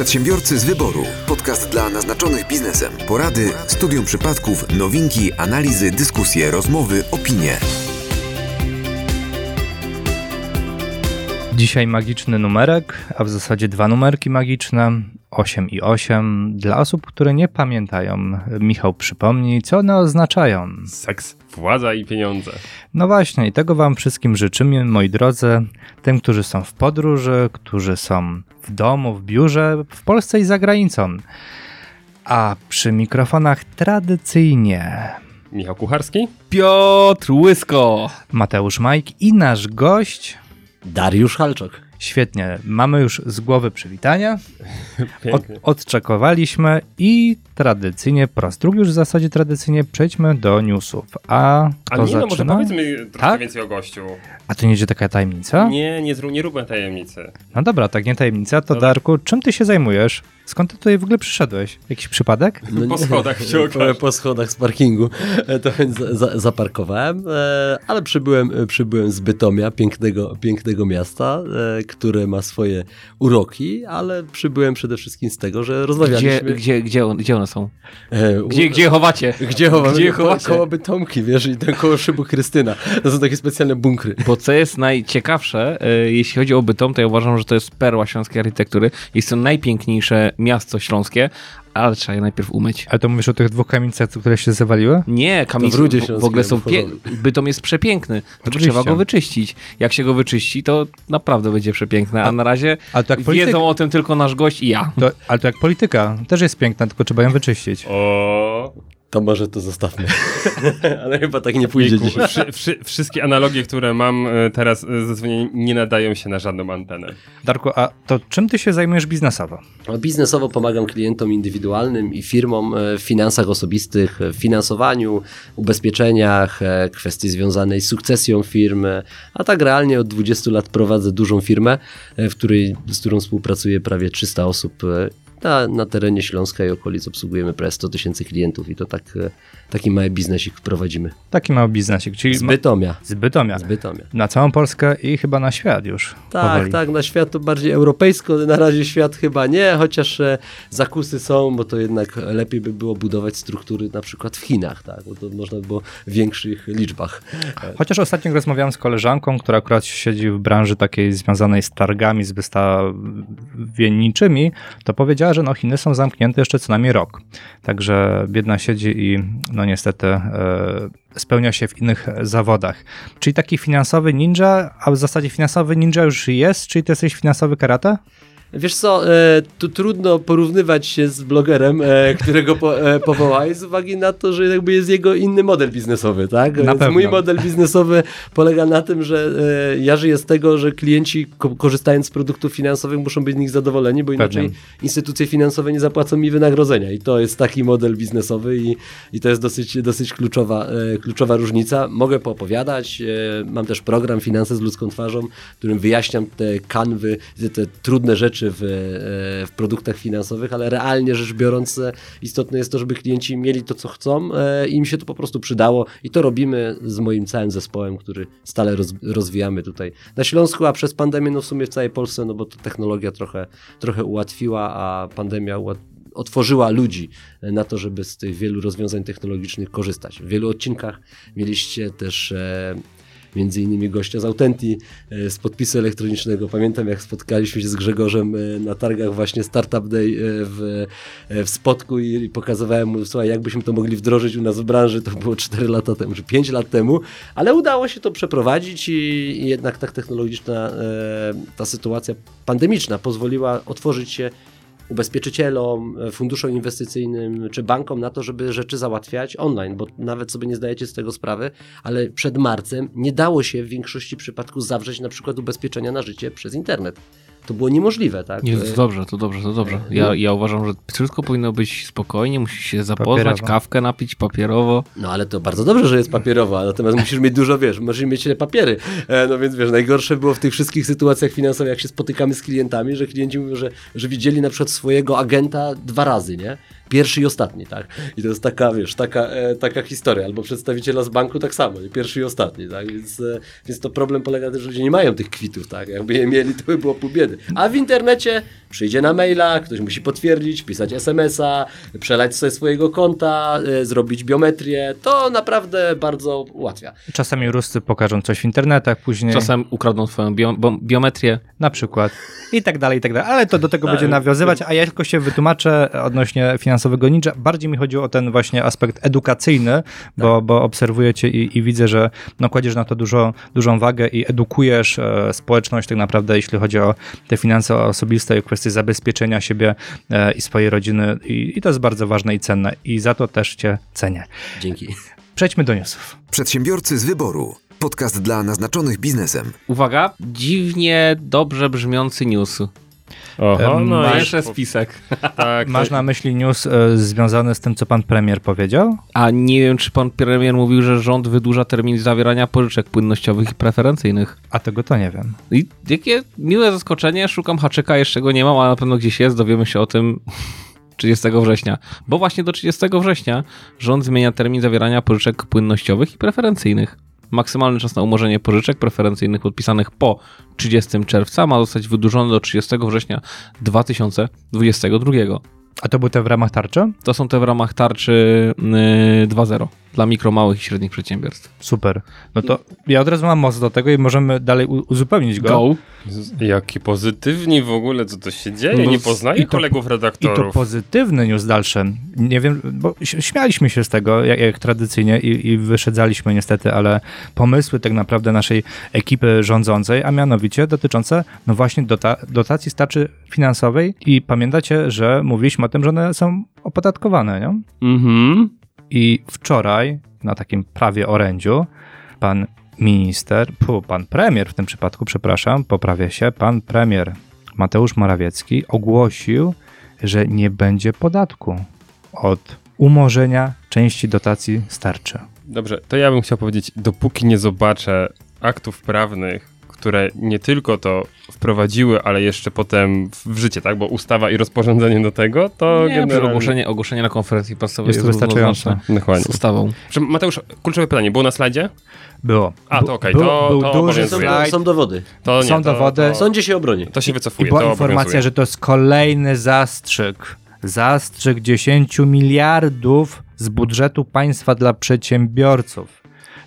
Przedsiębiorcy z wyboru. Podcast dla naznaczonych biznesem. Porady, studium przypadków, nowinki, analizy, dyskusje, rozmowy, opinie. Dzisiaj magiczny numerek, a w zasadzie dwa numerki magiczne. 8 i 8. Dla osób, które nie pamiętają, Michał przypomni, co one oznaczają. Seks, władza i pieniądze. No właśnie, i tego Wam wszystkim życzymy, moi drodzy, tym, którzy są w podróży, którzy są w domu, w biurze, w Polsce i za granicą. A przy mikrofonach tradycyjnie Michał Kucharski. Piotr Łysko. Mateusz Majk i nasz gość. Dariusz Halczok. Świetnie, mamy już z głowy przywitania. Od, odczekowaliśmy i tradycyjnie, po raz drugi już w zasadzie tradycyjnie przejdźmy do newsów. A A nie, no może zaczyna? powiedzmy troszkę Tak? więcej o gościu. A to nie będzie taka tajemnica? Nie, nie, zrób, nie róbmy tajemnicy. No dobra, tak nie tajemnica, to. Darku, czym ty się zajmujesz? Skąd ty tutaj w ogóle przyszedłeś? Jakiś przypadek? No Po schodach się po, okaże. po schodach z parkingu, e, to więc za, za, zaparkowałem, e, ale przybyłem, e, przybyłem z Bytomia, pięknego, pięknego miasta, które ma swoje uroki, ale przybyłem przede wszystkim z tego, że Gdzie, rozmawialiśmy... gdzie, gdzie, on, gdzie one są? u- Gdzie, gdzie chowacie? Gdzie? Gdzie je chowacie? Koło Bytomki, wiesz, i tam koło szybu Krystyna. To są takie specjalne bunkry. Bo co jest najciekawsze, jeśli chodzi o Bytom, to ja uważam, że to jest perła śląskiej architektury. Jest to najpiękniejsze miasto śląskie, ale trzeba je najpierw umyć. Ale to mówisz o tych dwóch kamienicach, które się zawaliły? Nie, kamienie w w, ogóle są pie... Bytom jest przepiękny, tylko trzeba go wyczyścić. Jak się go wyczyści, to naprawdę będzie przepiękne, a na razie Ale to jak polityka, wiedzą o tym tylko nasz gość i ja. to, ale to jak polityka, też jest piękna, tylko trzeba ją wyczyścić. O, To może to zostawmy. ale chyba tak nie pójdzie jejku, dzisiaj. wszy, wszy, wszystkie analogie, które mam e, teraz e, zadzwonienie, nie nadają się na żadną antenę. Darku, a to czym ty się zajmujesz biznesowo? No, Biznesowo pomagam klientom indywidualnym i firmom e, w finansach osobistych, w finansowaniu, ubezpieczeniach, kwestii związanej z sukcesją firmy, a tak realnie od 20 lat prowadzę dużą firmę, w której, z którą współpracuje prawie 300 osób. Na, na terenie Śląska i okolic obsługujemy prawie 100 tysięcy klientów i to tak, e, taki mały biznesik prowadzimy. Taki mały biznesik, czyli Z Bytomia. z Bytomia. Z Bytomia. Na całą Polskę i chyba na świat już. Tak, powoli. tak, na świat to bardziej europejsko, na razie świat chyba nie, chociaż e, zakusy są, bo to jednak lepiej by było budować struktury na przykład w Chinach, tak, bo to można by było w większych liczbach. Chociaż ostatnio rozmawiałem z koleżanką, która akurat siedzi w branży takiej związanej z targami, z wystawienniczymi, to powiedziała, że no Chiny są zamknięte jeszcze co najmniej rok. Także biedna siedzi i no niestety e, spełnia się w innych zawodach. Czyli taki finansowy ninja, a w zasadzie finansowy ninja już jest, czyli ty jesteś finansowy karate? Wiesz co, e, tu trudno porównywać się z blogerem, e, którego po, e, powołałeś z uwagi na to, że jakby jest jego inny model biznesowy, tak? Na Więc pewno. mój model biznesowy polega na tym, że ja żyję z tego, że klienci ko- korzystając z produktów finansowych muszą być z nich zadowoleni, bo inaczej Pewnie. instytucje finansowe nie zapłacą mi wynagrodzenia i to jest taki model biznesowy i, i to jest dosyć, dosyć kluczowa, kluczowa różnica. Mogę poopowiadać, mam też program Finanse z ludzką twarzą, w którym wyjaśniam te kanwy, te trudne rzeczy w, e, w produktach finansowych, ale realnie rzecz biorąc e, istotne jest to, żeby klienci mieli to, co chcą e, i im się to po prostu przydało i to robimy z moim całym zespołem, który stale roz, rozwijamy tutaj na Śląsku, a przez pandemię no w sumie w całej Polsce, no bo to technologia trochę, trochę ułatwiła, a pandemia ułat otworzyła ludzi na to, żeby z tych wielu rozwiązań technologicznych korzystać. W wielu odcinkach mieliście też między innymi gościa z Autenti e, z podpisu elektronicznego. Pamiętam jak spotkaliśmy się z Grzegorzem e, na targach właśnie Startup Day e, w, w Spodku i, pokazywałem mu, słuchaj, jakbyśmy to mogli wdrożyć u nas w branży, to było 4 lata temu, czy 5 lat temu, ale udało się to przeprowadzić i, i jednak tak technologiczna ta sytuacja pandemiczna pozwoliła otworzyć się ubezpieczycielom, e, funduszom inwestycyjnym czy bankom na to, żeby rzeczy załatwiać online, bo nawet sobie nie zdajecie z tego sprawy, ale przed marcem nie dało się w większości przypadków zawrzeć na przykład ubezpieczenia na życie przez internet. To było niemożliwe, tak? Nie, E, to dobrze, to dobrze, to dobrze. Ja, ja uważam, że wszystko powinno być spokojnie, musisz się zapoznać, Papierowo. kawkę napić papierowo. No ale to bardzo dobrze, że jest papierowa, natomiast musisz mieć dużo, wiesz, musisz mieć papiery. E, no więc wiesz, najgorsze było w tych wszystkich sytuacjach finansowych, jak się spotykamy z klientami, że klienci mówią, że, że widzieli na przykład swojego agenta dwa razy, nie? Pierwszy i ostatni, tak? I to jest taka, wiesz, taka, e, taka historia. Albo przedstawiciela z banku tak samo, nie? pierwszy i ostatni, tak? Więc, e, więc to problem polega na tym, że ludzie nie mają tych kwitów, tak? Jakby je mieli, to by było pół biedy. A w internecie przyjdzie na maila, ktoś musi potwierdzić, pisać SMS-a, przelać ze swojego konta, y, zrobić biometrię. To naprawdę bardzo ułatwia. Czasami Ruscy pokażą coś w internetach później, Czasem ukradną twoją bio, bo, biometrię. na przykład i tak dalej, i tak dalej. Ale to do tego Tak. będzie nawiązywać, a ja tylko się wytłumaczę odnośnie finansowego ninja. Bardziej mi chodziło o ten właśnie aspekt edukacyjny, bo, bo obserwuję cię i, i widzę, że no, kładziesz na to dużo, dużą wagę i edukujesz e, społeczność tak naprawdę, jeśli chodzi o te finanse osobiste i kwestie zabezpieczenia siebie e, i swojej rodziny i, i to jest bardzo ważne i cenne i za to też cię cenię. Dzięki. Przejdźmy do newsów. Przedsiębiorcy z wyboru. Podcast dla naznaczonych biznesem. Uwaga, dziwnie dobrze brzmiący news. Oho, no masz- Jeszcze spisek. tak, Masz to- na myśli news e, związany z tym, co pan premier powiedział? A nie wiem, czy pan premier mówił, że rząd wydłuża termin zawierania pożyczek płynnościowych i preferencyjnych. A tego to nie wiem. I jakie miłe zaskoczenie, szukam haczyka, jeszcze go nie mam, ale na pewno gdzieś jest, dowiemy się o tym 30 września. Bo właśnie do 30 września rząd zmienia termin zawierania pożyczek płynnościowych i preferencyjnych. Maksymalny czas na umorzenie pożyczek preferencyjnych podpisanych po 30 czerwca ma zostać wydłużony do 30 września 2022. A to były te w ramach tarczy? To są te w ramach tarczy yy, 2.0 dla mikro, małych i średnich przedsiębiorstw. Super. No to ja od razu mam moc do tego i możemy dalej uzupełnić go. Go! Jaki pozytywni w ogóle, co to się dzieje? No, nie poznaję to- kolegów I to redaktorów. pozytywny news dalszy. Nie wiem, bo śmialiśmy się z tego, jak, jak tradycyjnie i, i wyszedzaliśmy niestety, ale pomysły tak naprawdę naszej ekipy rządzącej, a mianowicie dotyczące no właśnie dota dotacji starczy finansowej i pamiętacie, że mówiliśmy o tym, że one są opodatkowane, nie? Mhm. I wczoraj na takim prawie orędziu pan minister, pu, pan premier w tym przypadku, przepraszam, poprawia się, pan premier Mateusz Morawiecki ogłosił, że nie będzie podatku od umorzenia części dotacji starczy. Dobrze, to ja bym chciał powiedzieć, dopóki nie zobaczę aktów prawnych, które nie tylko to wprowadziły, ale jeszcze potem w życie, tak? Bo ustawa i rozporządzenie do tego, to Nie, generalnie... ogłoszenie, ogłoszenie na konferencji prasowej Jest to wystarczające. Dokładnie. Z ustawą. Mateusz, kluczowe pytanie, było na slajdzie? Było. A, to okej, był- to- był to duży. Są, slajd są dowody. To nie, Są to, dowody. To, Sądzie się obroni. to się I wycofuje, była to informacja, obowiązuje. że to jest kolejny zastrzyk. Zastrzyk 10 miliardów z budżetu państwa dla przedsiębiorców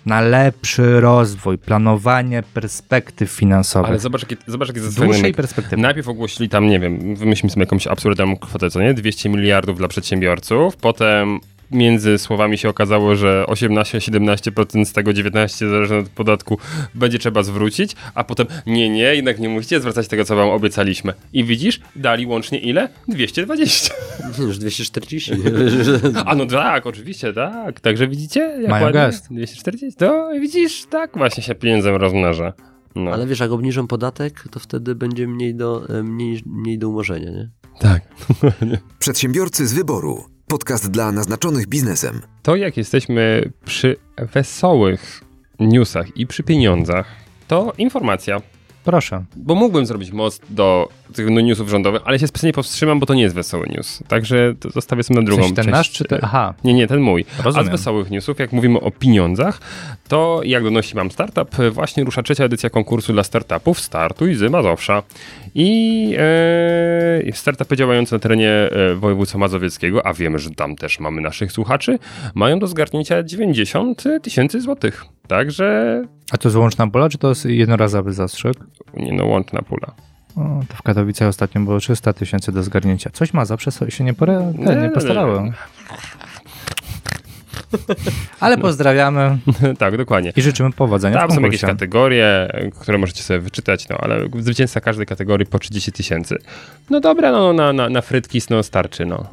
na lepszy rozwój, planowanie perspektyw finansowych. Ale zobacz, jakie, zobacz, jakie z zastosowanie. dłuższej perspektywy. Najpierw ogłosili tam, nie wiem, wymyślmy sobie jakąś absurdalną kwotę, co nie? 200 miliardów dla przedsiębiorców, potem między słowami się okazało, że 18-17% z tego 19% zależne od podatku będzie trzeba zwrócić, a potem nie, nie, jednak nie musicie zwracać tego, co wam obiecaliśmy. I widzisz, dali łącznie ile? 220. Już 240. A no tak, oczywiście, tak. Także widzicie? Jak Mają ładnie? gest. 240. To widzisz, tak właśnie się pieniędzem rozmnaża. No. Ale wiesz, jak obniżą podatek, to wtedy będzie mniej do, e, mniej, mniej do umorzenia, nie? Tak. Przedsiębiorcy z wyboru. Podcast dla naznaczonych biznesem. To jak jesteśmy przy wesołych newsach i przy pieniądzach, to informacja. Proszę. Bo mógłbym zrobić most do tych no, newsów rządowych, ale się specjalnie powstrzymam, bo to nie jest wesoły news. Także to zostawię sobie na drugą sensie ten część. nasz, czy ten? Aha, Nie, nie, ten mój. rozumiem. A z wesołych newsów, jak mówimy o pieniądzach, to jak donosi Mam Startup, właśnie rusza trzecia edycja konkursu dla startupów Startuj z Mazowsza. I e, startupy działające na terenie e, województwa mazowieckiego, a wiemy, że tam też mamy naszych słuchaczy, mają do zgarnięcia 90 tysięcy złotych. Także, A to jest łączna pula, czy to jest jednorazowy zastrzyk? nie no, łączna pula. O, to w Katowicach ostatnio było 300 tysięcy do zgarnięcia. Coś ma zawsze się nie, pora, te, nie postarało. Ale pozdrawiamy tak, dokładnie. i życzymy powodzenia Tam są jakieś kategorie, które możecie sobie wyczytać, no ale zwycięzca każdej kategorii po 30 tysięcy. No dobra, no na, na, na frytki no starczy, no.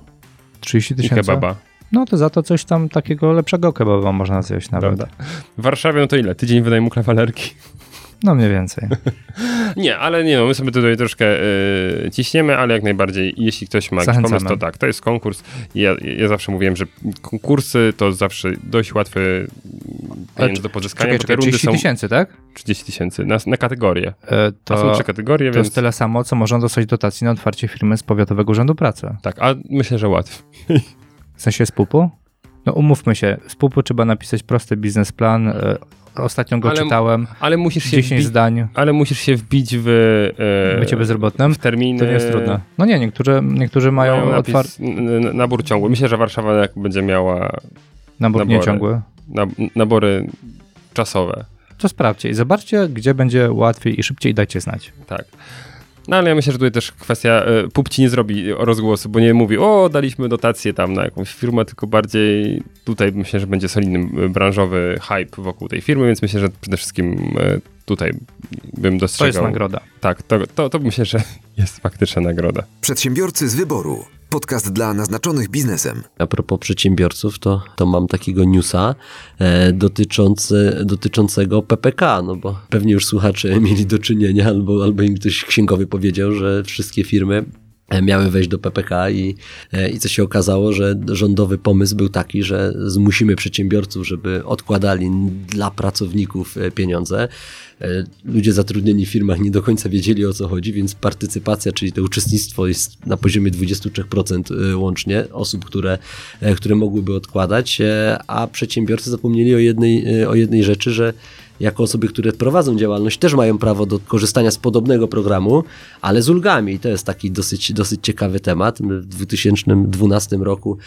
30 I tysięcy. kebaba. No to za to coś tam takiego lepszego kebaba można zjeść nawet. Prawda. W Warszawie no to ile? Tydzień wynajmu kawalerki? No mniej więcej. Nie, ale nie no, my sobie tutaj troszkę yy, ciśniemy, ale jak najbardziej, jeśli ktoś ma jakiś pomysł, to tak, to jest konkurs. Ja, ja zawsze mówiłem, że konkursy to zawsze dość łatwy pieniądz do pozyskania, Czekaj, czekaj, rundy 30 są tysięcy, tak? 30 tysięcy na, na kategorię. E, To, są To, trzy kategorie, to więc jest tyle samo, co można dostać dotacji na otwarcie firmy z Powiatowego Urzędu Pracy. tak, a myślę, że łatwiej. W sensie z pupu? No umówmy się, z pupu trzeba napisać prosty biznesplan, e, ostatnio go Ale- czytałem, Ale musisz się 10 wbić, zdań, ale musisz się wbić w e, bycie bezrobotnym, w terminy. to nie jest trudne. No nie, niektórzy, niektórzy mają Mają otwarty nabór ciągły. Myślę, że Warszawa jak będzie miała nabór nabory. nieciągły. nab- nabory czasowe. To sprawdźcie i zobaczcie, gdzie będzie łatwiej i szybciej, dajcie znać. Tak. No ale ja myślę, że tutaj też kwestia, y, PUB ci nie zrobi rozgłosu, bo nie mówi, o daliśmy dotację tam na jakąś firmę, tylko bardziej tutaj myślę, że będzie solidny y, branżowy hype wokół tej firmy, więc myślę, że przede wszystkim y, tutaj bym To jest dostrzegał. nagroda. Tak, to, to, to myślę, że jest faktyczna nagroda. Przedsiębiorcy z wyboru. Podcast dla naznaczonych biznesem. A propos przedsiębiorców, to, to mam takiego newsa e, dotyczący, dotyczącego PPK, no bo pewnie już słuchacze mieli do czynienia, albo, albo im ktoś księgowy powiedział, że wszystkie firmy miały wejść do PPK i, e, i co się okazało, że rządowy pomysł był taki, że zmusimy przedsiębiorców, żeby odkładali dla pracowników e, pieniądze. E, Ludzie zatrudnieni w firmach nie do końca wiedzieli o co chodzi, więc partycypacja, czyli to uczestnictwo jest na poziomie 23% łącznie osób, które, które mogłyby odkładać, a przedsiębiorcy zapomnieli o jednej, o jednej rzeczy, że jako osoby, które prowadzą działalność, też mają prawo do korzystania z podobnego programu, ale z ulgami. I to jest taki dosyć, dosyć ciekawy temat. W 2012 roku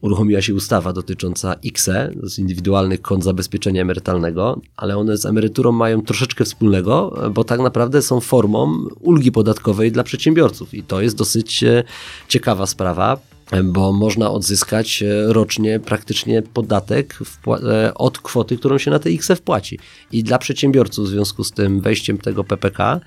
uruchomiła się ustawa dotycząca IKSE, z indywidualnych kont zabezpieczenia emerytalnego, ale one z emeryturą mają troszeczkę wspólnego, bo tak naprawdę są formą ulgi podatkowej dla przedsiębiorców. I to jest dosyć e, ciekawa sprawa bo można odzyskać e, rocznie praktycznie podatek e, od kwoty, którą się na te X wpłaci. I dla przedsiębiorców w związku z tym wejściem tego PPK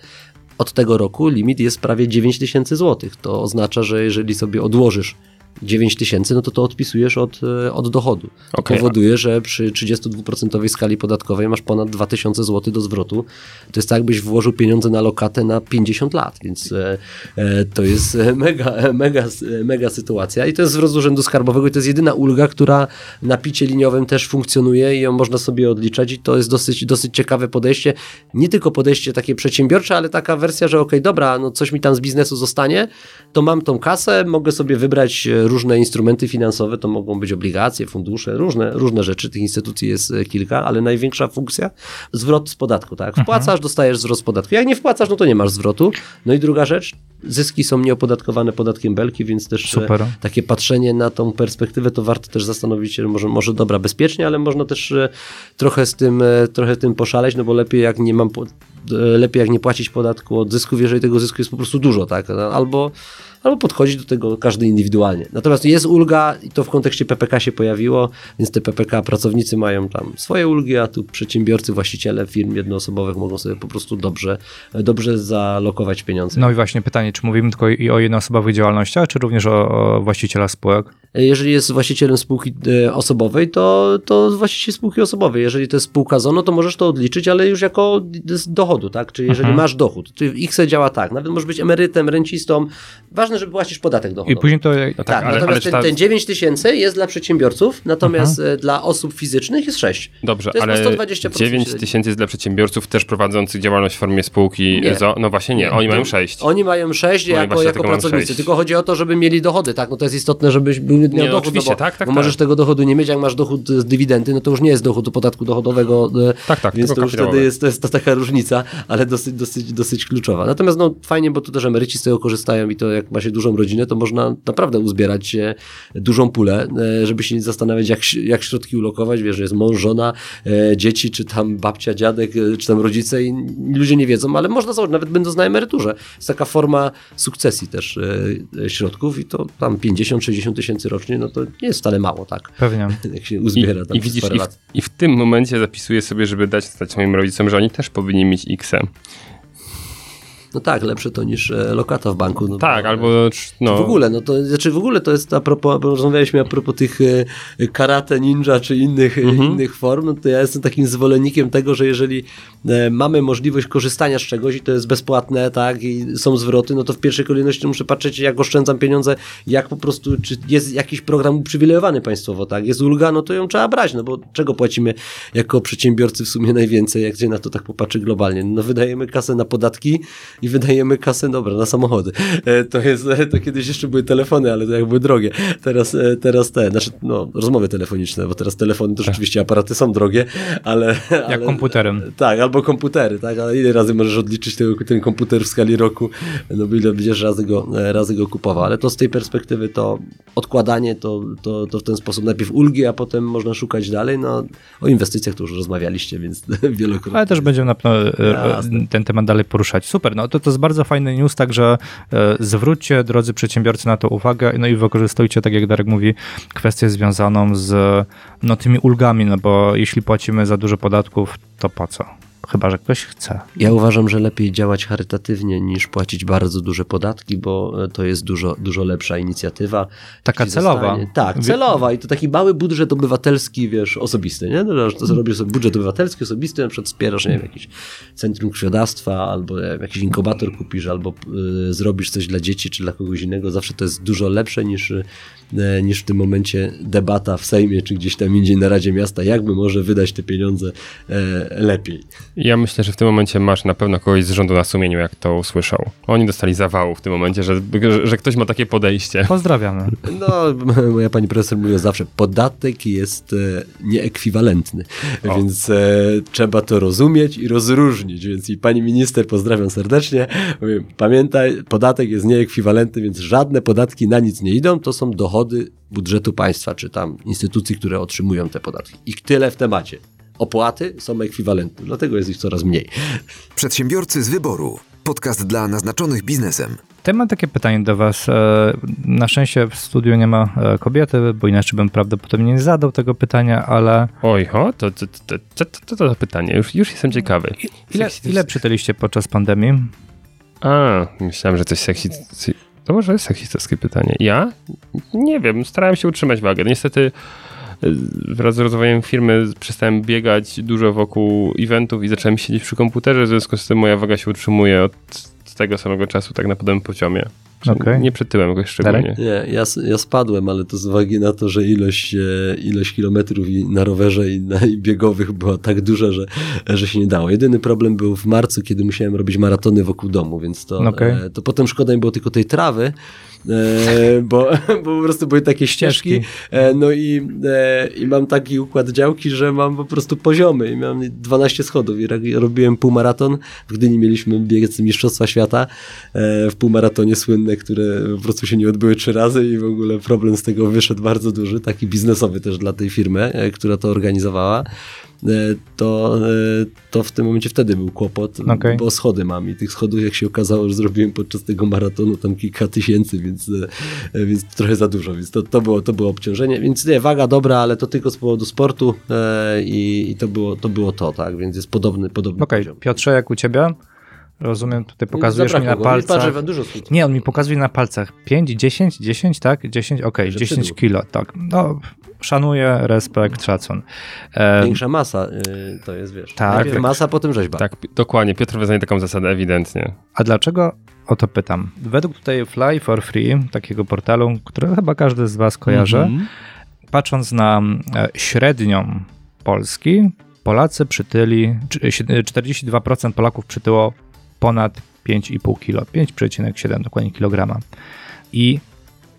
od tego roku limit jest prawie 9 tysięcy złotych. To oznacza, że jeżeli sobie odłożysz 9 tysięcy, no to to odpisujesz od, e, od dochodu. To Okej. powoduje, że przy 32% skali podatkowej masz ponad 2000 zł do zwrotu. To jest tak, jakbyś włożył pieniądze na lokatę na 50 lat, więc e, e, to jest e, mega, mega, mega sytuacja. I to jest wzrost Urzędu Skarbowego i to jest jedyna ulga, która na picie liniowym też funkcjonuje i ją można sobie odliczać i to jest dosyć, dosyć ciekawe podejście. Nie tylko podejście takie przedsiębiorcze, ale taka wersja, że okej, dobra, no coś mi tam z biznesu zostanie, to mam tą kasę, mogę sobie wybrać różne instrumenty finansowe, to mogą być obligacje, fundusze, różne, różne rzeczy, tych instytucji jest e, kilka, ale największa funkcja, zwrot z podatku, tak? Wpłacasz, dostajesz zwrot z podatku. Jak nie wpłacasz, no to nie masz zwrotu. No i druga rzecz, zyski są nieopodatkowane podatkiem belki, więc też e, Super. takie patrzenie na tą perspektywę, to warto też zastanowić się, może, może dobra, bezpiecznie, ale można też e, trochę z tym, trochę tym poszaleć, no bo lepiej jak nie mam, lepiej jak nie płacić podatku od zysków, jeżeli tego zysku jest po prostu dużo, tak? Albo, albo podchodzić do tego każdy indywidualnie. Natomiast jest ulga i to w kontekście PPK się pojawiło, więc te PPK pracownicy mają tam swoje ulgi, a tu przedsiębiorcy, właściciele firm jednoosobowych mogą sobie po prostu dobrze, dobrze zalokować pieniądze. No i właśnie pytanie, czy mówimy tylko i o jednoosobowych działalnościach, czy również o, o właścicielach spółek? Jeżeli jest właścicielem spółki e, osobowej, to, to właściciel spółki osobowej. Jeżeli to jest spółka ZONO, to możesz to odliczyć, ale już jako d- z dochodu, tak? Czyli jeżeli Mhm. masz dochód, czy w IKSE działa tak, nawet możesz być emerytem, rencistą, ważne, żeby płacisz podatek I dochodowy. później to... No tak, ale- ale natomiast czy ten, ta- ten 9 tysięcy jest dla przedsiębiorców, natomiast Mhm. e, dla osób fizycznych jest 6. Dobrze, To jest ale po 120% 9 średnio. tysięcy jest dla przedsiębiorców też prowadzących działalność w formie spółki Nie. ZO. No właśnie nie, oni mają 6. Oni mają 6 Moi jako, jako pracownicy, sześć. tylko chodzi o to, żeby mieli dochody, tak? No to jest istotne, żebyś był, miał no dochód, oczywiście, no bo, tak, tak, bo tak. możesz tego dochodu nie mieć, jak masz dochód z dywidendy, no to już nie jest dochód do podatku dochodowego, e, Tak, tak, więc to już wtedy jest, to jest to taka różnica, ale dosyć, dosyć, dosyć kluczowa. Natomiast no fajnie, bo tu też emeryci z tego korzystają i to jak ma się dużą rodzinę, to można naprawdę uzbierać e, dużą pulę, e, żeby się nie zastanawiać, jak, jak środki ulokować, wiesz, że jest mąż, żona, e, dzieci, czy tam babcia, dziadek, czy tam rodzice i ludzie nie wiedzą, ale można założyć, nawet będąc na emeryturze. Jest taka forma sukcesji też środków i to tam 50-60 tysięcy rocznie, no to nie jest wcale mało, tak? Pewnie. Jak się I, uzbiera tam i widzisz, i w, lat. i w tym momencie zapisuję sobie, żeby dać znać moim rodzicom, że oni też powinni mieć X. No tak, lepsze to niż e, lokata w banku. No, Tak, bo- albo no, W ogóle, no to znaczy w ogóle to jest a propos, rozmawialiśmy a propos tych e, karate ninja czy innych, e, Mhm. innych form, no to ja jestem takim zwolennikiem tego, że jeżeli e, mamy możliwość korzystania z czegoś i to jest bezpłatne, tak, i są zwroty, no to w pierwszej kolejności muszę patrzeć, jak oszczędzam pieniądze, jak po prostu, czy jest jakiś program uprzywilejowany państwowo, tak, jest ulga, no to ją trzeba brać, no bo czego płacimy jako przedsiębiorcy w sumie najwięcej, jak się na to tak popatrzy globalnie, no wydajemy kasę na podatki i wydajemy kasę, dobra, na samochody. E, to jest, to kiedyś jeszcze były telefony, ale to jak były drogie. Teraz, e, teraz te, znaczy, no, rozmowy telefoniczne, bo teraz telefony to rzeczywiście aparaty są drogie, ale... Jak ale, komputerem. Tak, albo komputery, tak, ale ile razy możesz odliczyć tego, ten komputer w skali roku, no ile będziesz razy go, e, razy go kupował, ale to z tej perspektywy to odkładanie to, to, to w ten sposób najpierw ulgi, a potem można szukać dalej, no o inwestycjach to już rozmawialiście, więc wielokrotnie. Ale też będziemy na pewno Jasne. ten temat dalej poruszać. Super, no to, to jest bardzo fajny news, także e, zwróćcie, drodzy przedsiębiorcy, na to uwagę, no i wykorzystujcie, tak jak Darek mówi, kwestię związaną z no, tymi ulgami, no bo jeśli płacimy za dużo podatków, to po co? Chyba, że ktoś chce. Ja uważam, że lepiej działać charytatywnie niż płacić bardzo duże podatki, bo e, to jest dużo, dużo lepsza inicjatywa. Taka celowa. Zostanie, tak, celowa i to taki mały budżet obywatelski, wiesz, osobisty, nie? No, to zrobisz sobie budżet obywatelski, osobisty, na przykład wspierasz, nie wiem, jakieś centrum krwiodawstwa, albo jakiś inkubator kupisz, albo y, zrobisz coś dla dzieci, czy dla kogoś innego. Zawsze to jest dużo lepsze niż, y, niż w tym momencie debata w Sejmie, czy gdzieś tam indziej na Radzie Miasta, jakby może wydać te pieniądze e, lepiej. Ja myślę, że w tym momencie masz na pewno kogoś z rządu na sumieniu, jak to usłyszał. Oni dostali zawału w tym momencie, że, że, że ktoś ma takie podejście. Pozdrawiamy. No, moja pani profesor mówi zawsze, podatek jest e, nieekwiwalentny, O. więc e, trzeba to rozumieć i rozróżnić, więc i pani minister pozdrawiam serdecznie, mówię, pamiętaj, podatek jest nieekwiwalentny, więc żadne podatki na nic nie idą, to są dochody budżetu państwa, czy tam instytucji, które otrzymują te podatki. I tyle w temacie. Opłaty są ekwiwalentne, dlatego jest ich coraz mniej. Przedsiębiorcy z wyboru. Podcast dla naznaczonych biznesem. To mam takie pytanie do Was. E, Na szczęście w studiu nie ma e, kobiety, bo inaczej bym prawdopodobnie nie zadał tego pytania, ale Oj, ho, to to, to, to, to, to, to pytanie, już, już jestem ciekawy. ile, Seksy- ile przytyliście podczas pandemii? A, myślałem, że coś seksy... To może jest seksistowskie pytanie. Ja? Nie wiem, starałem się utrzymać wagę. Niestety wraz z rozwojem firmy przestałem biegać dużo wokół eventów i zacząłem siedzieć przy komputerze, w związku z tym moja waga się utrzymuje od tego samego czasu tak na podobnym poziomie. Okej. Nie przytyłem jakoś szczególnie. Nie, ja, ja spadłem, ale to z uwagi na to, że ilość, e, ilość kilometrów i na rowerze i, na, i biegowych była tak duża, że, że się nie dało. Jedyny problem był w marcu, kiedy musiałem robić maratony wokół domu, więc to, Okej. e, to potem szkoda mi było tylko tej trawy, bo, bo po prostu były takie ścieżki, e, no i, e, i mam taki układ działki, że mam po prostu poziomy i miałem 12 schodów i robiłem półmaraton. W Gdyni mieliśmy biec Mistrzostwa Świata e, w półmaratonie słynne, które po prostu się nie odbyły trzy razy i w ogóle problem z tego wyszedł bardzo duży, taki biznesowy też dla tej firmy, e, która to organizowała. E, To, e, to w tym momencie wtedy był kłopot, Okej. bo schody mam i tych schodów, jak się okazało, że zrobiłem podczas tego maratonu tam kilka tysięcy, więc, e, więc trochę za dużo, więc to, to, było, to było obciążenie, więc nie, waga dobra, ale to tylko z powodu sportu i, i to, było, to było to, tak, więc jest podobny, podobny Okej, poziom. Piotrze, jak u Ciebie? Rozumiem, tutaj pokazujesz mi na go. palcach. Patrzę, dużo. Nie, on mi pokazuje na palcach 5, 10, 10, tak? 10, okej, Że 10 przybył. kilo, tak. No, szanuję, respekt, szacun. E, Większa masa y, to jest, wiesz, Tak, tak. masa, potem rzeźba. Tak, dokładnie. Piotr wyznaje taką zasadę ewidentnie. a dlaczego o to pytam? Według tutaj Fly for Free, takiego portalu, który chyba każdy z Was kojarzy, Mhm. patrząc na e, średnią Polski, Polacy przytyli, czy- e, 42% Polaków przytyło ponad 5,5 kg, 5,7 dokładnie kilograma. I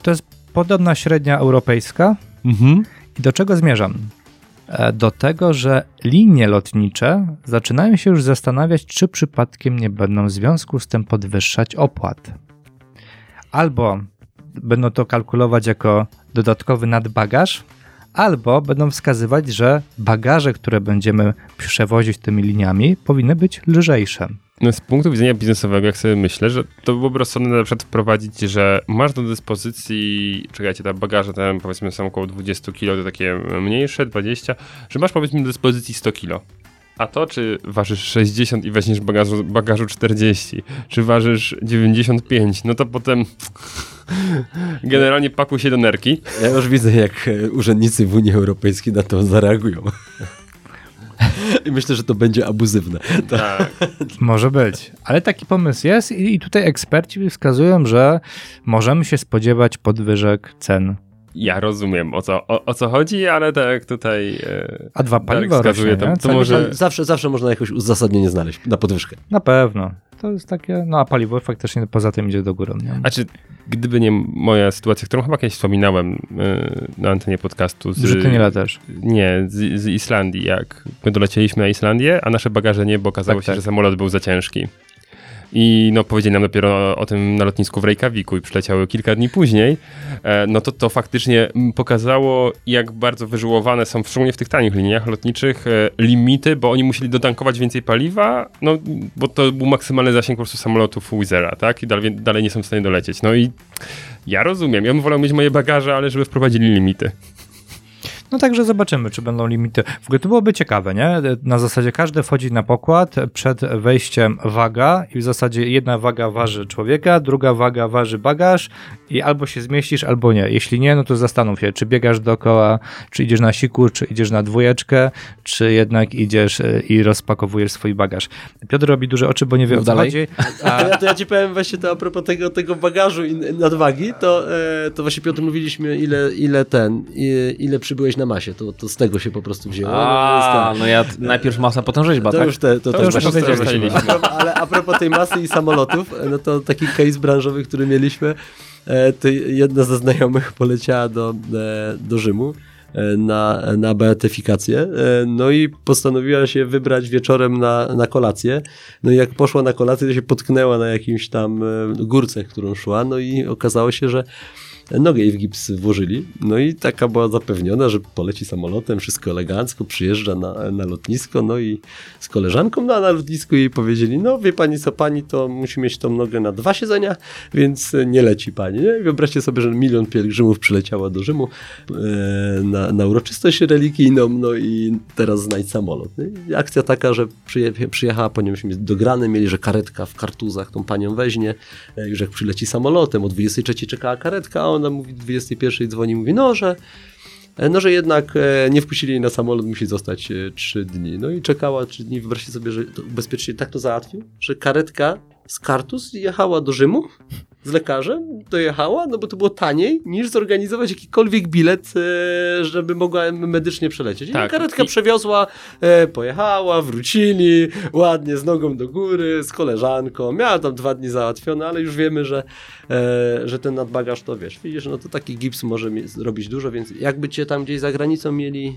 to jest podobna średnia europejska. Mhm. I do czego zmierzam? E, Do tego, że linie lotnicze zaczynają się już zastanawiać, czy przypadkiem nie będą w związku z tym podwyższać opłat. Albo będą to kalkulować jako dodatkowy nadbagaż, albo będą wskazywać, że bagaże, które będziemy przewozić tymi liniami, powinny być lżejsze. No, z punktu widzenia biznesowego, jak sobie myślę, że to byłoby rozsądne na przykład wprowadzić, że masz do dyspozycji, czekajcie, te bagaże tam powiedzmy są około 20 kg, to takie mniejsze, 20, że masz powiedzmy do dyspozycji 100 kg. A to, czy ważysz 60 i weźmiesz bagażu, bagażu 40, czy ważysz 95, no to potem generalnie pakuj się do nerki. Ja już widzę, jak e, urzędnicy w Unii Europejskiej na to zareagują. I myślę, że to będzie abuzywne. Tak. Może być. Ale taki pomysł jest i tutaj eksperci wskazują, że możemy się spodziewać podwyżek cen. Ja rozumiem o co, o, o co chodzi, ale tak jak tutaj e, A dwa Darek paliwo wskazuje, rośnie, to, nie? to może... Zawsze, zawsze można jakoś uzasadnienie znaleźć na podwyżkę. Na pewno. To jest takie, no a paliwo faktycznie poza tym idzie do góry. Nie? A czy gdyby nie moja sytuacja, którą chyba kiedyś wspominałem yy, na antenie podcastu z... Że ty nie latasz. Nie, z, z Islandii, jak my dolecieliśmy na Islandię, a nasze bagaże nie, bo okazało Tak, się, tak. że samolot był za ciężki. I no, powiedzieli nam dopiero o, tym na lotnisku w Reykjaviku i przyleciały kilka dni później, e, no to to faktycznie mm, pokazało, jak bardzo wyżyłowane są, szczególnie w tych tanich liniach lotniczych, e, limity, bo oni musieli dotankować więcej paliwa, no bo to był maksymalny zasięg po prostu samolotów Wizera, tak? I dalej, dalej nie są w stanie dolecieć. No i ja rozumiem, ja bym wolał mieć moje bagaże, ale żeby wprowadzili limity. No także zobaczymy, czy będą limity. W ogóle to byłoby ciekawe, nie? Na zasadzie każdy wchodzi na pokład, przed wejściem waga i w zasadzie jedna waga waży człowieka, druga waga waży bagaż i albo się zmieścisz, albo nie. Jeśli nie, no to zastanów się, czy biegasz dookoła, czy idziesz na siku, czy idziesz na dwójeczkę, czy jednak idziesz e, i rozpakowujesz swój bagaż. Piotr robi duże oczy, bo nie wie o co Dalej? chodzi. A to ja, to ja ci powiem właśnie to a propos tego, tego bagażu i nadwagi, to, e, to właśnie Piotr mówiliśmy ile, ile ten, ile przybyłeś na masie, to, to z tego się po prostu wzięło. No, A, ten- no ja najpierw masa, potem rzeźba, to tak? już te, to, To też już powiedzieliśmy. Ale a propos tej masy i samolotów, no to taki case branżowy, który mieliśmy, e, to jedna ze znajomych poleciała do, e, do Rzymu e, na, na beatyfikację, no i postanowiła się wybrać wieczorem na, na kolację, no i jak poszła na kolację, to się potknęła na jakimś tam górce, którą szła, no i okazało się, że nogę jej w gips włożyli, no i taka była zapewniona, że poleci samolotem, wszystko elegancko, przyjeżdża na, na lotnisko, no i z koleżanką, no na lotnisku jej powiedzieli, no wie pani co, pani to musi mieć tą nogę na dwa siedzenia, więc nie leci pani, nie? Wyobraźcie sobie, że milion pielgrzymów przyleciało do Rzymu e, na, na uroczystość religijną, no i teraz znajdź samolot. nie? Akcja taka, że przyje, przyjechała po nią dograny, mieli, że karetka w kartuzach tą panią weźmie, e, już jak przyleci samolotem, o 23 czekała karetka, a ona mówi, 21 dzwoni, mówi, no, że E, No, że jednak e, nie wpuścili jej na samolot, musi zostać e, trzy dni. No i czekała trzy dni, wyobraźcie sobie, że to ubezpieczyciel tak to załatwił, że karetka z Kartus jechała do Rzymu z lekarzem, dojechała, no bo to było taniej niż zorganizować jakikolwiek bilet, e, żeby mogła medycznie przelecieć. I Tak, karetka i- przewiozła, e, pojechała, wrócili, ładnie, z nogą do góry, z koleżanką, miała tam dwa dni załatwione, ale już wiemy, że, e, że ten nadbagaż to wiesz, widzisz, no to taki gips może zrobić dużo, więc jakby cię tam gdzieś za granicą mieli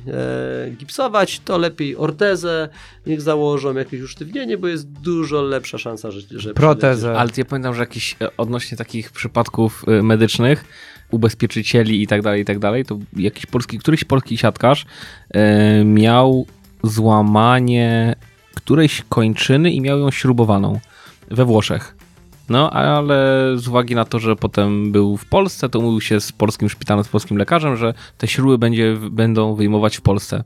gipsować, to lepiej ortezę niech założą, jakieś usztywnienie, bo jest dużo lepsza szansa, że, że Protezę. Ale ja pamiętam, że jakiś e, takich przypadków e, medycznych, ubezpieczycieli i tak dalej, i tak dalej, to jakiś polski, któryś polski siatkarz e, miał złamanie którejś kończyny i miał ją śrubowaną we Włoszech. No, ale z uwagi na to, że potem był w Polsce, to umówił się z polskim szpitalem, z polskim lekarzem, że te śruby będzie, będą wyjmować w Polsce.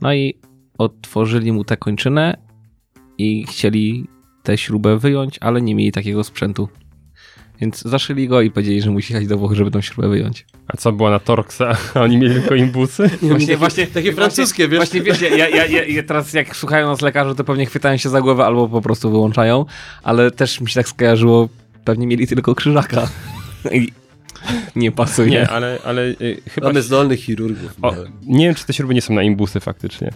No i otworzyli mu tę kończynę i chcieli tę śrubę wyjąć, ale nie mieli takiego sprzętu. Więc zaszyli go i powiedzieli, że musi jechać do Włoch, żeby tą śrubę wyjąć. A co była na Torksa, a oni mieli tylko imbusy? Właśnie, właśnie, takie francuskie, wiesz? Właśnie wiesz, ja, ja, ja, ja teraz jak słuchają nas lekarze, to pewnie chwytają się za głowę albo po prostu wyłączają, ale też mi się tak skojarzyło, pewnie mieli tylko krzyżaka. I nie pasuje. Nie, ale, ale y, chyba... Mamy zdolnych chirurgów. O, nie wiem, czy te śruby nie są na imbusy faktycznie.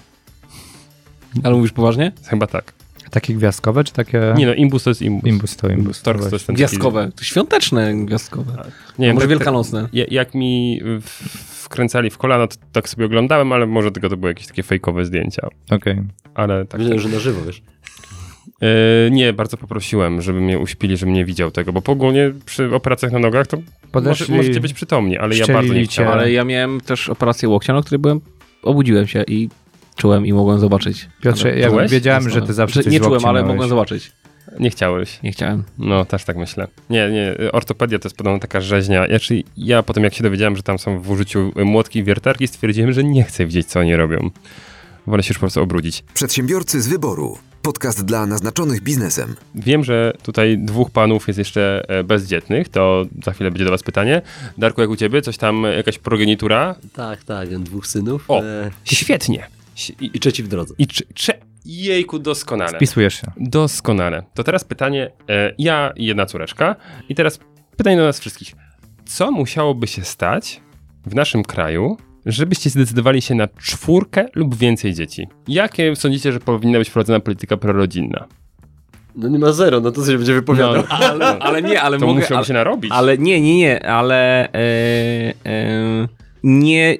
Ale mówisz poważnie? Chyba tak. Takie gwiazdkowe, czy takie... Nie no, imbus to jest imbus. Imbus to imbus. Torx to to jest ten Gwiazdkowe. To świąteczne gwiazdkowe. Nie A wiem, może tak- wielkanocne. Ja- Jak mi wkręcali w kolano, to tak sobie oglądałem, ale może tylko to były jakieś takie fejkowe zdjęcia. Okej. Ale tak. Myślę, że na żywo, wiesz. E, nie, bardzo poprosiłem, żeby mnie uśpili, żebym nie widział tego, bo ogólnie przy operacjach na nogach to Podeszli, może, możecie być przytomni, ale ja bardzo nie chciałem. Ale ja miałem też operację łokcia, na której byłem, obudziłem się i czułem i mogłem zobaczyć. Piotrze, Ale- ja Czułeś? wiedziałem, że ty zawsze Że Nie czułem, ale miałeś. mogłem zobaczyć. Nie chciałeś. Nie chciałem. No, też tak myślę. Nie, nie, ortopedia to jest podobno taka rzeźnia. Ja, czyli ja potem jak się dowiedziałem, że tam są w użyciu młotki i wiertarki, stwierdziłem, że nie chcę widzieć, co oni robią. Wolę się już po prostu obrudzić. Przedsiębiorcy z wyboru. Podcast dla naznaczonych biznesem. Wiem, że tutaj dwóch panów jest jeszcze e, bezdzietnych, to za chwilę będzie do was pytanie. Darku, jak u ciebie? Coś tam, jakaś progenitura? Tak, tak, dwóch synów. O. E, Świetnie. I, I trzeci w drodze. i czy, czy, jejku, doskonale. Wpisujesz się. Doskonale. To teraz pytanie, e, ja i jedna córeczka. I teraz pytanie do nas wszystkich. Co musiałoby się stać w naszym kraju, żebyście zdecydowali się na czwórkę lub więcej dzieci? Jakie sądzicie, że powinna być prowadzona polityka prorodzinna? No nie ma zero, no to co się będzie wypowiadał. No, ale, ale nie, ale To mogę... ale, się narobić. ale nie, nie, nie, ale e, e, nie,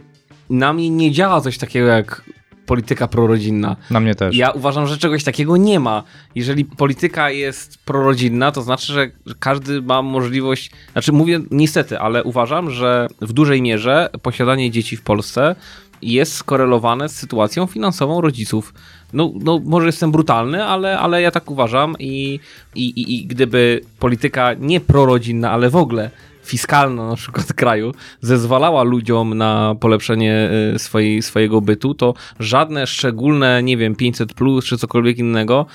na mnie nie działa coś takiego jak polityka prorodzinna. Na mnie też. Ja uważam, że czegoś takiego nie ma. Jeżeli polityka jest prorodzinna, to znaczy, że każdy ma możliwość. Znaczy, mówię niestety, ale uważam, że w dużej mierze posiadanie dzieci w Polsce jest skorelowane z sytuacją finansową rodziców. No, no może jestem brutalny, ale, ale ja tak uważam i, i, i, i gdyby polityka nie prorodzinna, ale w ogóle fiskalna na przykład kraju zezwalała ludziom na polepszenie y, swojej, swojego bytu, to żadne szczególne, nie wiem, 500 plus czy cokolwiek innego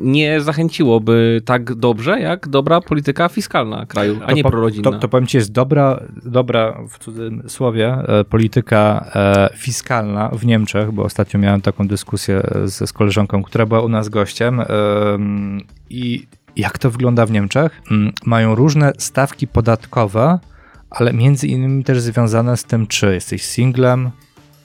nie zachęciłoby tak dobrze, jak dobra polityka fiskalna kraju, a To nie po- prorodzinna. To, to powiem ci, jest dobra, dobra w cudzysłowie e, polityka e, fiskalna w Niemczech, bo ostatnio miałem taką dyskusję ze z koleżanką, która była u nas gościem em, i jak to wygląda w Niemczech? Mm, Mają różne stawki podatkowe, ale między innymi też związane z tym, czy jesteś singlem,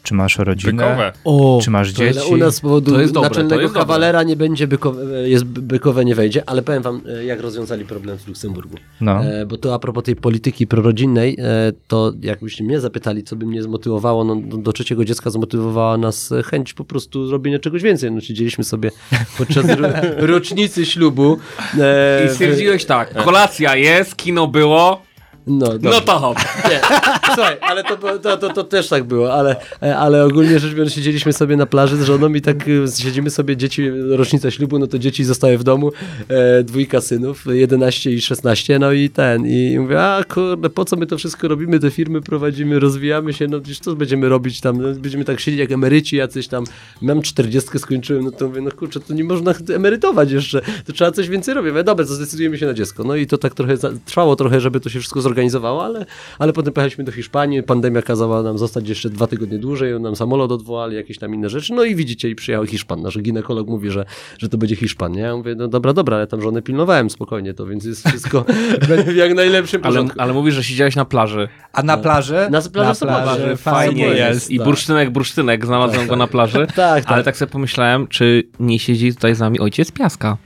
czy masz rodzinę, Bykowe. o, czy masz dzieci. Ale u nas z powodu To jest dobre, to naczelnego jest dobre. kawalera nie będzie bykowe, jest bykowe nie wejdzie, ale powiem wam, e, jak rozwiązali problem w Luksemburgu. No. E, bo to a propos tej polityki prorodzinnej, e, to jakbyście mnie zapytali, co by mnie zmotywowało, no do, do trzeciego dziecka zmotywowała nas e, chęć po prostu zrobienia czegoś więcej. No siedzieliśmy sobie podczas ro, rocznicy ślubu. E, I stwierdziłeś tak, kolacja jest, kino było, No, no to hop. Nie, słuchaj, ale to, to, to, to też tak było, ale, ale ogólnie rzecz biorąc siedzieliśmy sobie na plaży z żoną i tak y, siedzimy sobie, dzieci, rocznica ślubu, no to dzieci zostały w domu, e, dwójka synów, 11 i 16, no i ten, i mówię, a kurde, po co my to wszystko robimy, te firmy prowadzimy, rozwijamy się, no przecież co będziemy robić tam, no, będziemy tak siedzieć jak emeryci jacyś tam, mam 40 skończyłem, no to mówię, no kurczę, to nie można emerytować jeszcze, to trzeba coś więcej robić, mówię, dobra, to zdecydujemy się na dziecko, no i to tak trochę, trwało trochę, żeby to się wszystko zorganizowało, ale, ale potem pojechaliśmy do Hiszpanii, pandemia kazała nam zostać jeszcze dwa tygodnie dłużej, nam samolot odwołali, jakieś tam inne rzeczy, no i widzicie, i przyjechał Hiszpan, nasz ginekolog mówi, że, że to będzie Hiszpan, nie? Ja mówię, no dobra, dobra, ale tam żonę pilnowałem spokojnie, to więc jest wszystko w jak najlepszym Ale, porządku. ale mówisz, że siedziałeś na plaży. A na plaży? Na plaży w Sopocie. fajnie jest. I tak. bursztynek, bursztynek, znalazłem go na plaży. Tak, tak. Ale tak sobie pomyślałem, czy nie siedzi tutaj z nami ojciec Piaska.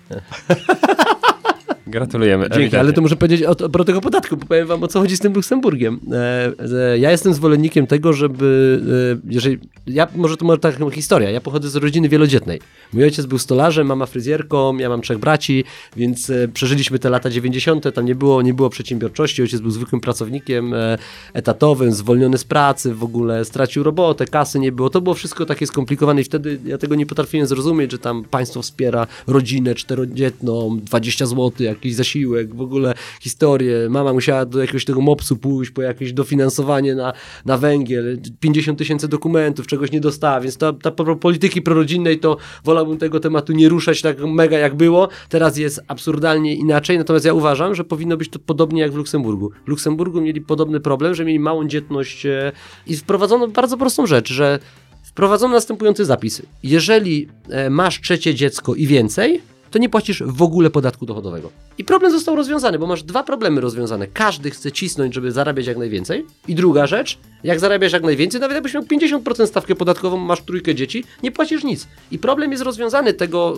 Gratulujemy. Dzięki, ale to muszę powiedzieć o, o, pro tego podatku, bo powiem wam o co chodzi z tym Luksemburgiem. E, e, ja jestem zwolennikiem tego, żeby, e, jeżeli, ja, może to może taka historia, ja pochodzę z rodziny wielodzietnej. Mój ojciec był stolarzem, mama fryzjerką, ja mam trzech braci, więc e, przeżyliśmy te lata 90., tam nie było, nie było przedsiębiorczości, ojciec był zwykłym pracownikiem e, etatowym, zwolniony z pracy, w ogóle stracił robotę, kasy nie było, to było wszystko takie skomplikowane i wtedy ja tego nie potrafiłem zrozumieć, że tam państwo wspiera rodzinę czterodzietną, 20 zł, jakiś zasiłek, w ogóle historię. Mama musiała do jakiegoś tego mopsu pójść po jakieś dofinansowanie na, na węgiel, 50 tysięcy dokumentów, czegoś nie dostała, więc ta, ta po- polityki prorodzinnej to wolałbym tego tematu nie ruszać tak mega jak było. Teraz jest absurdalnie inaczej, natomiast ja uważam, że powinno być to podobnie jak w Luksemburgu. W Luksemburgu mieli podobny problem, że mieli małą dzietność e, i wprowadzono bardzo prostą rzecz, że wprowadzono następujący zapis. Jeżeli e, masz trzecie dziecko i więcej, to nie płacisz w ogóle podatku dochodowego. I problem został rozwiązany, bo masz dwa problemy rozwiązane. Każdy chce cisnąć, żeby zarabiać jak najwięcej. I druga rzecz, jak zarabiasz jak najwięcej, nawet jakbyś miał 50% stawkę podatkową, masz trójkę dzieci, nie płacisz nic. I problem jest rozwiązany tego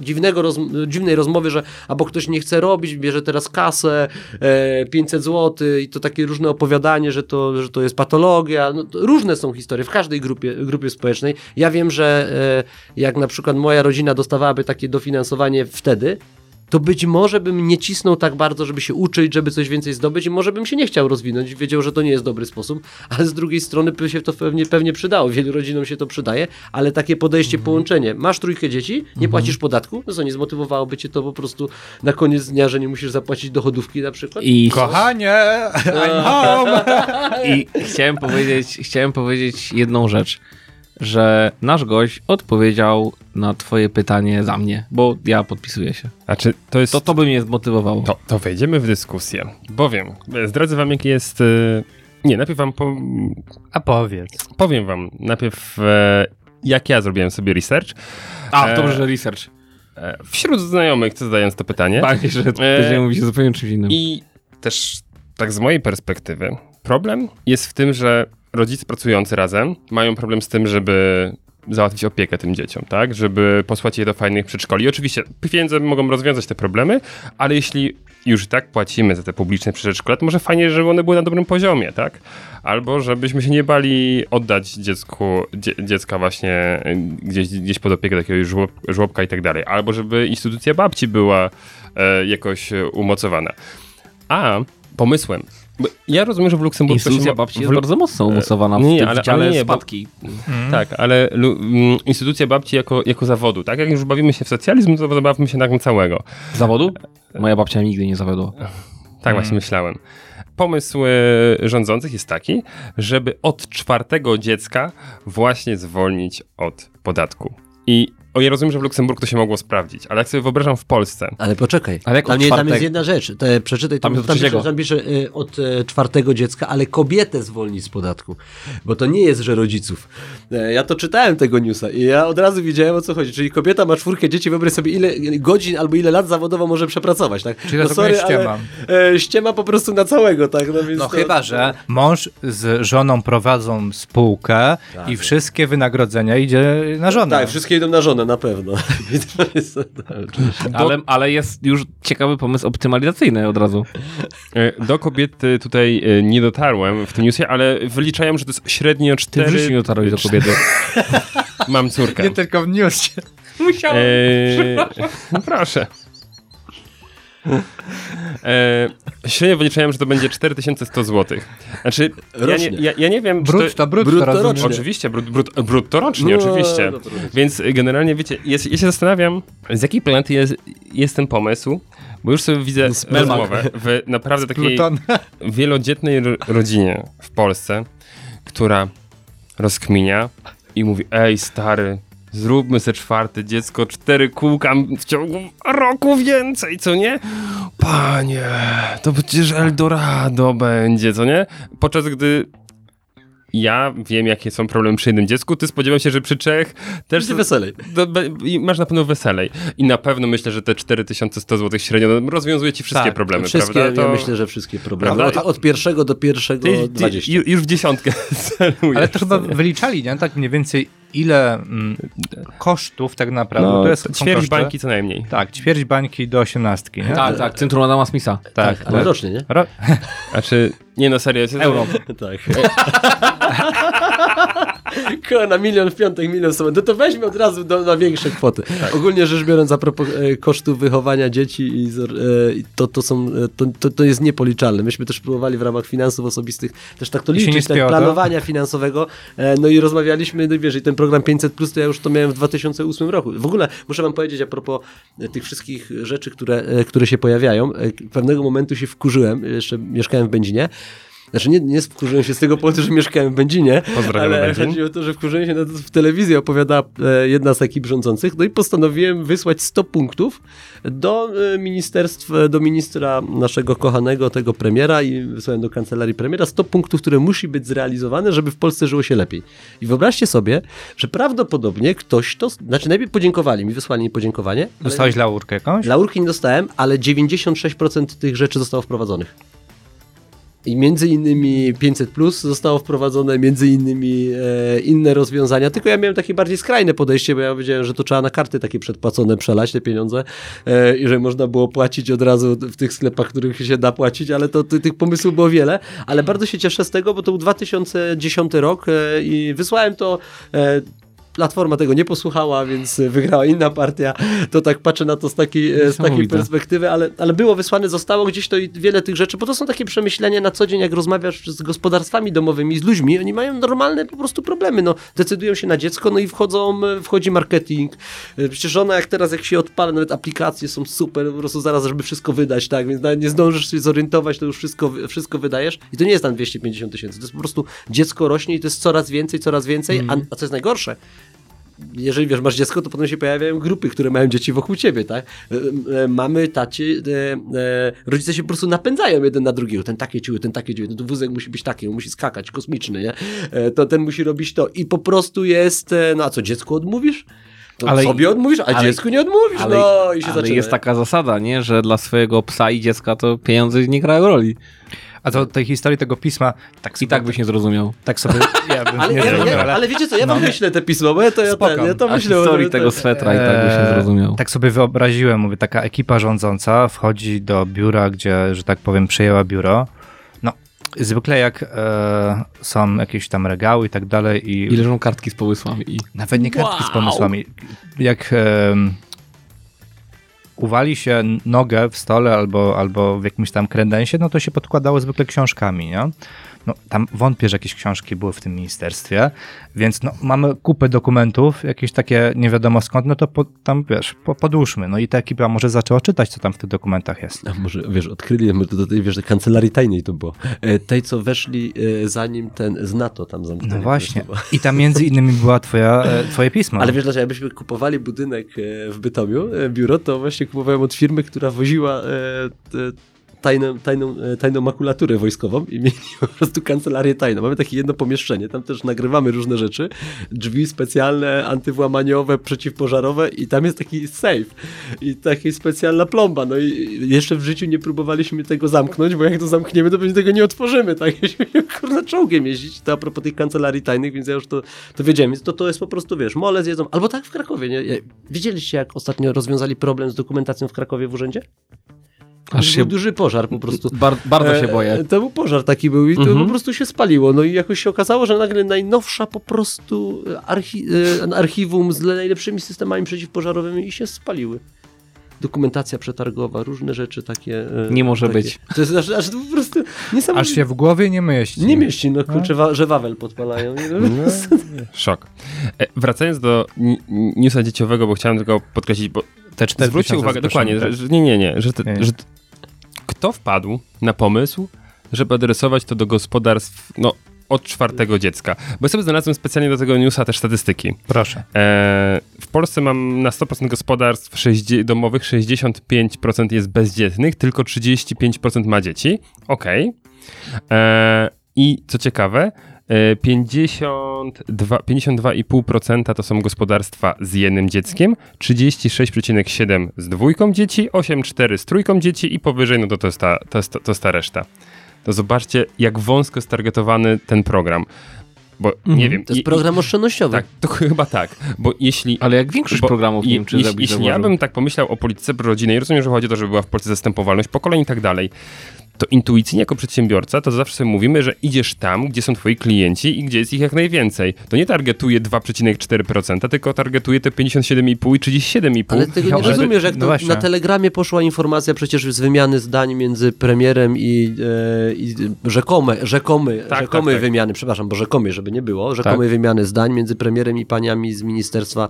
dziwnego roz, dziwnej rozmowy, że albo ktoś nie chce robić, bierze teraz kasę, e, 500 zł i to takie różne opowiadanie, że to, że to jest patologia. No, to różne są historie w każdej grupie, grupie społecznej. Ja wiem, że e, jak na przykład moja rodzina dostawałaby takie dofinansowanie wtedy, to być może bym nie cisnął tak bardzo, żeby się uczyć, żeby coś więcej zdobyć i może bym się nie chciał rozwinąć, wiedział, że to nie jest dobry sposób, ale z drugiej strony by się to pewnie, pewnie przydało, wielu rodzinom się to przydaje, ale takie podejście, połączenie, masz trójkę dzieci, nie płacisz podatku, no co, nie zmotywowałoby cię to po prostu na koniec dnia, że nie musisz zapłacić dochodówki na przykład? I, Kochanie, I'm home! I chciałem powiedzieć, chciałem powiedzieć jedną rzecz, że nasz gość odpowiedział na twoje pytanie za mnie, bo ja podpisuję się. Znaczy, to jest... To, to by mnie zmotywowało. To, to wejdziemy w dyskusję, bowiem e, zdradzę wam, jaki jest... e, Nie, najpierw wam po, A powiedz. powiem wam najpierw, e, jak ja zrobiłem sobie research. A, E, dobrze, że research. E, Wśród znajomych, zadając to pytanie. Panie, że będziemy mówić zupełnie czymś innym. I też tak z mojej perspektywy, problem jest w tym, że rodzice pracujący razem mają problem z tym, żeby załatwić opiekę tym dzieciom, tak? Żeby posłać je do fajnych przedszkoli. Oczywiście pieniądze mogą rozwiązać te problemy, ale jeśli już i tak płacimy za te publiczne przedszkola, to może fajnie, żeby one były na dobrym poziomie, tak? Albo żebyśmy się nie bali oddać dziecku, dzie, dziecka właśnie y, gdzieś, gdzieś pod opiekę takiego żłob, żłobka i tak dalej. Albo żeby instytucja babci była e, jakoś e, umocowana. A pomysłem. Ja rozumiem, że w Luksemburgu... Instytucja ma- babci w jest Lu- bardzo mocno umocowana w nie, tym ale- dziale ale nie, bo- spadki. Tak, ale lu, mm, instytucja babci jako, jako zawodu, tak? Jak już bawimy się w socjalizm, to zabawmy się na całego. Zawodu? Moja babcia nigdy nie zawiodła. Tak właśnie myślałem. Pomysł e, rządzących jest taki, żeby od czwartego dziecka właśnie zwolnić od podatku. I o, ja rozumiem, że w Luksemburgu to się mogło sprawdzić, ale jak sobie wyobrażam w Polsce, Ale poczekaj, Ale jak tam, nie, tam jest jedna rzecz, te, przeczytaj, Tam tam, jest tam, pisze, tam pisze y, od e, czwartego dziecka, ale kobietę zwolni z podatku, bo to nie jest, że rodziców. E, ja to czytałem tego newsa i ja od razu wiedziałem o co chodzi, czyli kobieta ma czwórkę dzieci, wyobraź sobie ile godzin albo ile lat zawodowo może przepracować, tak? Czyli to trochę ściema. ale e, ściema po prostu na całego, tak? No, No to, chyba, że mąż z żoną prowadzą spółkę i wszystkie wynagrodzenia idzie na żonę. Tak, wszystkie idą na żonę, na pewno. Ale, ale jest już ciekawy pomysł optymalizacyjny od razu. e, do kobiety tutaj e, nie dotarłem w tym newsie, ale wyliczają, że to jest średnio Ty w cztery... życiu nie dotarłeś do kobiety. Mam córkę. Nie tylko w newsie. Eee, proszę. Eee, średnio wyliczałem, że to będzie 4100 zł. Znaczy, ja nie, ja, ja nie wiem, Brutto, to... brutto, brutto rocznie. Oczywiście, brut, brut, brutto rocznie, No, oczywiście. no. Więc generalnie, wiecie, jest, ja się zastanawiam, z jakiej planety jest, jest ten pomysł, bo już sobie widzę rozmowę w naprawdę takiej Pluton. wielodzietnej ro- rodzinie w Polsce, która rozkminia i mówi, ej stary, zróbmy se czwarte dziecko, cztery kółka w ciągu roku więcej, co nie? Panie, to przecież Eldorado będzie, co nie? Podczas gdy ja wiem, jakie są problemy przy jednym dziecku, ty spodziewam się, że przy trzech też... Będzie weselej. Do, masz na pewno weselej. I na pewno myślę, że te 4100 zł średnio no, rozwiązuje ci wszystkie Tak, problemy, Wszystkie, prawda? ja myślę, że wszystkie problemy. Od, od pierwszego do pierwszego Ty, ty, 20. ju- już w dziesiątkę celujesz Ale to chyba wyliczali, nie? Tak mniej więcej ile mm, kosztów tak naprawdę. No, to jest, ćwierć koszty. bańki co najmniej. Tak, ćwierć bańki do osiemnastki, nie? Tak, tak, Centrum Adama Smitha. tak. Ale rocznie, nie? Ro- Znaczy, nie no serio. Euro. Tak. Ko, na milion w piątek, milion sobotę. No to weźmy od razu do, na większe kwoty. Ogólnie rzecz biorąc, a propos e, kosztów wychowania dzieci, i, e, to, to, są, e, to, to, to jest niepoliczalne. Myśmy też próbowali w ramach finansów osobistych też tak to liczyć, tak, spięło, tak? planowania finansowego. E, no i rozmawialiśmy, no wiesz, i ten program 500, plus, to ja już to miałem w 2008 roku. W ogóle muszę wam powiedzieć a propos e, tych wszystkich rzeczy, które, e, które się pojawiają. Pewnego momentu się wkurzyłem, jeszcze mieszkałem w Będzinie. Znaczy nie, nie wkurzyłem się z tego powodu, że mieszkałem w Będzinie, Pozdrawiam ale Będzin. chodzi o to, że wkurzyłem się na to, w telewizji opowiada e, jedna z ekip rządzących, no i postanowiłem wysłać 100 punktów do e, ministerstwa, do ministra naszego kochanego, tego premiera i wysłałem do kancelarii premiera 100 punktów, które musi być zrealizowane, żeby w Polsce żyło się lepiej. I wyobraźcie sobie, że prawdopodobnie ktoś to, znaczy najpierw podziękowali mi, wysłali mi podziękowanie. Dostałeś laurkę jakąś? Laurki nie dostałem, ale 96% tych rzeczy zostało wprowadzonych. I między innymi 500 plus zostało wprowadzone, między innymi e, inne rozwiązania. Tylko ja miałem takie bardziej skrajne podejście, bo ja wiedziałem, że to trzeba na karty takie przedpłacone przelać te pieniądze e, i że można było płacić od razu w tych sklepach, których się da płacić, ale to ty, tych pomysłów było wiele. Ale bardzo się cieszę z tego, bo to był 2010 rok e, i wysłałem to. E, Platforma tego nie posłuchała, więc wygrała inna partia. To tak patrzę na to z takiej, e, z takiej perspektywy, ale, ale było wysłane, zostało gdzieś to i wiele tych rzeczy, bo to są takie przemyślenia na co dzień, jak rozmawiasz z gospodarstwami domowymi, z ludźmi, oni mają normalne po prostu problemy, no, decydują się na dziecko, no i wchodzą, e, wchodzi marketing, E, przecież ona jak teraz, jak się odpala, nawet aplikacje są super, po prostu zaraz, żeby wszystko wydać, tak, więc nawet nie zdążysz się zorientować, to już wszystko, wszystko wydajesz. I to nie jest tam 250 tysięcy, to jest po prostu dziecko rośnie i to jest coraz więcej, coraz więcej, a, a co jest najgorsze, jeżeli wiesz, masz dziecko, to potem się pojawiają grupy, które mają dzieci wokół ciebie, tak? E, e, Mamy, taci, e, rodzice się po prostu napędzają jeden na drugiego. Ten takie ciuły, ten takie ciuły, no to wózek musi być taki, on musi skakać, kosmiczny, nie? To ten musi robić to i po prostu jest, no a co, dziecku odmówisz? To Ale- sobie odmówisz, a ale- dziecku nie odmówisz, ale, no i się ale zaczyna. jest taka zasada, nie, że dla swojego psa i dziecka to pieniądze nie grają roli. A to tej historii tego pisma, tak I tak byś nie zrozumiał. tak sobie, ja bym Ale, nie ja, zrozumiał, ja, ale ale wiecie co, ja wam No. wyślę te pismo, bo ja to, ja, ten, ja to A myślę. historii tego swetra i tak byś nie Eee, zrozumiał. Tak sobie wyobraziłem, mówię, taka ekipa rządząca wchodzi do biura, gdzie, że tak powiem, przejęła biuro. No, zwykle jak e, są jakieś tam regały i tak dalej i I leżą kartki z pomysłami. I... nawet nie kartki z Wow! pomysłami. Jak uwali się nogę w stole albo, albo w jakimś tam kredensie, no to się podkładało zwykle książkami, nie? No, tam wątpię, że jakieś książki były w tym ministerstwie, więc no, mamy kupę dokumentów, jakieś takie nie wiadomo skąd, no to po, tam, wiesz, po, podłóżmy. No i ta ekipa może zaczęła czytać, co tam w tych dokumentach jest. A może, wiesz, odkryli, może do tej, wiesz, do kancelarii tajnej to było. E, tej, co weszli e, zanim ten z NATO tam zamknęli. No właśnie. I tam między innymi była twoja, e, twoje pismo. Ale wiesz dlaczego, jakbyśmy kupowali budynek e, w Bytomiu, e, biuro, to właśnie kupowałem od firmy, która woziła e, te, tajną, tajną, e, tajną makulaturę wojskową i mieli po prostu kancelarię tajną. Mamy takie jedno pomieszczenie, tam też nagrywamy różne rzeczy, drzwi specjalne, antywłamaniowe, przeciwpożarowe i tam jest taki safe i taka specjalna plomba. No i jeszcze w życiu nie próbowaliśmy tego zamknąć, bo jak to zamkniemy, to pewnie tego nie otworzymy, tak? Jeśli kurna czołgiem jeździć, to a propos tych kancelarii tajnych, więc ja już to, to wiedziałem, więc to, to jest po prostu, wiesz, mole zjedzą, albo tak w Krakowie, nie? Widzieliście, jak ostatnio rozwiązali problem z dokumentacją w Krakowie w urzędzie? Aż Był się duży pożar po prostu. bar, bardzo się E, boję. To był pożar taki był i to Mhm. po prostu się spaliło. No i jakoś się okazało, że nagle najnowsza po prostu archi e, archiwum z najlepszymi systemami przeciwpożarowymi i się spaliły. Dokumentacja przetargowa, różne rzeczy takie. e, Nie może takie. być. To jest aż, aż po prostu niesamowite. Aż się w głowie nie mieści. Nie mieści, no kurczę, wa- że Wawel podpalają. No, szok. E, wracając do newsa dzieciowego, bo chciałem tylko podkreślić, bo Te cztery zwróćcie tysiące uwagę, dokładnie, że, zgłoszonych, że nie, nie, nie, że, te, Nie. że kto wpadł na pomysł, żeby adresować to do gospodarstw, no, od czwartego dziecka. Bo ja sobie znalazłem specjalnie do tego newsa też statystyki. tak. Proszę. E, w Polsce mam na 100% gospodarstw domowych 65% jest bezdzietnych, tylko 35% ma dzieci. Okej. E, I co ciekawe, 52, 52,5% to są gospodarstwa z jednym dzieckiem, 36,7% z dwójką dzieci, 8,4% z trójką dzieci i powyżej, no to to jest ta, to jest, to jest ta reszta. To zobaczcie, jak wąsko jest targetowany ten program. Bo nie wiem. To jest program oszczędnościowy. tak, to chyba tak, bo jeśli... Ale jak większość bo programów, nie wiem, czy jeśli, jeśli ja bym tak pomyślał o polityce prorodzinnej, rozumiem, że chodzi o to, żeby była w Polsce zastępowalność pokoleń i tak dalej, to intuicyjnie jako przedsiębiorca, to zawsze sobie mówimy, że idziesz tam, gdzie są twoi klienci i gdzie jest ich jak najwięcej. To nie targetuje 2,4%, tylko targetuje te 57,5 i 37,5. Ale ty tego nie ale- rozumiesz, jak no na telegramie poszła informacja przecież z wymiany zdań między premierem i, e, i rzekome, rzekomy, Tak, rzekomej tak, tak. wymiany, przepraszam, bo rzekomej, żeby nie było, rzekomej wymiany zdań między premierem i paniami z ministerstwa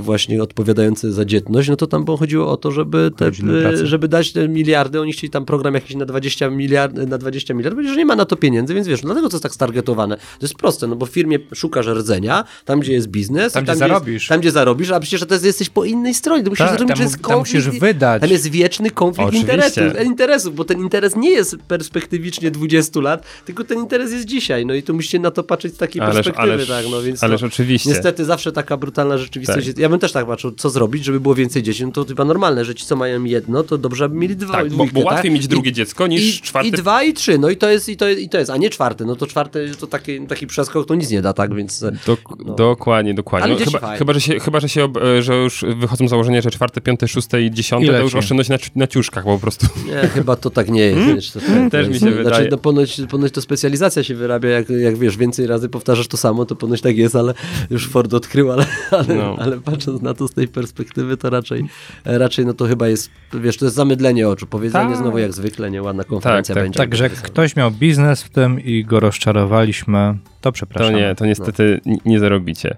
właśnie odpowiadające za dzietność, no to tam było chodziło o to, żeby, te, e, żeby dać te miliardy, oni chcieli tam program jakiś na 20 miliard, na 20 miliardów, powiedzieli, że nie ma na to pieniędzy, więc wiesz, no dlatego to jest tak stargetowane. To jest proste, no bo w firmie szukasz rdzenia, tam gdzie jest biznes, Tam, i gdzie jest- zarobisz. tam gdzie zarobisz, a przecież to jest, jesteś po innej stronie, to musisz Tak, zrozumieć, tam jest tam musisz konflikt, wydać. tam jest wieczny konflikt interesów, interesów, bo ten interes nie jest perspektywicznie 20 lat, tylko ten interes jest dzisiaj, no i tu musicie na to patrzeć z takiej Ależ- perspektywy, ależ- tak, no więc ależ to, oczywiście. Niestety zawsze taka brutalna rzeczywistość Tak. jest. Ja bym też tak patrzył, co zrobić, żeby było więcej dzieci, no to chyba normalne, że ci, co mają jedno, to dobrze, aby mieli dwa, Tak, bo, dwójkę, bo łatwiej tak? mieć drugie I, dziecko niż i, czwarte. I dwa, i trzy, no i to jest, i to jest, i to jest, a nie czwarte, no to czwarte to taki, taki przeskok to nic nie da, tak, więc... Dok- No. Dokładnie, dokładnie. Ale No, chyba, chyba, że się, chyba, że się, e, że już wychodzą założenia, że czwarte, piąte, szóste i dziesiąte I to już oszczędność na, na ciuszkach po prostu. Nie, chyba to tak nie jest. wiesz, to, Hmm? Też mi się Znaczy, wydaje. no ponoć, ponoć to specjalizacja się wyrabia, jak, jak wiesz, więcej razy powtarzasz to samo, to ponoć tak jest, ale już Ford odkrył, ale, ale, No. ale patrząc na to z tej perspektywy, to raczej, raczej no to chyba jest, wiesz, to jest zamydlenie oczu. Powiedzenie Tak. znowu jak zwykle, nieładna konferencja tak, będzie. Także jak ktoś miał biznes w tym i go rozczarowaliśmy, to To przepraszam. nie, to niestety n- nie zarobicie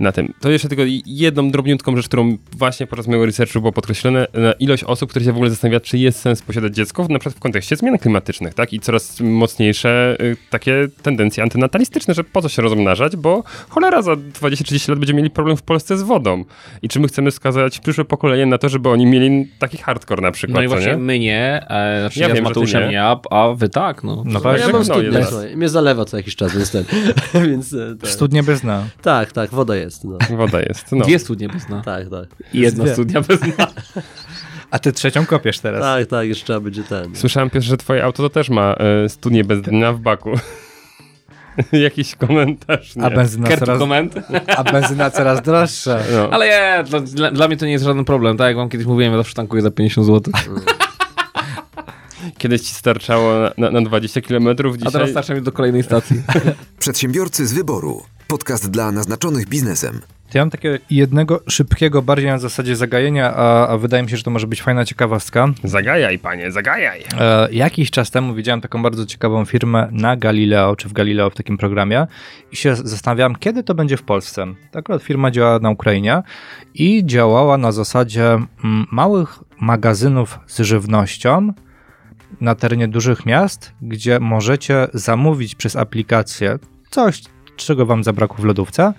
na tym. To jeszcze tylko jedną drobniutką rzecz, którą właśnie podczas mojego researchu było podkreślone, na ilość osób, które się w ogóle zastanawia, czy jest sens posiadać dziecko, na przykład w kontekście zmian klimatycznych, tak? I coraz mocniejsze y, takie tendencje antynatalistyczne, że po co się rozmnażać, bo cholera za 20-30 lat będziemy mieli problem w Polsce z wodą. I czy my chcemy skazać przyszłe pokolenie na to, żeby oni mieli taki hardcore na przykład, No i właśnie nie? my nie, e, znaczy Ja ja, wiem, z Mateuszem nie. nie, a, a wy tak, no. No No, właśnie, ja mam no, studnię, jest. słuchaj, mnie zalewa co jakiś czas, więc ten, więc tak. studnie bez dna. Tak, tak, woda woda jest. No. Woda jest. No. Dwie studnie bez dna. Tak, tak. I jedna Dwie. studnia bez dna. A ty trzecią kopiesz teraz. Tak, tak, jeszcze trzeba będzie ten. Słyszałem pierwszy, że twoje auto to też ma studnię bez dna w baku. Jakiś komentarz? Nie. A benzyna, coraz, koment. a benzyna coraz droższa. No. Ale nie, dla, dla, dla mnie to nie jest żaden problem. Tak jak wam kiedyś mówiłem, ja zawsze tankuję za 50 zł. Kiedyś ci starczało na, na, na 20 km, dzisiaj... A teraz starcza mi do kolejnej stacji. Przedsiębiorcy z wyboru. Podcast dla naznaczonych biznesem. To ja mam takiego jednego szybkiego, bardziej na zasadzie zagajenia, a, a wydaje mi się, że to może być fajna ciekawostka. Zagajaj, panie, zagajaj. E, jakiś czas temu widziałem taką bardzo ciekawą firmę na Galileo, czy w Galileo w takim programie i się zastanawiałem, kiedy to będzie w Polsce. Ta akurat firma działa na Ukrainie i działała na zasadzie mm, małych magazynów z żywnością na terenie dużych miast, gdzie możecie zamówić przez aplikację coś, czego wam zabrakło w lodówce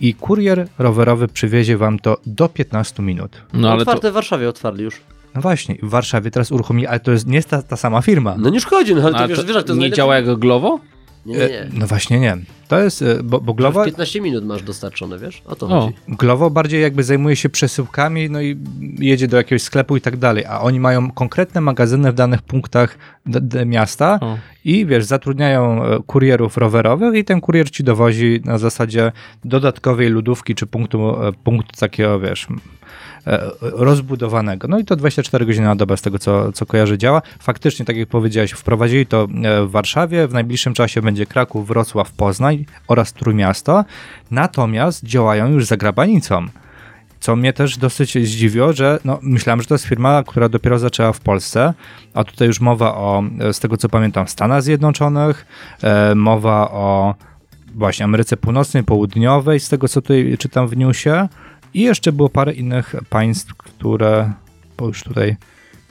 i kurier rowerowy przywiezie wam to do 15 minut. No ale to, Otwarte w Warszawie otwarli już. No właśnie, w Warszawie teraz uruchomili, ale to jest nie jest ta, ta sama firma. No nie szkodzi, no ale to ale wiesz, to wiesz, to jest nie działa jak Glovo? Nie, nie, nie. E, No właśnie nie. To jest, e, bo, bo W Glovo, 15 minut masz dostarczone, wiesz? O to O. chodzi. Glovo bardziej jakby zajmuje się przesyłkami, no i jedzie do jakiegoś sklepu i tak dalej, a oni mają konkretne magazyny w danych punktach d- d- miasta O. i wiesz, zatrudniają e, kurierów rowerowych i ten kurier ci dowozi na zasadzie dodatkowej lodówki czy punktu, e, punktu takiego, wiesz, e, rozbudowanego. No i to 24 godziny na dobę z tego, co, co kojarzy działa. Faktycznie, tak jak powiedziałeś, wprowadzili to e, w Warszawie, w najbliższym czasie będzie Kraków, Wrocław, Poznań oraz Trójmiasto, natomiast działają już za granicą. Co mnie też dosyć zdziwiło, że no, myślałem, że to jest firma, która dopiero zaczęła w Polsce, a tutaj już mowa o, e, z tego co pamiętam, Stanach Zjednoczonych, e, mowa o właśnie Ameryce Północnej, Południowej, z tego co tutaj czytam w newsie i jeszcze było parę innych państw, które, bo już tutaj,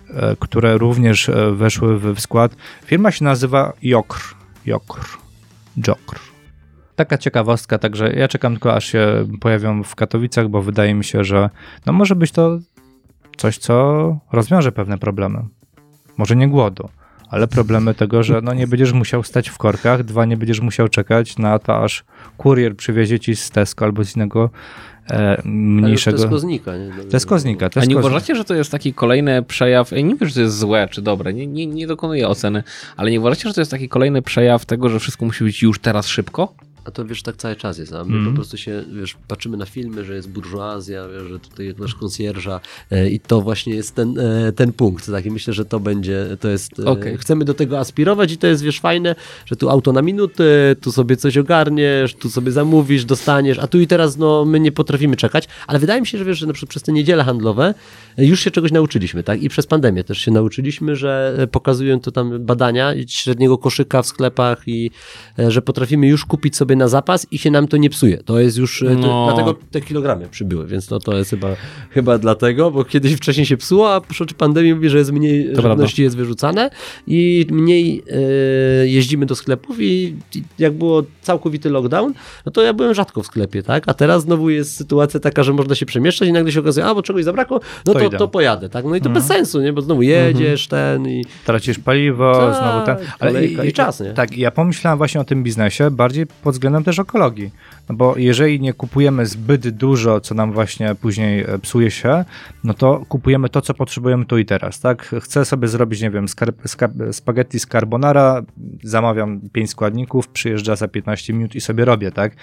e, które również e, weszły w skład. Firma się nazywa Jokr. Jokr. Jokr. Taka ciekawostka, także ja czekam tylko aż się pojawią w Katowicach, bo wydaje mi się, że no może być to coś, co rozwiąże pewne problemy. Może nie głodu, ale problemy tego, że no nie będziesz musiał stać w korkach, dwa, nie będziesz musiał czekać na to, aż kurier przywiezie ci z Tesco albo z innego e, Ale już mniejszego... To jest koznika, nie? No, Tesco znika. A Tesco nie znika. uważacie, że to jest taki kolejny przejaw, ja nie wiem, że to jest złe czy dobre, nie, nie, nie dokonuję oceny, ale nie uważacie, że to jest taki kolejny przejaw tego, że wszystko musi być już teraz szybko? A to wiesz, tak cały czas jest. A my Mhm. po prostu się, wiesz, patrzymy na filmy, że jest burżuazja, wiesz, że tutaj masz konsjerża e, i to właśnie jest ten, e, ten punkt. Tak? I myślę, że to będzie, to jest, e, chcemy do tego aspirować i to jest, wiesz, fajne, że tu auto na minutę, tu sobie coś ogarniesz, tu sobie zamówisz, dostaniesz, a tu i teraz, no, my nie potrafimy czekać, ale wydaje mi się, że wiesz, że na przykład przez te niedziele handlowe e, już się czegoś nauczyliśmy, tak? I przez pandemię też się nauczyliśmy, że e, pokazują to tam badania średniego koszyka w sklepach i e, że potrafimy już kupić sobie na zapas i się nam to nie psuje. To jest już, e, to, No. dlatego te kilogramy przybyły, więc to, to jest chyba, chyba dlatego, bo kiedyś wcześniej się psuło, a przy pandemii mówi, że jest mniej prawda. żywności jest wyrzucane i mniej e, jeździmy do sklepów i, i jak było całkowity lockdown, no to ja byłem rzadko w sklepie, tak? A teraz znowu jest sytuacja taka, że można się przemieszczać i nagle się okazuje, a bo czegoś zabrakło, no To to, to, pojadę, tak? No i to bez sensu, nie? Bo znowu jedziesz, ten i tracisz paliwo, Tak, znowu ten. kolejka i czas, nie? Tak, ja pomyślałem właśnie o tym biznesie bardziej pod względem też ekologii. No bo jeżeli nie kupujemy zbyt dużo, co nam właśnie później e, psuje się, no to kupujemy to, co potrzebujemy tu i teraz, tak? Chcę sobie zrobić, nie wiem, spaghetti z carbonara, zamawiam 5 składników, przyjeżdża za 15 minut i sobie robię, tak?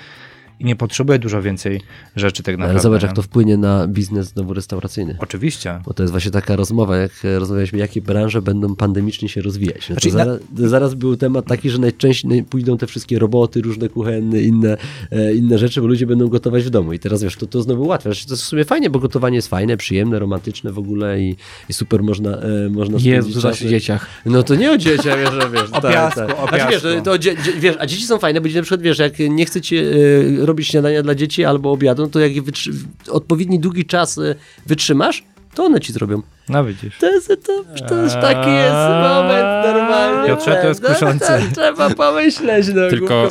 I nie potrzebuję dużo więcej rzeczy tak naprawdę. Ale zobacz, jak to wpłynie na biznes znowu restauracyjny. Oczywiście. Bo to jest właśnie taka rozmowa, jak rozmawialiśmy, jakie branże będą pandemicznie się rozwijać. No to Znaczy, na- zaraz, zaraz był temat taki, że najczęściej naj- pójdą te wszystkie roboty, różne kuchenne, inne, e, inne rzeczy, bo ludzie będą gotować w domu. I teraz wiesz, to, to znowu ułatwia. Znaczy, To jest w sumie fajnie, bo gotowanie jest fajne, przyjemne, romantyczne w ogóle i, i super można, e, można Jezu, spędzić to czas. zaś dzieciach. No to nie o dzieciach, wiesz, że wiesz. O tak, piasku, tak. o Znaczy, wiesz, piasku. to, dzie, wiesz, a dzieci są fajne, bo na przykład wiesz, jak nie chcecie e, robić śniadania dla dzieci albo obiadu, no to jak wytrzy- odpowiedni długi czas e, wytrzymasz, to one ci zrobią. No widzisz. To jest, to, to już taki jest moment normalnie. Piotrze, to jest No, kuszące. to Trzeba pomyśleć, no Tylko e,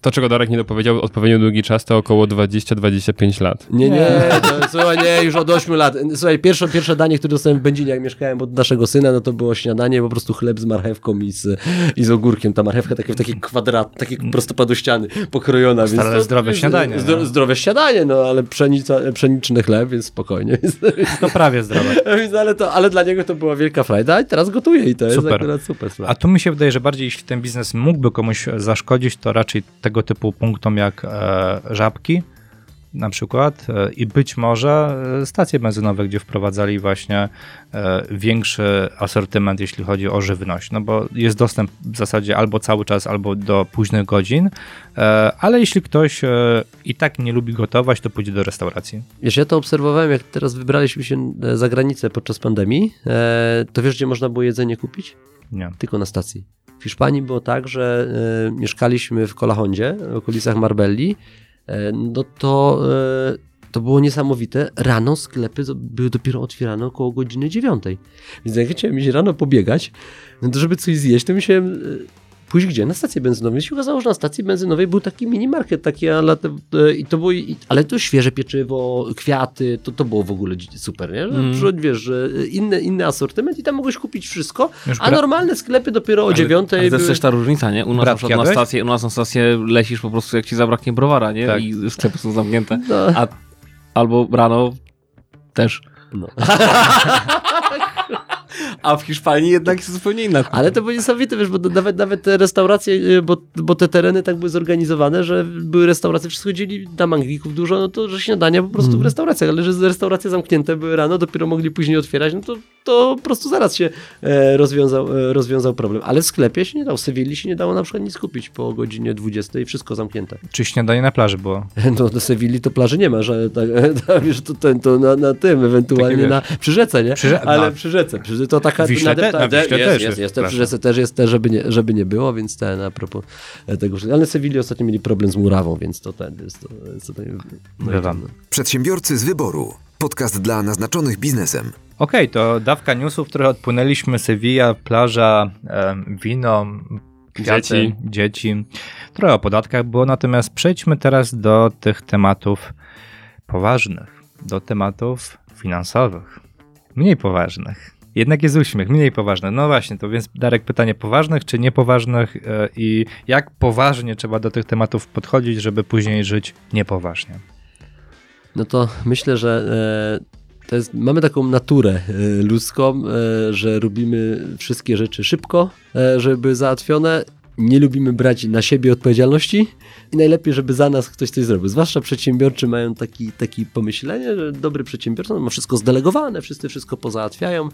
to, czego Darek nie dopowiedział, odpowiednio długi czas to około 20-25 lat. Nie, nie, to, słuchaj, nie, już od 8 lat. Słuchaj, pierwsze, pierwsze danie, które dostałem w Będzinie, jak mieszkałem od naszego syna, no to było śniadanie, po prostu chleb z marchewką i z, i z ogórkiem. Ta marchewka takie w taki kwadrat, taki prostopadł ściany, pokrojona. więc Stare, to- zdrowe śniadanie, Zdro, no. Zdrowe śniadanie, no ale pszenica, pszeniczny chleb, więc spokojnie. No prawie zdrowe. Więc, ale, to, ale dla niego to była wielka frajda i teraz gotuje i to jest Super. akurat super sprawa. A tu mi się wydaje, że bardziej jeśli ten biznes mógłby komuś zaszkodzić, to raczej tego typu punktom jak e, żabki na przykład e, i być może e, stacje benzynowe, gdzie wprowadzali właśnie e, większy asortyment, jeśli chodzi o żywność, no bo jest dostęp w zasadzie albo cały czas, albo do późnych godzin, ale jeśli ktoś i tak nie lubi gotować, to pójdzie do restauracji. Wiesz, ja to obserwowałem, jak teraz wybraliśmy się za granicę podczas pandemii, to wiesz, gdzie można było jedzenie kupić? Nie. Tylko na stacji. W Hiszpanii było tak, że mieszkaliśmy w Kolahondzie, w okolicach Marbelli, no to, e, to było niesamowite. Rano sklepy były dopiero otwierane około godziny dziewiątej. Więc jak chciałem iść rano pobiegać, no to żeby coś zjeść, to musiałem e, pójść gdzie? Na stację benzynową. I się okazało, że na stacji benzynowej był taki minimarket, taki, ale, i to było, i, ale to świeże pieczywo, kwiaty, to, to było w ogóle super, nie? Że, Mm. wiesz, inny, inny asortyment i tam mogłeś kupić wszystko, Już a gra- normalne sklepy dopiero o dziewiątej Ale to były... jest też ta różnica, nie? U nas Brat na na stację, u nas na stację lecisz po prostu jak ci zabraknie browara, nie? Tak. I sklepy są zamknięte. No. A albo rano też. No. A w Hiszpanii jednak jest zupełnie inna. Ale to było niesamowite, wiesz, bo nawet, nawet te restauracje, y, bo, bo te tereny tak były zorganizowane, że były restauracje, wszyscy chodzili tam Anglików dużo, no to, że śniadania po prostu w restauracjach, ale że restauracje zamknięte były rano, dopiero mogli później otwierać, no to, to po prostu zaraz się e, rozwiązał, e, rozwiązał problem. Ale w sklepie się nie dało, w Sewilli się nie dało na przykład nic kupić po godzinie 20, wszystko zamknięte. Czy śniadanie na plaży było? No do Sewilli to plaży nie ma, że tak, wiesz, to, ten, to na, na tym, ewentualnie Takie, na, przy rzece, nie? Przy Ale przy rzece, przy, to taka... Wiśle te- na Wiśle jest, też jest, jest jest, te rzece też jest, te, żeby nie, żeby nie było, więc ten, a propos tego, że- ale Sewilli ostatnio mieli problem z murawą, więc to ten, jest to... Jest to no no. Przedsiębiorcy z wyboru. Podcast dla naznaczonych biznesem. Okej, to dawka newsów, które odpłynęliśmy. Sevilla, plaża, wino, kwiaty, Dzieci. dzieci. Trochę o podatkach było, natomiast przejdźmy teraz do tych tematów poważnych, do tematów finansowych, mniej poważnych. Jednak jest uśmiech, mniej poważnych. No właśnie, to więc Darek, pytanie poważnych czy niepoważnych e, i jak poważnie trzeba do tych tematów podchodzić, żeby później żyć niepoważnie. No to myślę, że e, jest, mamy taką naturę e, ludzką, że robimy wszystkie rzeczy szybko, żeby były załatwione. Nie lubimy brać na siebie odpowiedzialności i najlepiej, żeby za nas ktoś coś zrobił. Zwłaszcza przedsiębiorczy mają taki, taki pomyślenie, że dobry przedsiębiorca no, ma wszystko zdelegowane, wszyscy wszystko pozałatwiają.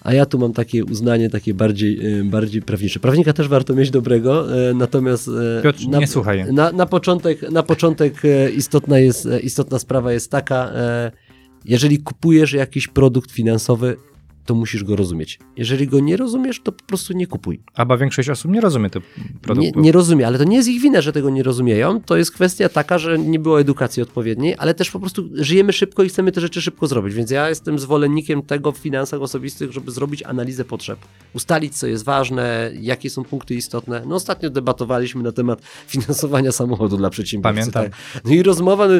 A ja tu mam takie uznanie takie bardziej, e, bardziej prawnicze. Prawnika też warto mieć dobrego, e, natomiast e, Piotr, nie słuchaj. na, na początek, na początek istotna, jest, istotna sprawa jest taka, jeżeli kupujesz jakiś produkt finansowy, to musisz go rozumieć. Jeżeli go nie rozumiesz, to po prostu nie kupuj. Albo większość osób nie rozumie tych Nie, produktów. nie rozumie, ale to nie jest ich wina, że tego nie rozumieją. To jest kwestia taka, że nie było edukacji odpowiedniej, ale też po prostu żyjemy szybko i chcemy te rzeczy szybko zrobić. Więc ja jestem zwolennikiem tego w finansach osobistych, żeby zrobić analizę potrzeb, ustalić, co jest ważne, jakie są punkty istotne. No ostatnio debatowaliśmy na temat finansowania samochodu dla przedsiębiorcy. Pamiętam. Tak. No i rozmowa, no,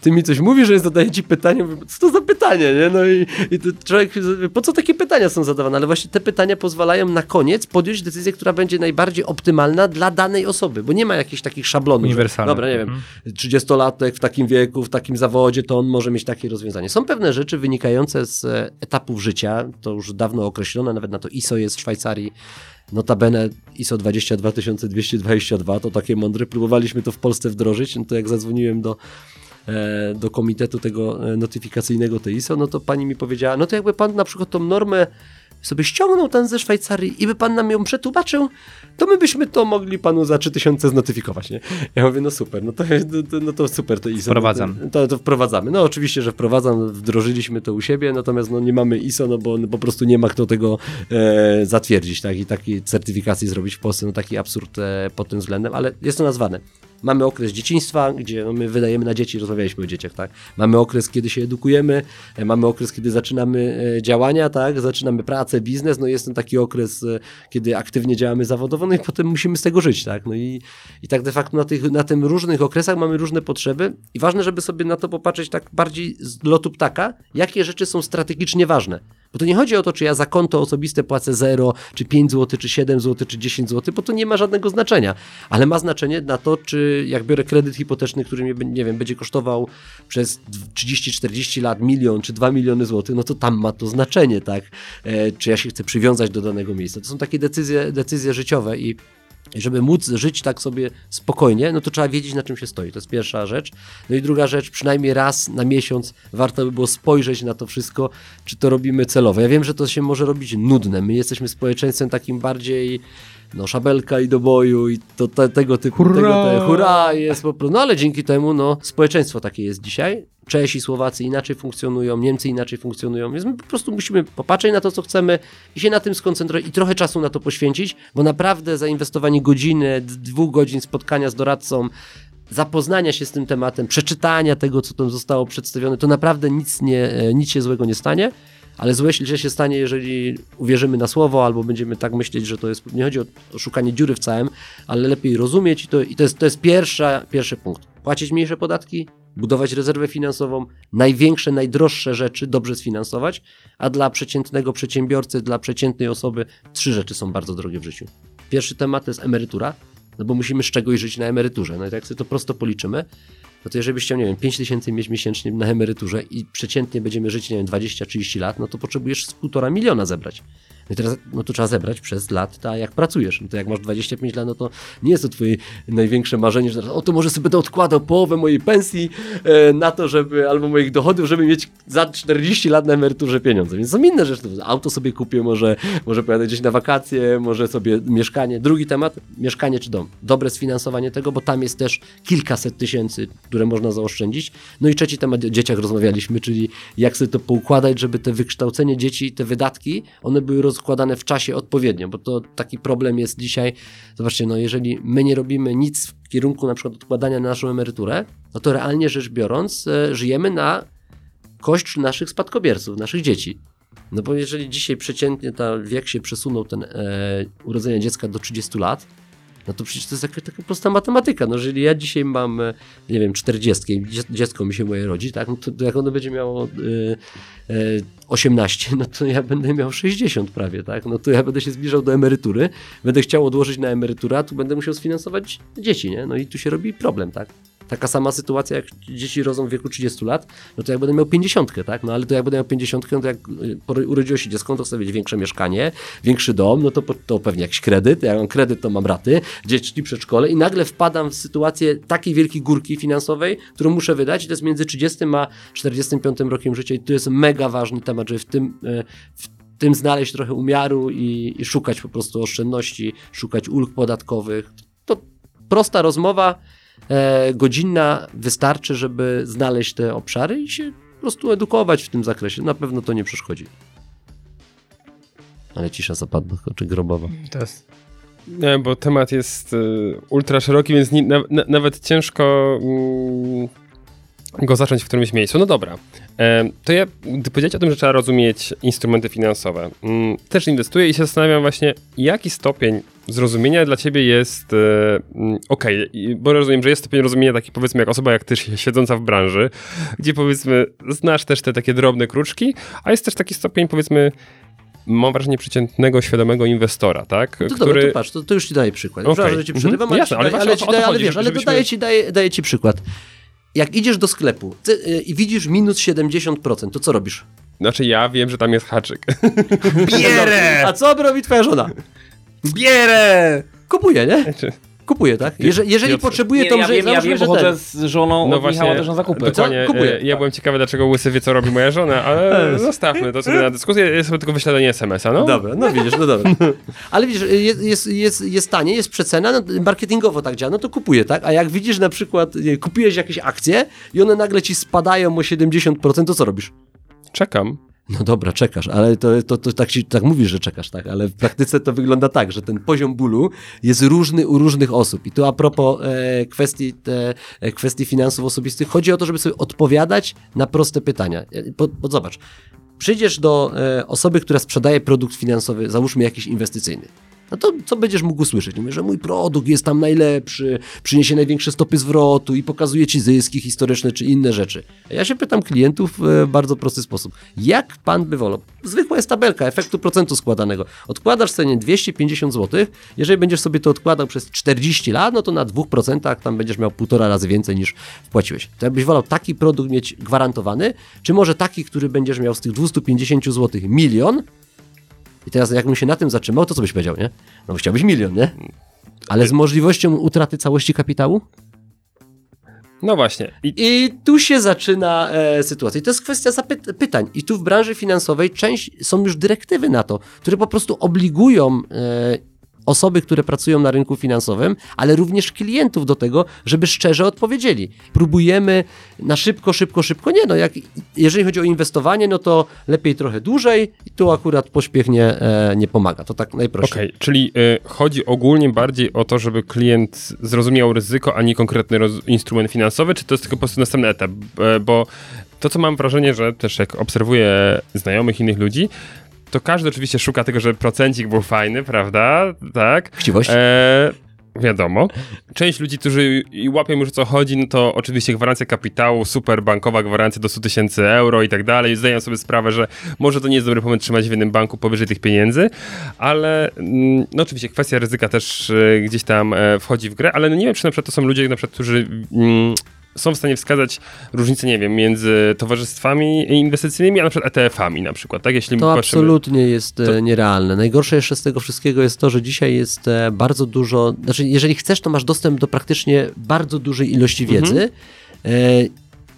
ty mi coś mówisz, że zadaję ci pytanie, co to za pytanie, nie? No i, i człowiek, po co takie pytania są zadawane? Ale właśnie te pytania pozwalają na koniec podjąć decyzję, która będzie najbardziej optymalna dla danej osoby, bo nie ma jakichś takich szablonów. Uniwersalnych. Dobra, nie wiem, Mhm. 30-latek w takim wieku, w takim zawodzie, to on może mieć takie rozwiązanie. Są pewne rzeczy wynikające z e, etapów życia, to już dawno określone, nawet na to ISO jest w Szwajcarii, Notabene ISO 22222 to takie mądre. Próbowaliśmy to w Polsce wdrożyć. No to jak zadzwoniłem do, do komitetu tego e, notyfikacyjnego tej ISO, no to pani mi powiedziała, no to jakby pan na przykład tą normę sobie ściągnął ten ze Szwajcarii i by pan nam ją przetłumaczył, to my byśmy to mogli panu za 3000 znotyfikować, nie? Ja mówię, no super, no to, no to super, to ISO. Wprowadzam. No to, to, wprowadzamy. No oczywiście, że wprowadzam, wdrożyliśmy to u siebie, natomiast no nie mamy ISO, no bo po prostu nie ma kto tego e, zatwierdzić, tak? I takiej certyfikacji zrobić w Polsce, no taki absurd e, pod tym względem, ale jest to nazwane. Mamy okres dzieciństwa, gdzie my wydajemy na dzieci, rozmawialiśmy o dzieciach, tak? Mamy okres, kiedy się edukujemy, e, mamy okres, kiedy zaczynamy e, działania, tak? Zaczynamy pracę, biznes, no jest ten taki okres, e, kiedy aktywnie działamy zawodowo, no i potem musimy z tego żyć, tak? No i, i tak de facto na, tych, na tym różnych okresach mamy różne potrzeby i ważne, żeby sobie na to popatrzeć tak bardziej z lotu ptaka, jakie rzeczy są strategicznie ważne. Bo to nie chodzi o to, czy ja za konto osobiste płacę 0, czy 5 zł, czy 7 zł, czy 10 zł, bo to nie ma żadnego znaczenia. Ale ma znaczenie na to, czy jak biorę kredyt hipoteczny, który mnie, nie wiem, będzie kosztował przez 30-40 lat milion, czy 2 miliony złotych, no to tam ma to znaczenie, tak? E, czy ja się chcę przywiązać do danego miejsca. To są takie decyzje, decyzje życiowe i i żeby móc żyć tak sobie spokojnie, no to trzeba wiedzieć, na czym się stoi. To jest pierwsza rzecz. No i druga rzecz, przynajmniej raz na miesiąc warto by było spojrzeć na to wszystko, czy to robimy celowo. Ja wiem, że to się może robić nudne. My jesteśmy społeczeństwem takim bardziej no szabelka i do boju i to te, tego typu Hurra! Tego, te, hurra jest po prostu, no ale dzięki temu no społeczeństwo takie jest dzisiaj. Czesi, Słowacy inaczej funkcjonują, Niemcy inaczej funkcjonują, więc my po prostu musimy popatrzeć na to, co chcemy i się na tym skoncentrować i trochę czasu na to poświęcić, bo naprawdę zainwestowanie godziny, dwóch godzin spotkania z doradcą, zapoznania się z tym tematem, przeczytania tego, co tam zostało przedstawione, to naprawdę nic, nie, e, nic się złego nie stanie. Ale złe źle się stanie, jeżeli uwierzymy na słowo, albo będziemy tak myśleć, że to jest. Nie chodzi o, szukanie dziury w całym, ale lepiej rozumieć i to, i to jest, to jest pierwsza, pierwszy punkt. Płacić mniejsze podatki, budować rezerwę finansową, największe, najdroższe rzeczy dobrze sfinansować, a dla przeciętnego przedsiębiorcy, dla przeciętnej osoby trzy rzeczy są bardzo drogie w życiu. Pierwszy temat to jest emerytura, no bo musimy z czegoś żyć na emeryturze. No i jak sobie to prosto policzymy, no to jeżeli byś chciał, nie wiem, 5 tysięcy mieć miesięcznie na emeryturze i przeciętnie będziemy żyć, nie wiem, 20-30 lat, no to potrzebujesz z półtora miliona zebrać. No i teraz, no to trzeba zebrać przez lat, a jak pracujesz, no to jak masz 25 lat, no to nie jest to twoje największe marzenie, że o to może sobie będę odkładał połowę mojej pensji e, na to, żeby, albo moich dochodów, żeby mieć za 40 lat na emeryturze pieniądze. Więc są inne rzeczy. Auto sobie kupię, może, może pojadę gdzieś na wakacje, może sobie mieszkanie. Drugi temat, mieszkanie czy dom. Dobre sfinansowanie tego, bo tam jest też kilkaset tysięcy, które można zaoszczędzić. No i trzeci temat, o dzieciach rozmawialiśmy, czyli jak sobie to poukładać, żeby te wykształcenie dzieci, te wydatki, one były rozkładane w czasie odpowiednio, bo to taki problem jest dzisiaj. Zobaczcie, no jeżeli my nie robimy nic w kierunku na przykład odkładania na naszą emeryturę, no to realnie rzecz biorąc, e, żyjemy na kość naszych spadkobierców, naszych dzieci. No bo jeżeli dzisiaj przeciętnie ta wiek się przesunął, ten e, urodzenia dziecka do 30 lat, no to przecież to jest taka, taka prosta matematyka. No jeżeli ja dzisiaj mam, e, nie wiem, 40 i dzie- dziecko mi się moje rodzi, tak, no to, to jak ono będzie miało e, e, 18, no to ja będę miał 60 prawie, tak, no to ja będę się zbliżał do emerytury, będę chciał odłożyć na emeryturę, a tu będę musiał sfinansować dzieci, nie, no i tu się robi problem, tak. Taka sama sytuacja, jak dzieci rodzą w wieku 30 lat, no to jak będę miał 50, tak? No ale to jak będę miał 50, no to jak y, urodziło się dziecko, no to chcę mieć większe mieszkanie, większy dom, no to, to pewnie jakiś kredyt, jak mam kredyt, to mam raty, dzieci przedszkole i nagle wpadam w sytuację takiej wielkiej górki finansowej, którą muszę wydać i to jest między 30 a 45 rokiem życia i to jest mega ważny temat, żeby w tym, y, w tym znaleźć trochę umiaru i, i szukać po prostu oszczędności, szukać ulg podatkowych. To prosta rozmowa, e, godzinna wystarczy, żeby znaleźć te obszary i się po prostu edukować w tym zakresie. Na pewno to nie przeszkodzi. Ale cisza zapadła, czy grobowa. To jest Nie, bo temat jest y, ultra szeroki, więc ni, na, na, nawet ciężko mm, go zacząć w którymś miejscu. No dobra. E, to ja, gdy powiedziałeś o tym, że trzeba rozumieć instrumenty finansowe, mm, też inwestuję i się zastanawiam właśnie, jaki stopień zrozumienia dla ciebie jest e, mm, okej, i- bo rozumiem, że jest stopień rozumienia taki powiedzmy jak osoba jak ty si- siedząca w branży, gdzie powiedzmy znasz też te takie drobne kruczki, a jest też taki stopień powiedzmy mam wrażenie przeciętnego, świadomego inwestora, tak? No to dobra, to patrz, to, to już ci daję przykład. Okej. Przepraszam, że ci przerywam, Mhm. ale, Jasne, ci ale ale, o ci daję, ale wiesz, ale to żebyśmy- daję ci, daję, daję ci przykład. Jak idziesz do sklepu ty, y, i widzisz minus 70%, to co robisz? Znaczy ja wiem, że tam jest haczyk. Bierę! A co robi twoja żona? Bierę! Kupuje, nie? Znaczy, Kupuje, tak? Jeżeli, jeżeli Piotr. potrzebuje, Nie, to ja może wiem, ja wiem, że bo chodzę z żoną no od Michała właśnie, też na zakupy. dokładnie. Co? Kupuję. e, Ja byłem ciekawy, dlaczego Łysy wie, co robi moja żona, ale zostawmy to sobie na dyskusję. Jest sobie tylko wyśledzenie SMS-a, no. Dobra, no widzisz, no dobra. Ale widzisz, jest, jest, jest, jest tanie, jest przecena, no, marketingowo tak działa, no to kupuję, tak? A jak widzisz na przykład, nie, kupiłeś jakieś akcje i one nagle ci spadają o 70%, to co robisz? Czekam. No dobra, czekasz, ale to, to, to tak, ci, tak mówisz, że czekasz, tak, ale w praktyce to wygląda tak, że ten poziom bólu jest różny u różnych osób. I tu a propos e, kwestii, e, kwestii finansów osobistych, chodzi o to, żeby sobie odpowiadać na proste pytania. E, Bo, bo zobacz, przyjdziesz do e, osoby, która sprzedaje produkt finansowy, załóżmy jakiś inwestycyjny. No to co będziesz mógł usłyszeć? Mówię, że mój produkt jest tam najlepszy, przyniesie największe stopy zwrotu i pokazuje ci zyski historyczne czy inne rzeczy. A ja się pytam klientów w bardzo prosty sposób. Jak pan by wolał? Zwykła jest tabelka efektu procentu składanego. Odkładasz sobie 250 zł, jeżeli będziesz sobie to odkładał przez 40 lat, no to na 2% tam będziesz miał półtora razy więcej niż wpłaciłeś. To jakbyś wolał taki produkt mieć gwarantowany, czy może taki, który będziesz miał z tych 250 zł milion, i teraz jakbym się na tym zatrzymał, to co byś powiedział, nie? No bo chciałbyś milion, nie? Ale z możliwością utraty całości kapitału? No właśnie. I I tu się zaczyna e, sytuacja. I to jest kwestia pytań. I tu w branży finansowej część są już dyrektywy na to, które po prostu obligują e, osoby, które pracują na rynku finansowym, ale również klientów do tego, żeby szczerze odpowiedzieli. Próbujemy na szybko, szybko, szybko. Nie, no jak, jeżeli chodzi o inwestowanie, no to lepiej trochę dłużej i tu akurat pośpiech nie, e, nie pomaga. To tak najprościej. Okej, czyli y, chodzi ogólnie bardziej o to, żeby klient zrozumiał ryzyko, a nie konkretny instrument finansowy, czy to jest tylko po prostu następny etap? Bo to, co mam wrażenie, że też jak obserwuję znajomych innych ludzi, to każdy oczywiście szuka tego, żeby procencik był fajny, prawda? Tak. Chciwość? E, wiadomo. Część ludzi, którzy i łapią już o co chodzi, no to oczywiście gwarancja kapitału, super bankowa gwarancja do 100 tysięcy euro i tak dalej. Zdają sobie sprawę, że może to nie jest dobry pomysł trzymać w jednym banku powyżej tych pieniędzy, ale mm, no oczywiście kwestia ryzyka też e, gdzieś tam e, wchodzi w grę, ale no nie wiem, czy na przykład to są ludzie, na przykład, którzy mm, są w stanie wskazać różnicę, nie wiem, między towarzystwami inwestycyjnymi, a na przykład ETF-ami na przykład, tak? Jeśli To patrzymy- absolutnie jest e, to- nierealne. Najgorsze jeszcze z tego wszystkiego jest to, że dzisiaj jest e, bardzo dużo, znaczy jeżeli chcesz, to masz dostęp do praktycznie bardzo dużej ilości Mhm. wiedzy e,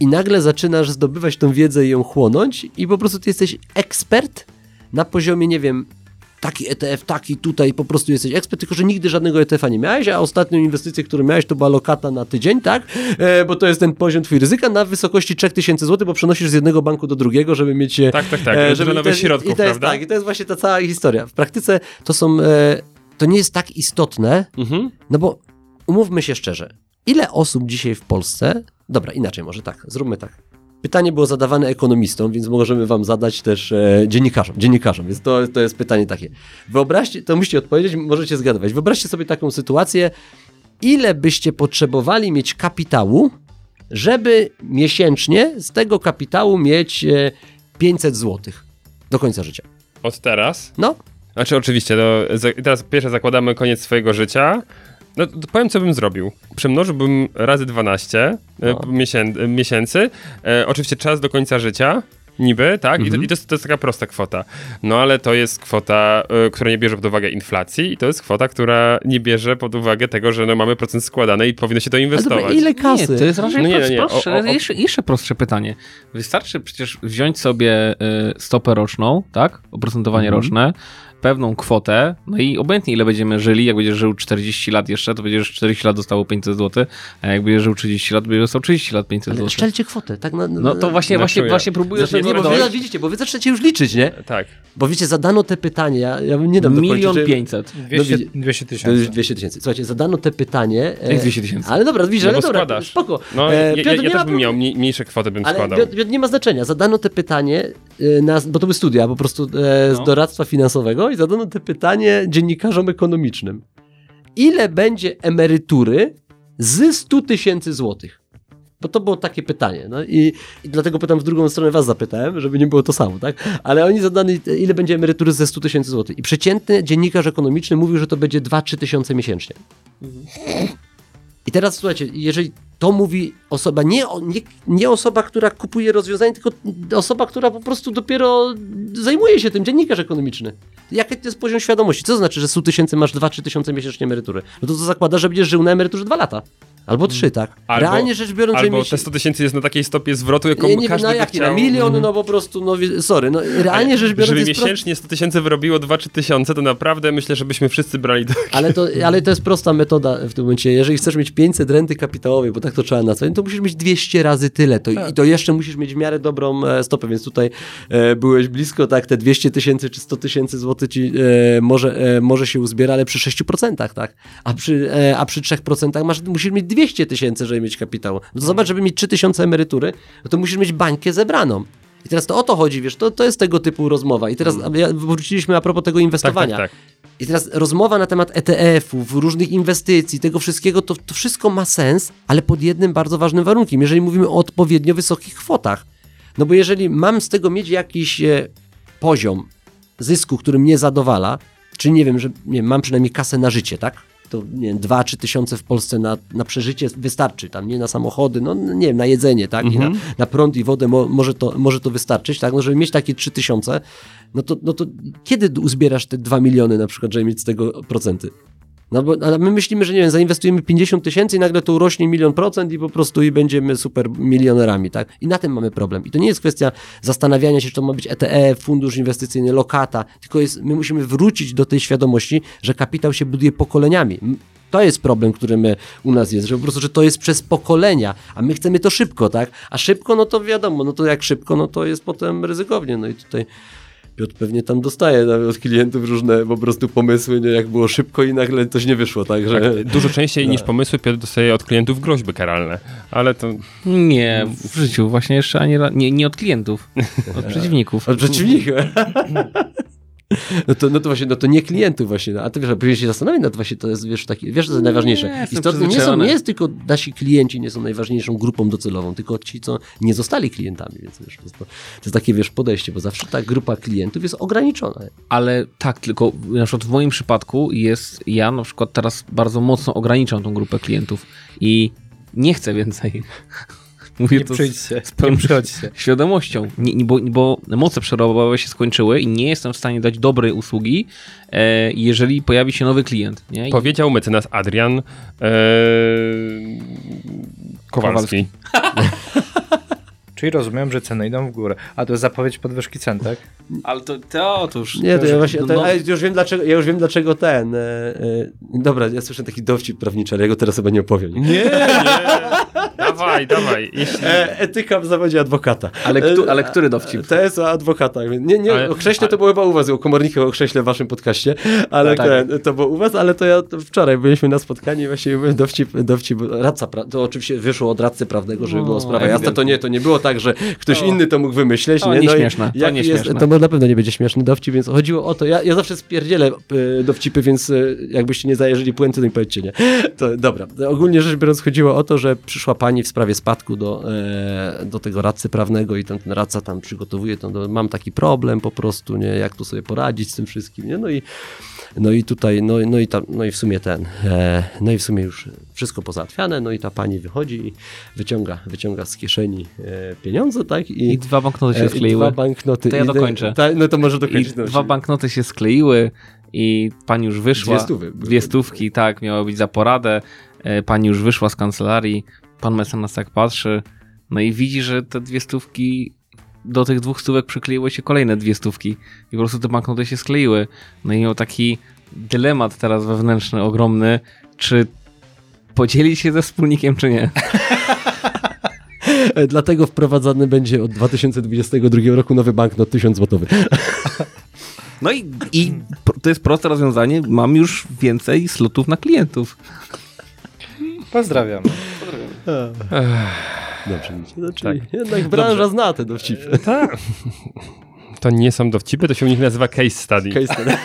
i nagle zaczynasz zdobywać tą wiedzę i ją chłonąć i po prostu ty jesteś ekspert na poziomie, nie wiem, taki ETF, taki tutaj, po prostu jesteś ekspert, tylko że nigdy żadnego ETF-a nie miałeś, a ostatnią inwestycję, którą miałeś, to była lokata na tydzień, tak? E, bo to jest ten poziom twój ryzyka na wysokości 3000 zł, bo przenosisz z jednego banku do drugiego, żeby mieć... e, Tak, tak, tak. E, Żeby to- środków, i to jest, prawda? Tak, i to jest właśnie ta cała historia. W praktyce to są, e, to nie jest tak istotne, Mhm. no bo umówmy się szczerze, ile osób dzisiaj w Polsce, dobra, inaczej może tak, zróbmy tak. Pytanie było zadawane ekonomistom, więc możemy wam zadać też e, dziennikarzom, dziennikarzom, więc to, to jest pytanie takie. Wyobraźcie, to musicie odpowiedzieć, możecie zgadywać. Wyobraźcie sobie taką sytuację, ile byście potrzebowali mieć kapitału, żeby miesięcznie z tego kapitału mieć e, 500 zł do końca życia. Od teraz No, Znaczy oczywiście, no, teraz pierwsze zakładamy koniec swojego życia. No to powiem, co bym zrobił. Przemnożyłbym razy 12 e, No. miesię, e, miesięcy. E, oczywiście czas do końca życia. Niby, tak? I, Mhm. to, i to, jest, to jest taka prosta kwota. No ale to jest kwota, e, która nie bierze pod uwagę inflacji i to jest kwota, która nie bierze pod uwagę tego, że no, mamy procent składany i powinno się to inwestować. dobra, ile kasy? Nie, to jest raczej No nie, no nie, prostsze, o- o- o- Jeszcze, jeszcze prostsze pytanie. Wystarczy przecież wziąć sobie y, stopę roczną, tak? Oprocentowanie Mhm. roczne, pewną kwotę, no i obojętnie ile będziemy żyli, jak będziesz żył 40 lat jeszcze, to będziesz 40 lat dostało 500 zł, a jak będziesz żył 30 lat, będziesz dostał 30 lat 500 Ale zł. szczelcie kwotę, tak na, na, No to właśnie, na właśnie, właśnie próbuję Znaczy, nie, bo wy, widzicie, bo wy zaczniecie już liczyć, nie? Tak. Bo wiecie, zadano te pytanie, ja, ja nie dam milion 500. 200, widzi- 200 To już tysięcy. 200 tysięcy. Słuchajcie, zadano te pytanie. e, Jak 200 tysięcy? Ale dobra, widzisz, No ale dobra, składasz. spoko. No, E, ja, ja, Piotr, ja nie też ma bym miał mniejsze kwoty bym Ale składał. Piotr, Piotr, nie ma znaczenia. Zadano te pytanie, na, bo to były studia po prostu e, z No. doradztwa finansowego i zadano te pytanie dziennikarzom ekonomicznym. Ile będzie emerytury z 100 tysięcy złotych? Bo to było takie pytanie. No i, i dlatego pytam w drugą stronę was zapytałem, żeby nie było to samo, tak? Ale oni zadali, ile będzie emerytury ze 100 tysięcy złotych. I przeciętny dziennikarz ekonomiczny mówił, że to będzie 2-3 tysiące miesięcznie. I teraz słuchajcie, jeżeli to mówi osoba, nie, nie, nie osoba, która kupuje rozwiązanie, tylko osoba, która po prostu dopiero zajmuje się tym, dziennikarz ekonomiczny. Jaki to jest poziom świadomości? Co to znaczy, że 100 tysięcy masz 2-3 tysiące miesięcznie emerytury? No to to zakłada, że będziesz żył na emeryturze 2 lata. Albo trzy, tak? Albo- Realnie rzecz biorąc, Albo te 100 tysięcy jest na takiej stopie zwrotu, jaką nie, nie każdy na by jaki, chciał. na milion, no po prostu, no sorry, no realnie rzecz biorąc Żeby prost... miesięcznie 100 tysięcy wyrobiło 2-3 tysiące, to naprawdę myślę, żebyśmy wszyscy brali do... Ale to, ale to jest prosta metoda w tym momencie. Jeżeli chcesz mieć 500 renty kapitałowej, bo tak to trzeba nazwać, no to musisz mieć 200 razy tyle. To, I to jeszcze musisz mieć w miarę dobrą e, stopę, więc tutaj e, byłeś blisko, tak, te 200 tysięcy czy 100 tysięcy złotych ci e, może, e, może się uzbiera, ale przy 6%, tak? A przy, e, a przy 3% masz, musisz mieć 200 tysięcy, żeby mieć kapitał. No to zobacz, żeby mieć 3000 emerytury, no to musisz mieć bańkę zebraną. I teraz to o to chodzi, wiesz, to, to jest tego typu rozmowa. I teraz ja, wróciliśmy a propos tego Tak, inwestowania. tak, tak. I teraz rozmowa na temat ETF-ów, różnych inwestycji, tego wszystkiego, to, to wszystko ma sens, ale pod jednym bardzo ważnym warunkiem, jeżeli mówimy o odpowiednio wysokich kwotach. No bo jeżeli mam z tego mieć jakiś e, poziom zysku, który mnie zadowala, czy nie wiem, że nie mam przynajmniej kasę na życie, tak? To nie wiem, 2-3 tysiące w Polsce na, na przeżycie wystarczy, tam nie na samochody, no nie wiem, na jedzenie, tak? I na, na prąd i wodę mo, może, to, może to wystarczyć, tak? No żeby mieć takie 3 tysiące, no to, no to kiedy uzbierasz te 2 miliony na przykład, żeby mieć z tego procenty? No bo ale my myślimy, że nie wiem, zainwestujemy 50 tysięcy i nagle to urośnie milion procent i po prostu i będziemy super milionerami, tak? I na tym mamy problem. I to nie jest kwestia zastanawiania się, czy to ma być ETF, fundusz inwestycyjny, lokata, tylko jest, my musimy wrócić do tej świadomości, że kapitał się buduje pokoleniami. To jest problem, który my, u nas jest, że po prostu, że to jest przez pokolenia, a my chcemy to szybko, tak? A szybko, no to wiadomo, no to jak szybko, no to jest potem ryzykownie. No i tutaj Piotr pewnie tam dostaje nawet od klientów różne po prostu pomysły, nie, jak było szybko i nagle coś nie wyszło, tak, że... Tak, dużo częściej niż pomysły Piotr dostaje od klientów groźby karalne, ale to Nie, w życiu właśnie jeszcze ani nie, nie od klientów, od przeciwników. Od przeciwnika. No to, no to właśnie, no to nie klientów właśnie, no, a ty wiesz, powinien się zastanowić nad właśnie, to jest, wiesz, taki, wiesz, co jest najważniejsze. jestem Istotnie nie, są, nie jest tylko nasi klienci, nie są najważniejszą grupą docelową, tylko ci, co nie zostali klientami, więc wiesz, to jest, to, to jest takie, wiesz, podejście, bo zawsze ta grupa klientów jest ograniczona. Ale tak, tylko na przykład w moim przypadku jest, ja na przykład teraz bardzo mocno ograniczam tą grupę klientów i nie chcę więcej. Mówię Nie to z, przyjdźcie, z pełną nie świadomością, nie, nie, bo, bo moce przerobowe się skończyły i nie jestem w stanie dać dobrej usługi, e, jeżeli pojawi się nowy klient. Nie? I, powiedział mecenas Adrian e, Kowalski. Czyli rozumiem, że ceny idą w górę. A to jest zapowiedź podwyżki cen, tak? ale to, to otóż... Nie, to ja właśnie, no, to, no, już wiem dlaczego, ja już wiem dlaczego ten, e, e, dobra, ja słyszę taki dowcip prawniczy, ale ja go teraz chyba nie opowiem. Nie, nie. Dawaj, dawaj. Jeśli... E, etyka w zawodzie adwokata. ale, E, kto, ale który dowcip? To jest o adwokatach. więc Nie, nie, Ale- o ale- to było chyba u was, o komorniku o krześle w waszym podcaście, ale Tak. ten, to było u was, ale to ja to wczoraj byliśmy na spotkaniu i właśnie dowcip, dowcip radca, pra- to oczywiście wyszło od radcy prawnego, żeby No, była sprawa jasna, to nie, to nie było tak, że ktoś O. inny to mógł wymyśleć. To nie? No i nieśmieszne, to nieśmieszne. Jest, to na pewno nie będzie śmieszny dowcip, więc chodziło o to, ja, ja zawsze spierdzielę y, dowcipy, więc y, jakbyście nie zajeżyli puenty, to mi powiedzcie nie. To, dobra, ogólnie rzecz biorąc chodziło o to, że przyszła pani w sprawie spadku do, e, do tego radcy prawnego i ten, ten radca tam przygotowuje, to, no, mam taki problem po prostu, nie, jak tu sobie poradzić z tym wszystkim, nie, no i no i tutaj, no, no, i tam, no i w sumie ten, e, no i w sumie już wszystko pozałatwiane, no i ta pani wychodzi i wyciąga, wyciąga z kieszeni e, pieniądze, tak? I, I dwa banknoty e, się i skleiły. Dwa banknoty. To ja dokończę. Ta, no to może dokończyć. no, dwa banknoty się skleiły i pani już wyszła. Dwie stówy. Dwie stówki, tak, miało być za poradę. E, Pani już wyszła z kancelarii, pan mecenas tak patrzy, no i widzi, że te dwie stówki, do tych dwóch stówek przykleiły się kolejne dwie stówki i po prostu te banknoty się skleiły. No i miał taki dylemat teraz wewnętrzny, ogromny, czy podzielić się ze wspólnikiem, czy nie. Dlatego wprowadzany będzie od 2022 roku nowy banknot 1000 złotowy. No i, i to jest proste rozwiązanie, mam już więcej slotów na klientów. Pozdrawiam. Dobrze, no, czyli Tak. jednak branża zna te dowcipy. Tak. To nie są dowcipy, to się u nich nazywa case study. Case study.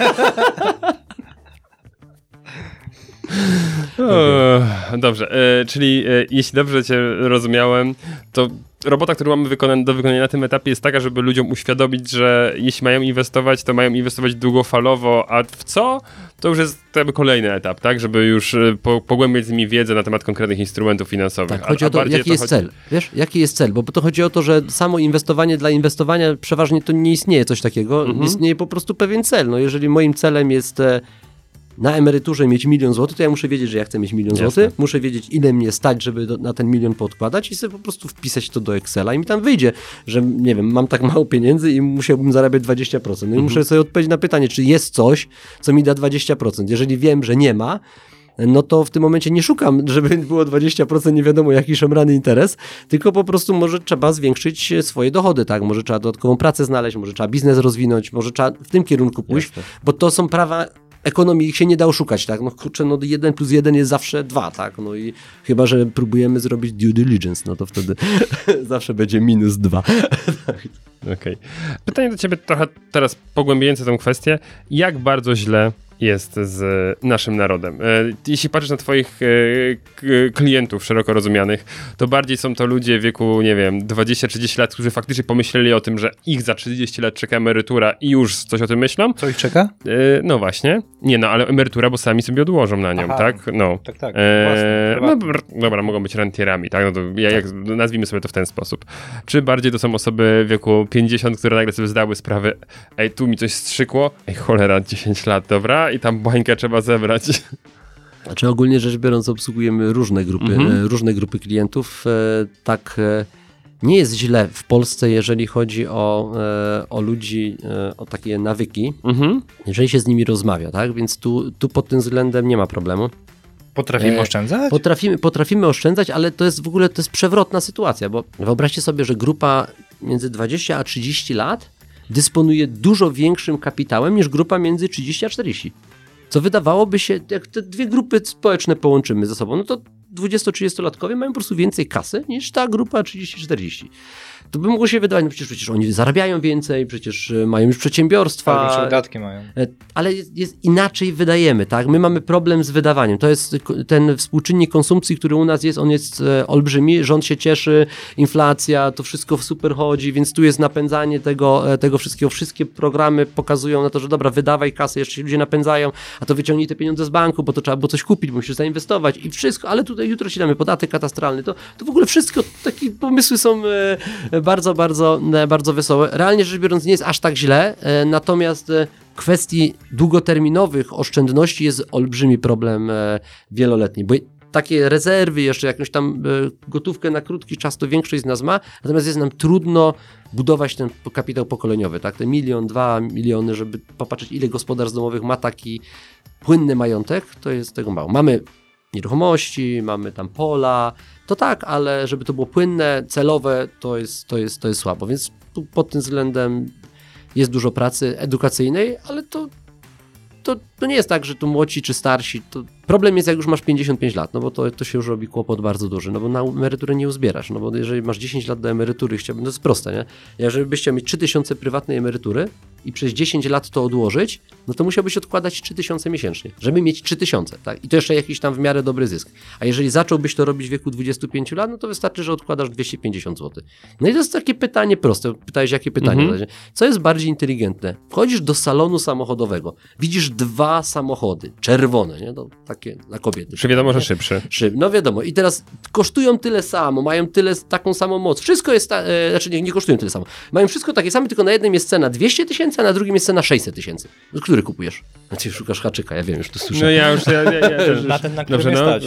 O, dobrze, e, czyli e, jeśli dobrze cię rozumiałem, to robota, którą mamy do wykonania na tym etapie jest taka, żeby ludziom uświadomić, że jeśli mają inwestować, to mają inwestować długofalowo, a w co? To już jest jakby kolejny etap, tak? Żeby już e, po, pogłębiać z nimi wiedzę na temat konkretnych instrumentów finansowych. Tak, chodzi o to, jaki jest chodzi- cel. Wiesz, jaki jest cel? Bo to chodzi o to, że samo inwestowanie dla inwestowania przeważnie to nie istnieje coś takiego. Mhm. Istnieje po prostu pewien cel. No jeżeli moim celem jest e, na emeryturze mieć milion złotych, to ja muszę wiedzieć, że ja chcę mieć milion Jasne. złotych, muszę wiedzieć, ile mnie stać, żeby do, na ten milion podkładać i sobie po prostu wpisać to do Excela i mi tam wyjdzie, że nie wiem, mam tak mało pieniędzy i musiałbym zarabiać 20%. No i muszę sobie odpowiedzieć na pytanie, czy jest coś, co mi da 20%. Jeżeli wiem, że nie ma, no to w tym momencie nie szukam, żeby było 20% nie wiadomo jaki szemrany interes, tylko po prostu może trzeba zwiększyć swoje dochody, tak? Może trzeba dodatkową pracę znaleźć, może trzeba biznes rozwinąć, może trzeba w tym kierunku pójść, bo to są prawa ekonomii, się nie da oszukać, tak? No kurczę, no 1 plus 1 jest zawsze 2, tak? No i chyba, że próbujemy zrobić due diligence, no to wtedy zawsze będzie minus 2. Okej. Pytanie do ciebie trochę teraz pogłębiające tę kwestię. Jak bardzo źle jest z naszym narodem? E, Jeśli patrzysz na twoich e, klientów szeroko rozumianych, to bardziej są to ludzie w wieku, nie wiem, 20-30 lat, którzy faktycznie pomyśleli o tym, że ich za 30 lat czeka emerytura i już coś o tym myślą. Co ich czeka? E, No właśnie. Nie no, ale emerytura, bo sami sobie odłożą na nią, Aha. tak? No. Tak, tak. Eee, no, dobra, mogą być rentierami, tak? No to ja, jak, nazwijmy sobie to w ten sposób. Czy bardziej to są osoby w wieku 50, które nagle sobie zdały sprawę, ej, tu mi coś strzykło, ej, cholera, 10 lat, dobra? I tam bańkę trzeba zebrać. Znaczy ogólnie rzecz biorąc obsługujemy różne grupy, Mhm. e, różne grupy klientów. E, Tak e, nie jest źle w Polsce, jeżeli chodzi o, o ludzi, o takie nawyki, Mhm. jeżeli się z nimi rozmawia, tak? Więc tu, tu pod tym względem nie ma problemu. Potrafimy oszczędzać? Potrafimy, potrafimy oszczędzać, ale to jest w ogóle to jest przewrotna sytuacja, bo wyobraźcie sobie, że grupa między 20 a 30 lat dysponuje dużo większym kapitałem niż grupa między 30 a 40. Co wydawałoby się, jak te dwie grupy społeczne połączymy ze sobą, no to 20-30-latkowie mają po prostu więcej kasy niż ta grupa 30-40. To by mogło się wydawać, no przecież, przecież oni zarabiają więcej, przecież e, mają już przedsiębiorstwa. Większe wydatki mają. E, Ale jest, jest inaczej wydajemy, tak? My mamy problem z wydawaniem. To jest ten współczynnik konsumpcji, który u nas jest, on jest e, olbrzymi. Rząd się cieszy, inflacja, to wszystko super chodzi, więc tu jest napędzanie tego, tego wszystkiego. Wszystkie programy pokazują na to, że dobra, wydawaj kasę, jeszcze się ludzie napędzają, a to wyciągnij te pieniądze z banku, bo to trzeba było coś kupić, bo musisz zainwestować i wszystko, ale tutaj jutro ci damy podatek katastralny. To, to w ogóle wszystko, takie pomysły są bardzo, bardzo, e, bardzo wesołe. Realnie rzecz biorąc nie jest aż tak źle, e, natomiast e, kwestii długoterminowych oszczędności jest olbrzymi problem wieloletni, bo takie rezerwy, jeszcze jakąś tam gotówkę na krótki czas, to większość z nas ma, natomiast jest nam trudno budować ten kapitał pokoleniowy, tak? Te milion, dwa miliony, żeby popatrzeć, ile gospodarstw domowych ma taki płynny majątek, to jest tego mało. Mamy nieruchomości, mamy tam pola, to tak, ale żeby to było płynne, celowe, to jest, to jest, to jest słabo, więc pod tym względem jest dużo pracy edukacyjnej, ale to, to, to nie jest tak, że tu młodsi czy starsi. To problem jest, jak już masz 55 lat, no bo to, to się już robi kłopot bardzo duży, no bo na emeryturę nie uzbierasz, no bo jeżeli masz 10 lat do emerytury, chciałbym, to jest proste, nie? Jeżeli byś chciał mieć 3000 prywatnej emerytury i przez 10 lat to odłożyć, no to musiałbyś odkładać 3000 miesięcznie, żeby mieć 3000, tak? I to jeszcze jakiś tam w miarę dobry zysk. A jeżeli zacząłbyś to robić w wieku 25 lat, no to wystarczy, że odkładasz 250 zł. No i to jest takie pytanie proste. Pytałeś, jakie pytanie? Mhm. Co jest bardziej inteligentne? Wchodzisz do salonu samochodowego, widzisz dwa samochody, czerwone, nie? No, takie dla kobiety. Czy wiadomo, że szybszy. Szyb. No wiadomo. I teraz kosztują tyle samo, mają tyle taką samą moc. Wszystko jest, ta, e, znaczy nie, nie kosztują tyle samo. Mają wszystko takie same, tylko na jednym jest cena 200 tysięcy, a na drugim jest cena 600 tysięcy. No, który kupujesz? Znaczy szukasz haczyka, ja wiem, już to słyszę. No ja już, ja, ja, ja, ja Na ten, na który Dobrze, no. stać.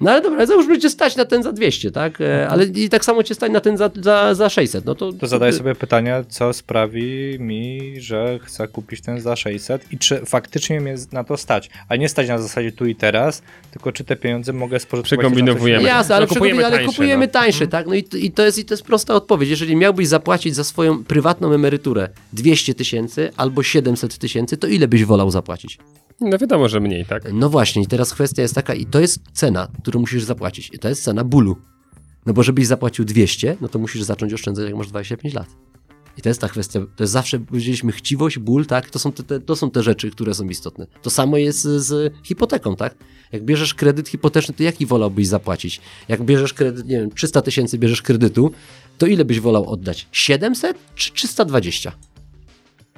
No ale dobra, załóżmy cię stać na ten za 200, tak? E, ale i tak samo cię stać na ten za, za, za 600. No to, To zadaję sobie pytanie, co sprawi mi, że chcę kupić ten za 600 i czy faktycznie mnie na to stać. A nie stać na zasadzie tu i teraz, tylko czy te pieniądze mogę spożytkować. Przekombinowujemy. Jasne, ale No, kupujemy kupujemy, ale tańsze, kupujemy no. tańsze, tak? No i, i, to jest, i to jest prosta odpowiedź. Jeżeli miałbyś zapłacić za swoją prywatną emeryturę 200 tysięcy albo 700 tysięcy, to ile byś wolał zapłacić? No wiadomo, że mniej, tak? No właśnie, i teraz kwestia jest taka, i to jest cena, którą musisz zapłacić. I to jest cena bólu. No bo żebyś zapłacił 200, no to musisz zacząć oszczędzać, jak masz 25 lat. I to jest ta kwestia, to jest zawsze, powiedzieliśmy, chciwość, ból, tak? To są te, te, to są te rzeczy, które są istotne. To samo jest z, hipoteką, tak? Jak bierzesz kredyt hipoteczny, to jaki wolałbyś zapłacić? Jak bierzesz kredyt, nie wiem, 300 tysięcy bierzesz kredytu, to ile byś wolał oddać? 700 czy 320?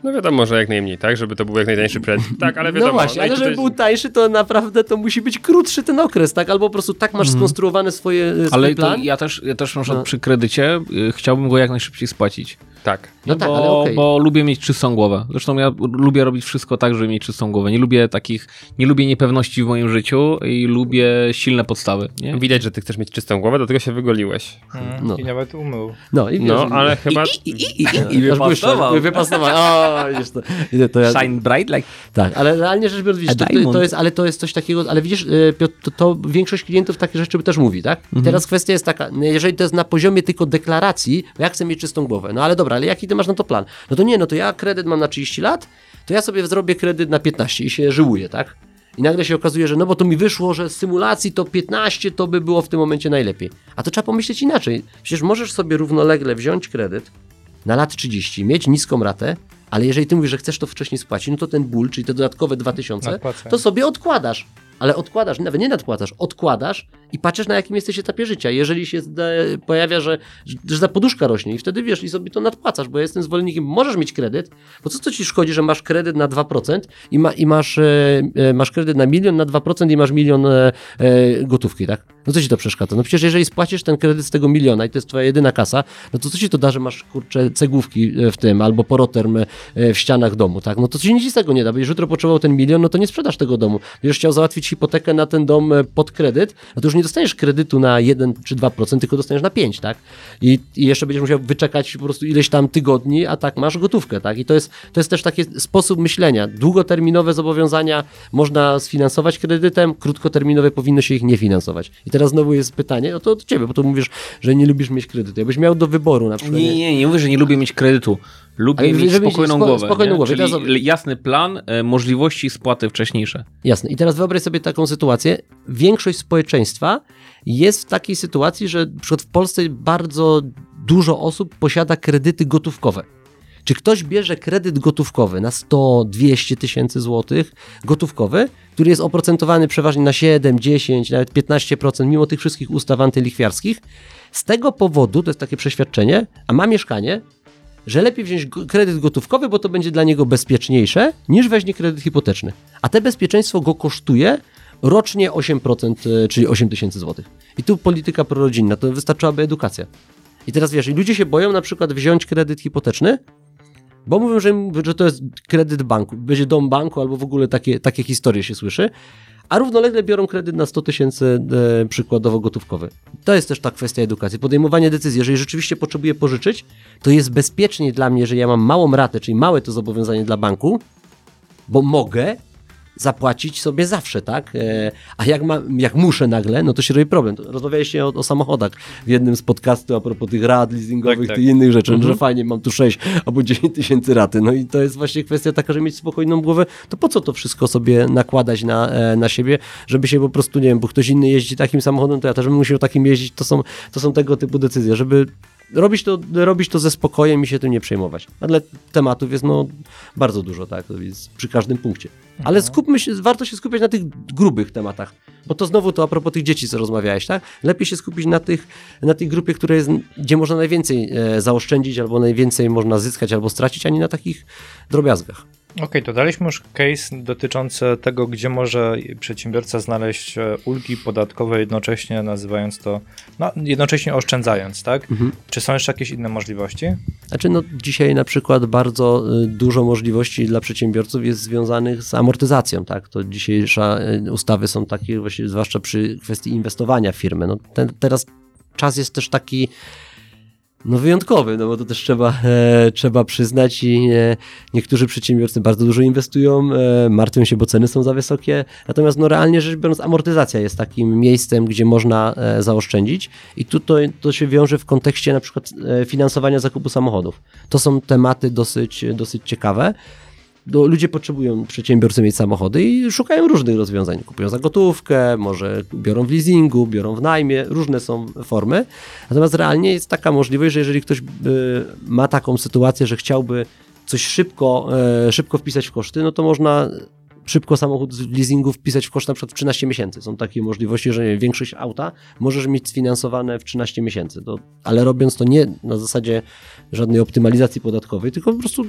No wiadomo, że jak najmniej, tak? Żeby to był jak najtańszy prezent. Tak, ale wiadomo. No właśnie, i ale żeby był tańszy, to naprawdę to musi być krótszy ten okres, tak? Albo po prostu tak masz skonstruowany swoje, e, swój Mhm. Ale plan. ja też, ja też na przykład No. przy kredycie y, chciałbym go jak najszybciej spłacić. Tak. No tak, bo, ale okej. bo lubię mieć czystą głowę. Zresztą ja lubię robić wszystko tak, żeby mieć czystą głowę. Nie lubię takich, nie lubię niepewności w moim życiu i lubię silne podstawy. Nie? Widać, że ty chcesz mieć czystą głowę, dlatego się wygoliłeś. Mm, No. I nawet umył. No, i wiesz, No, ale chyba... I, i, i aż błyszczał, i wypasował. O, widzisz to. To ja, Shine bright like Tak, ale realnie rzecz biorąc, widzisz, to, to, jest, ale to jest coś takiego, ale widzisz, e, Piotr, to, to większość klientów takie rzeczy też mówi, tak? Mhm. Teraz kwestia jest taka, no, jeżeli to jest na poziomie tylko deklaracji, ja chcę mieć czystą głowę, no ale dobra, ale jaki ty masz na to plan? No to nie, no to ja kredyt mam na 30 lat, to ja sobie zrobię kredyt na 15 i się żyłuję, tak? I nagle się okazuje, że no bo to mi wyszło, że z symulacji to 15 to by było w tym momencie najlepiej. A to trzeba pomyśleć inaczej. Przecież możesz sobie równolegle wziąć kredyt na lat 30, mieć niską ratę, ale jeżeli ty mówisz, że chcesz to wcześniej spłacić, no to ten ból, czyli te dodatkowe 2000, Nadpłacę. to sobie odkładasz. Ale odkładasz, nawet nie nadpłacasz, odkładasz i patrzysz na jakim jesteś etapie życia. Jeżeli się pojawia, że, że ta poduszka rośnie i wtedy wiesz i sobie to nadpłacasz, bo ja jestem zwolennikiem, możesz mieć kredyt, bo co to ci szkodzi, że masz kredyt na 2% i, ma, i masz, e, e, masz kredyt na milion na 2% i masz milion e, e, gotówki, tak? No co ci to przeszkadza? No przecież jeżeli spłacisz ten kredyt z tego miliona i to jest twoja jedyna kasa, no to co ci to da, że masz kurczę cegłówki e, w tym albo poroterm e, w ścianach domu, tak? No to ci nic z tego nie da, jeżeli jutro potrzebował ten milion, no to nie sprzedasz tego domu. Będziesz chciał załatwić hipotekę na ten dom e, pod kredyt, no to już nie dostaniesz kredytu na 1 czy 2%, tylko dostaniesz na 5, tak? I, i jeszcze będziesz musiał wyczekać po prostu ileś tam tygodni, a tak masz gotówkę, tak? I to jest, to jest też taki sposób myślenia. Długoterminowe zobowiązania można sfinansować kredytem, krótkoterminowe powinno się ich nie finansować. I teraz znowu jest pytanie, no to od ciebie, bo to mówisz, że nie lubisz mieć kredytu. Jakbyś miał do wyboru na przykład. Nie, nie, nie mówię, że nie lubię mieć kredytu. Lubię Ale mieć spokojną spo- głowę. spokojną nie? głowę. Czyli Teraz- jasny plan, e, możliwości spłaty wcześniejsze. Jasne. I teraz wyobraź sobie taką sytuację. Większość społeczeństwa jest w takiej sytuacji, że przykład w Polsce bardzo dużo osób posiada kredyty gotówkowe. Czy ktoś bierze kredyt gotówkowy na 100, 200 tysięcy złotych, gotówkowy, który jest oprocentowany przeważnie na 7, 10, nawet 15%, mimo tych wszystkich ustaw antylichwiarskich? Z tego powodu, to jest takie przeświadczenie, a ma mieszkanie, że lepiej wziąć kredyt gotówkowy, bo to będzie dla niego bezpieczniejsze, niż weźmie kredyt hipoteczny. A te bezpieczeństwo go kosztuje rocznie 8%, e, czyli 8 tysięcy złotych. I tu polityka prorodzinna, to wystarczyłaby edukacja. I teraz wiesz, ludzie się boją na przykład wziąć kredyt hipoteczny, bo mówią, że, że to jest kredyt banku, będzie dom banku albo w ogóle takie, takie historie się słyszy, a równolegle biorą kredyt na 100 tysięcy e, przykładowo gotówkowy. To jest też ta kwestia edukacji. Podejmowanie decyzji, jeżeli rzeczywiście potrzebuję pożyczyć, to jest bezpieczniej dla mnie, że ja mam małą ratę, czyli małe to zobowiązanie dla banku, bo mogę zapłacić sobie zawsze, tak? E, a jak, ma, jak muszę nagle, no to się robi problem. Rozmawialiście o, o samochodach w jednym z podcastów a propos tych rad leasingowych Tak, tak. i innych rzeczy, że fajnie, mam tu 6 albo 10 tysięcy raty. No i to jest właśnie kwestia taka, że mieć spokojną głowę, to po co to wszystko sobie nakładać na, e, na siebie, żeby się po prostu, nie wiem, bo ktoś inny jeździ takim samochodem, to ja też bym musiał takim jeździć, to są, to są tego typu decyzje, żeby robić to, robić to ze spokojem i się tym nie przejmować. Ale tematów jest no bardzo dużo, tak, jest przy każdym punkcie. Ale skupmy się, warto się skupiać na tych grubych tematach, bo to znowu to a propos tych dzieci, co rozmawiałeś, tak? Lepiej się skupić na tych, na tej grupie, które jest, gdzie można najwięcej e, zaoszczędzić, albo najwięcej można zyskać, albo stracić, a nie na takich drobiazgach. Okej, to daliśmy już case dotyczący tego, gdzie może przedsiębiorca znaleźć e, ulgi podatkowe, jednocześnie nazywając to, no jednocześnie oszczędzając, tak? Czy są jeszcze jakieś inne możliwości? Znaczy, no, dzisiaj na przykład bardzo y, dużo możliwości dla przedsiębiorców jest związanych z amortyzacją, tak? To dzisiejsze ustawy są takie, właśnie, zwłaszcza przy kwestii inwestowania firmy. No, ten, teraz czas jest też taki no wyjątkowy, no bo to też trzeba, e, trzeba przyznać i e, niektórzy przedsiębiorcy bardzo dużo inwestują, e, martwią się, bo ceny są za wysokie, natomiast no realnie rzecz biorąc amortyzacja jest takim miejscem, gdzie można e, zaoszczędzić i tu to, to się wiąże w kontekście na przykład e, finansowania zakupu samochodów. To są tematy dosyć, dosyć ciekawe. Do, ludzie potrzebują, przedsiębiorcy mieć samochody i szukają różnych rozwiązań. Kupują za gotówkę, może biorą w leasingu, biorą w najmie, różne są formy. Natomiast realnie jest taka możliwość, że jeżeli ktoś y, ma taką sytuację, że chciałby coś szybko, e, szybko wpisać w koszty, no to można szybko samochód z leasingu wpisać w koszt na przykład w 13 miesięcy. Są takie możliwości, że większość auta możesz mieć sfinansowane w 13 miesięcy. To, ale robiąc to nie na zasadzie żadnej optymalizacji podatkowej, tylko po prostu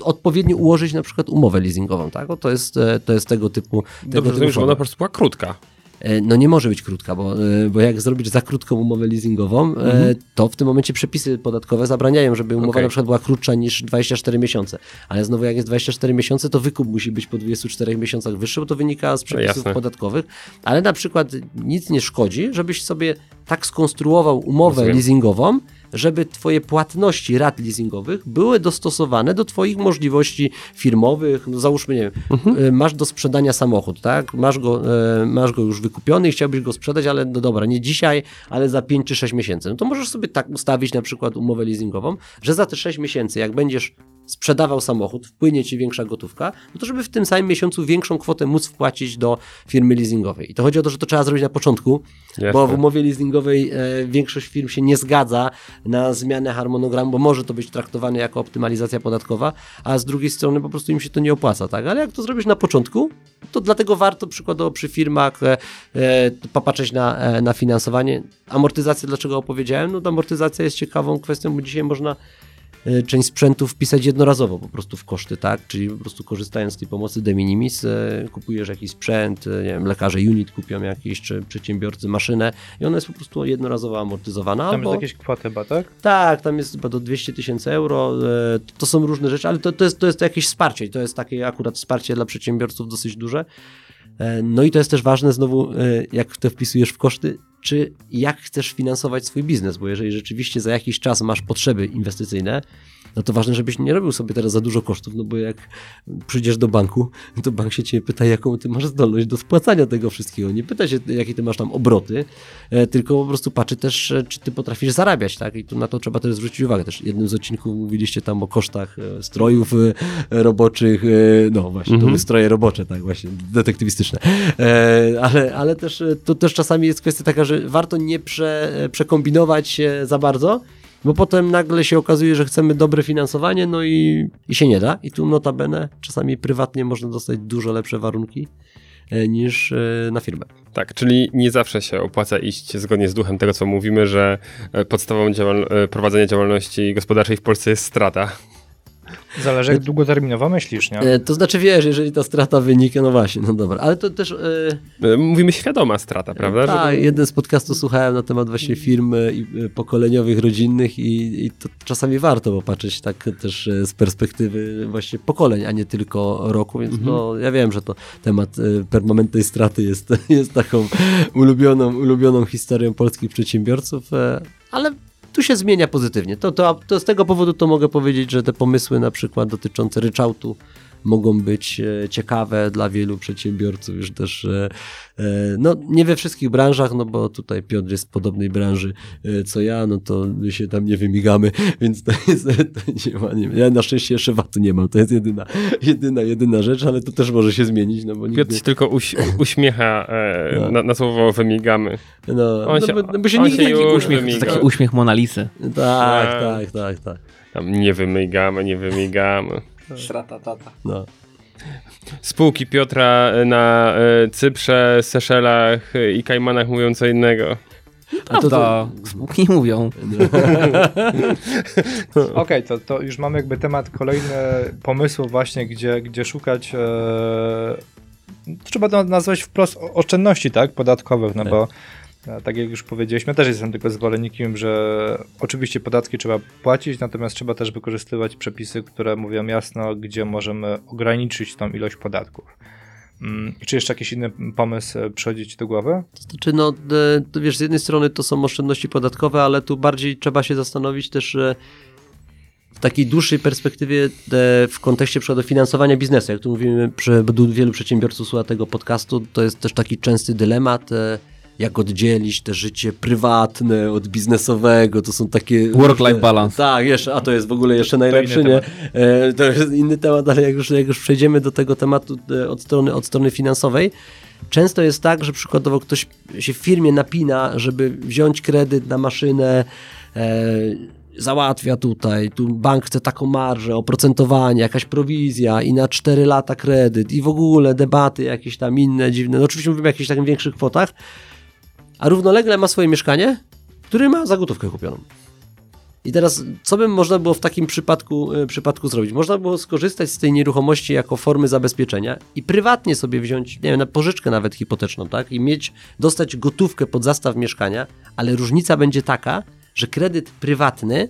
odpowiednio ułożyć na przykład umowę leasingową, tak? O, to, jest, e, to jest tego typu. Tego Dobrze typu że ona po prostu była krótka. E, No nie może być krótka, bo, e, bo jak zrobisz za krótką umowę leasingową, e, to w tym momencie przepisy podatkowe zabraniają, żeby umowa Okej. na przykład była krótsza niż 24 miesiące. Ale znowu jak jest 24 miesiące, to wykup musi być po 24 miesiącach wyższy, bo to wynika z przepisów jasne. podatkowych. Ale na przykład nic nie szkodzi, żebyś sobie tak skonstruował umowę Rozumiem. leasingową, żeby twoje płatności rat leasingowych były dostosowane do twoich możliwości firmowych. No załóżmy, nie wiem, y, masz do sprzedania samochód, tak? Masz go, e, masz go już wykupiony i chciałbyś go sprzedać, ale no dobra, nie dzisiaj, ale za 5 czy 6 miesięcy. No to możesz sobie tak ustawić na przykład umowę leasingową, że za te 6 miesięcy, jak będziesz sprzedawał samochód, wpłynie ci większa gotówka, no to żeby w tym samym miesiącu większą kwotę móc wpłacić do firmy leasingowej. I to chodzi o to, że to trzeba zrobić na początku, Jasne. bo w umowie leasingowej e, większość firm się nie zgadza na zmianę harmonogramu, bo może to być traktowane jako optymalizacja podatkowa, a z drugiej strony po prostu im się to nie opłaca, tak? Ale jak to zrobisz na początku, to dlatego warto przykładowo przy firmach e, e, popatrzeć na, e, na finansowanie. Amortyzację dlaczego opowiedziałem? No to amortyzacja jest ciekawą kwestią, bo dzisiaj można część sprzętu wpisać jednorazowo po prostu w koszty, tak? Czyli po prostu korzystając z tej pomocy de minimis, e, kupujesz jakiś sprzęt, e, nie wiem, lekarze unit kupią jakiś, czy przedsiębiorcy maszynę i ona jest po prostu jednorazowo amortyzowana. Tam albo... jest jakieś kwoty chyba, tak? Tak, tam jest chyba do 200 tysięcy euro. To są różne rzeczy, ale to, to, jest, to jest jakieś wsparcie i to jest takie akurat wsparcie dla przedsiębiorców dosyć duże. E, No i to jest też ważne znowu, e, jak to wpisujesz w koszty, czy jak chcesz finansować swój biznes, bo jeżeli rzeczywiście za jakiś czas masz potrzeby inwestycyjne, no to ważne, żebyś nie robił sobie teraz za dużo kosztów, no bo jak przyjdziesz do banku, to bank się ciebie pyta, jaką ty masz zdolność do spłacania tego wszystkiego. Nie pyta się, jakie ty masz tam obroty, e, tylko po prostu patrzy też, e, czy ty potrafisz zarabiać, tak? I tu na to trzeba też zwrócić uwagę. Też jednym z odcinków mówiliście tam o kosztach e, strojów roboczych, no właśnie, to były stroje robocze, tak właśnie, detektywistyczne. Ale, ale też to też czasami jest kwestia taka, że warto nie prze, przekombinować się za bardzo, bo potem nagle się okazuje, że chcemy dobre finansowanie, no i, i się nie da. I tu notabene czasami prywatnie można dostać dużo lepsze warunki e, niż e, na firmę. Tak, czyli nie zawsze się opłaca iść zgodnie z duchem tego, co mówimy, że e, podstawą działal- prowadzenia działalności gospodarczej w Polsce jest strata. Zależy jak długoterminowo myślisz, nie? E, To znaczy, wiesz, jeżeli ta strata wynika, no właśnie, no dobra, ale to też... E, Mówimy świadoma strata, prawda? Tak, Żeby- jeden z podcastów słuchałem na temat właśnie firm pokoleniowych, rodzinnych i, i to czasami warto popatrzeć tak też z perspektywy właśnie pokoleń, a nie tylko roku, więc no, ja wiem, że to temat permanentnej straty jest, jest taką ulubioną, ulubioną historią polskich przedsiębiorców, ale tu się zmienia pozytywnie. To, to, to z tego powodu to mogę powiedzieć, że te pomysły na przykład dotyczące ryczałtu mogą być e, ciekawe dla wielu przedsiębiorców, już też e, e, no nie we wszystkich branżach, no bo tutaj Piotr jest w podobnej branży co ja, no to my się tam nie wymigamy, więc to jest, to nie ma, nie, ja na szczęście jeszcze VAT-u nie mam, to jest jedyna, jedyna, jedyna rzecz, ale to też może się zmienić, no bo Piotr nigdy, się tylko uś uśmiecha e, No. na, na słowo wymigamy. no, on no, się- bo, no bo się on nigdy się taki uśmiech, wymiga. Taki uśmiech Monalisy. tak, Tak. tak, tak, tak, Tam nie wymigamy, nie wymigamy. Strata tata. no. Spółki Piotra na e, Cyprze, Seszelach e, i Kajmanach mówią co innego. A to, to, spółki mówią. Okej, to, to już mamy jakby temat kolejny pomysłów właśnie, gdzie, gdzie szukać e, trzeba to nazwać wprost oszczędności, tak, podatkowych, no Tak. bo e, tak jak już powiedzieliśmy, też jestem tylko zwolennikiem, że oczywiście podatki trzeba płacić, natomiast trzeba też wykorzystywać przepisy, które mówią jasno, gdzie możemy ograniczyć tą ilość podatków. Mm, Czy jeszcze jakiś inny pomysł e, przychodzi Ci do głowy? To znaczy, no, e, wiesz, z jednej strony to są oszczędności podatkowe, ale tu bardziej trzeba się zastanowić też e, w takiej dłuższej perspektywie w kontekście przykładu finansowania biznesu. Jak tu mówimy, wielu przedsiębiorców słucha tego podcastu, to jest też taki częsty dylemat, jak oddzielić te życie prywatne od biznesowego, to są takie... Work-life balance. Tak, jeszcze, a to jest w ogóle jeszcze To- to najlepszy, inny nie? temat. E, To jest inny temat, ale jak już, jak już przejdziemy do tego tematu e, od strony, od strony finansowej, często jest tak, że przykładowo ktoś się w firmie napina, żeby wziąć kredyt na maszynę, e, załatwia tutaj, tu bank chce taką marżę, oprocentowanie, jakaś prowizja i na 4 lata kredyt i w ogóle debaty jakieś tam inne dziwne, no oczywiście mówimy o jakichś takim większych kwotach, a równolegle ma swoje mieszkanie, które ma za gotówkę kupioną. I teraz, co by można było w takim przypadku, y, przypadku zrobić? Można było skorzystać z tej nieruchomości jako formy zabezpieczenia i prywatnie sobie wziąć, nie wiem, na pożyczkę nawet hipoteczną, tak? I mieć, dostać gotówkę pod zastaw mieszkania, ale różnica będzie taka, że kredyt prywatny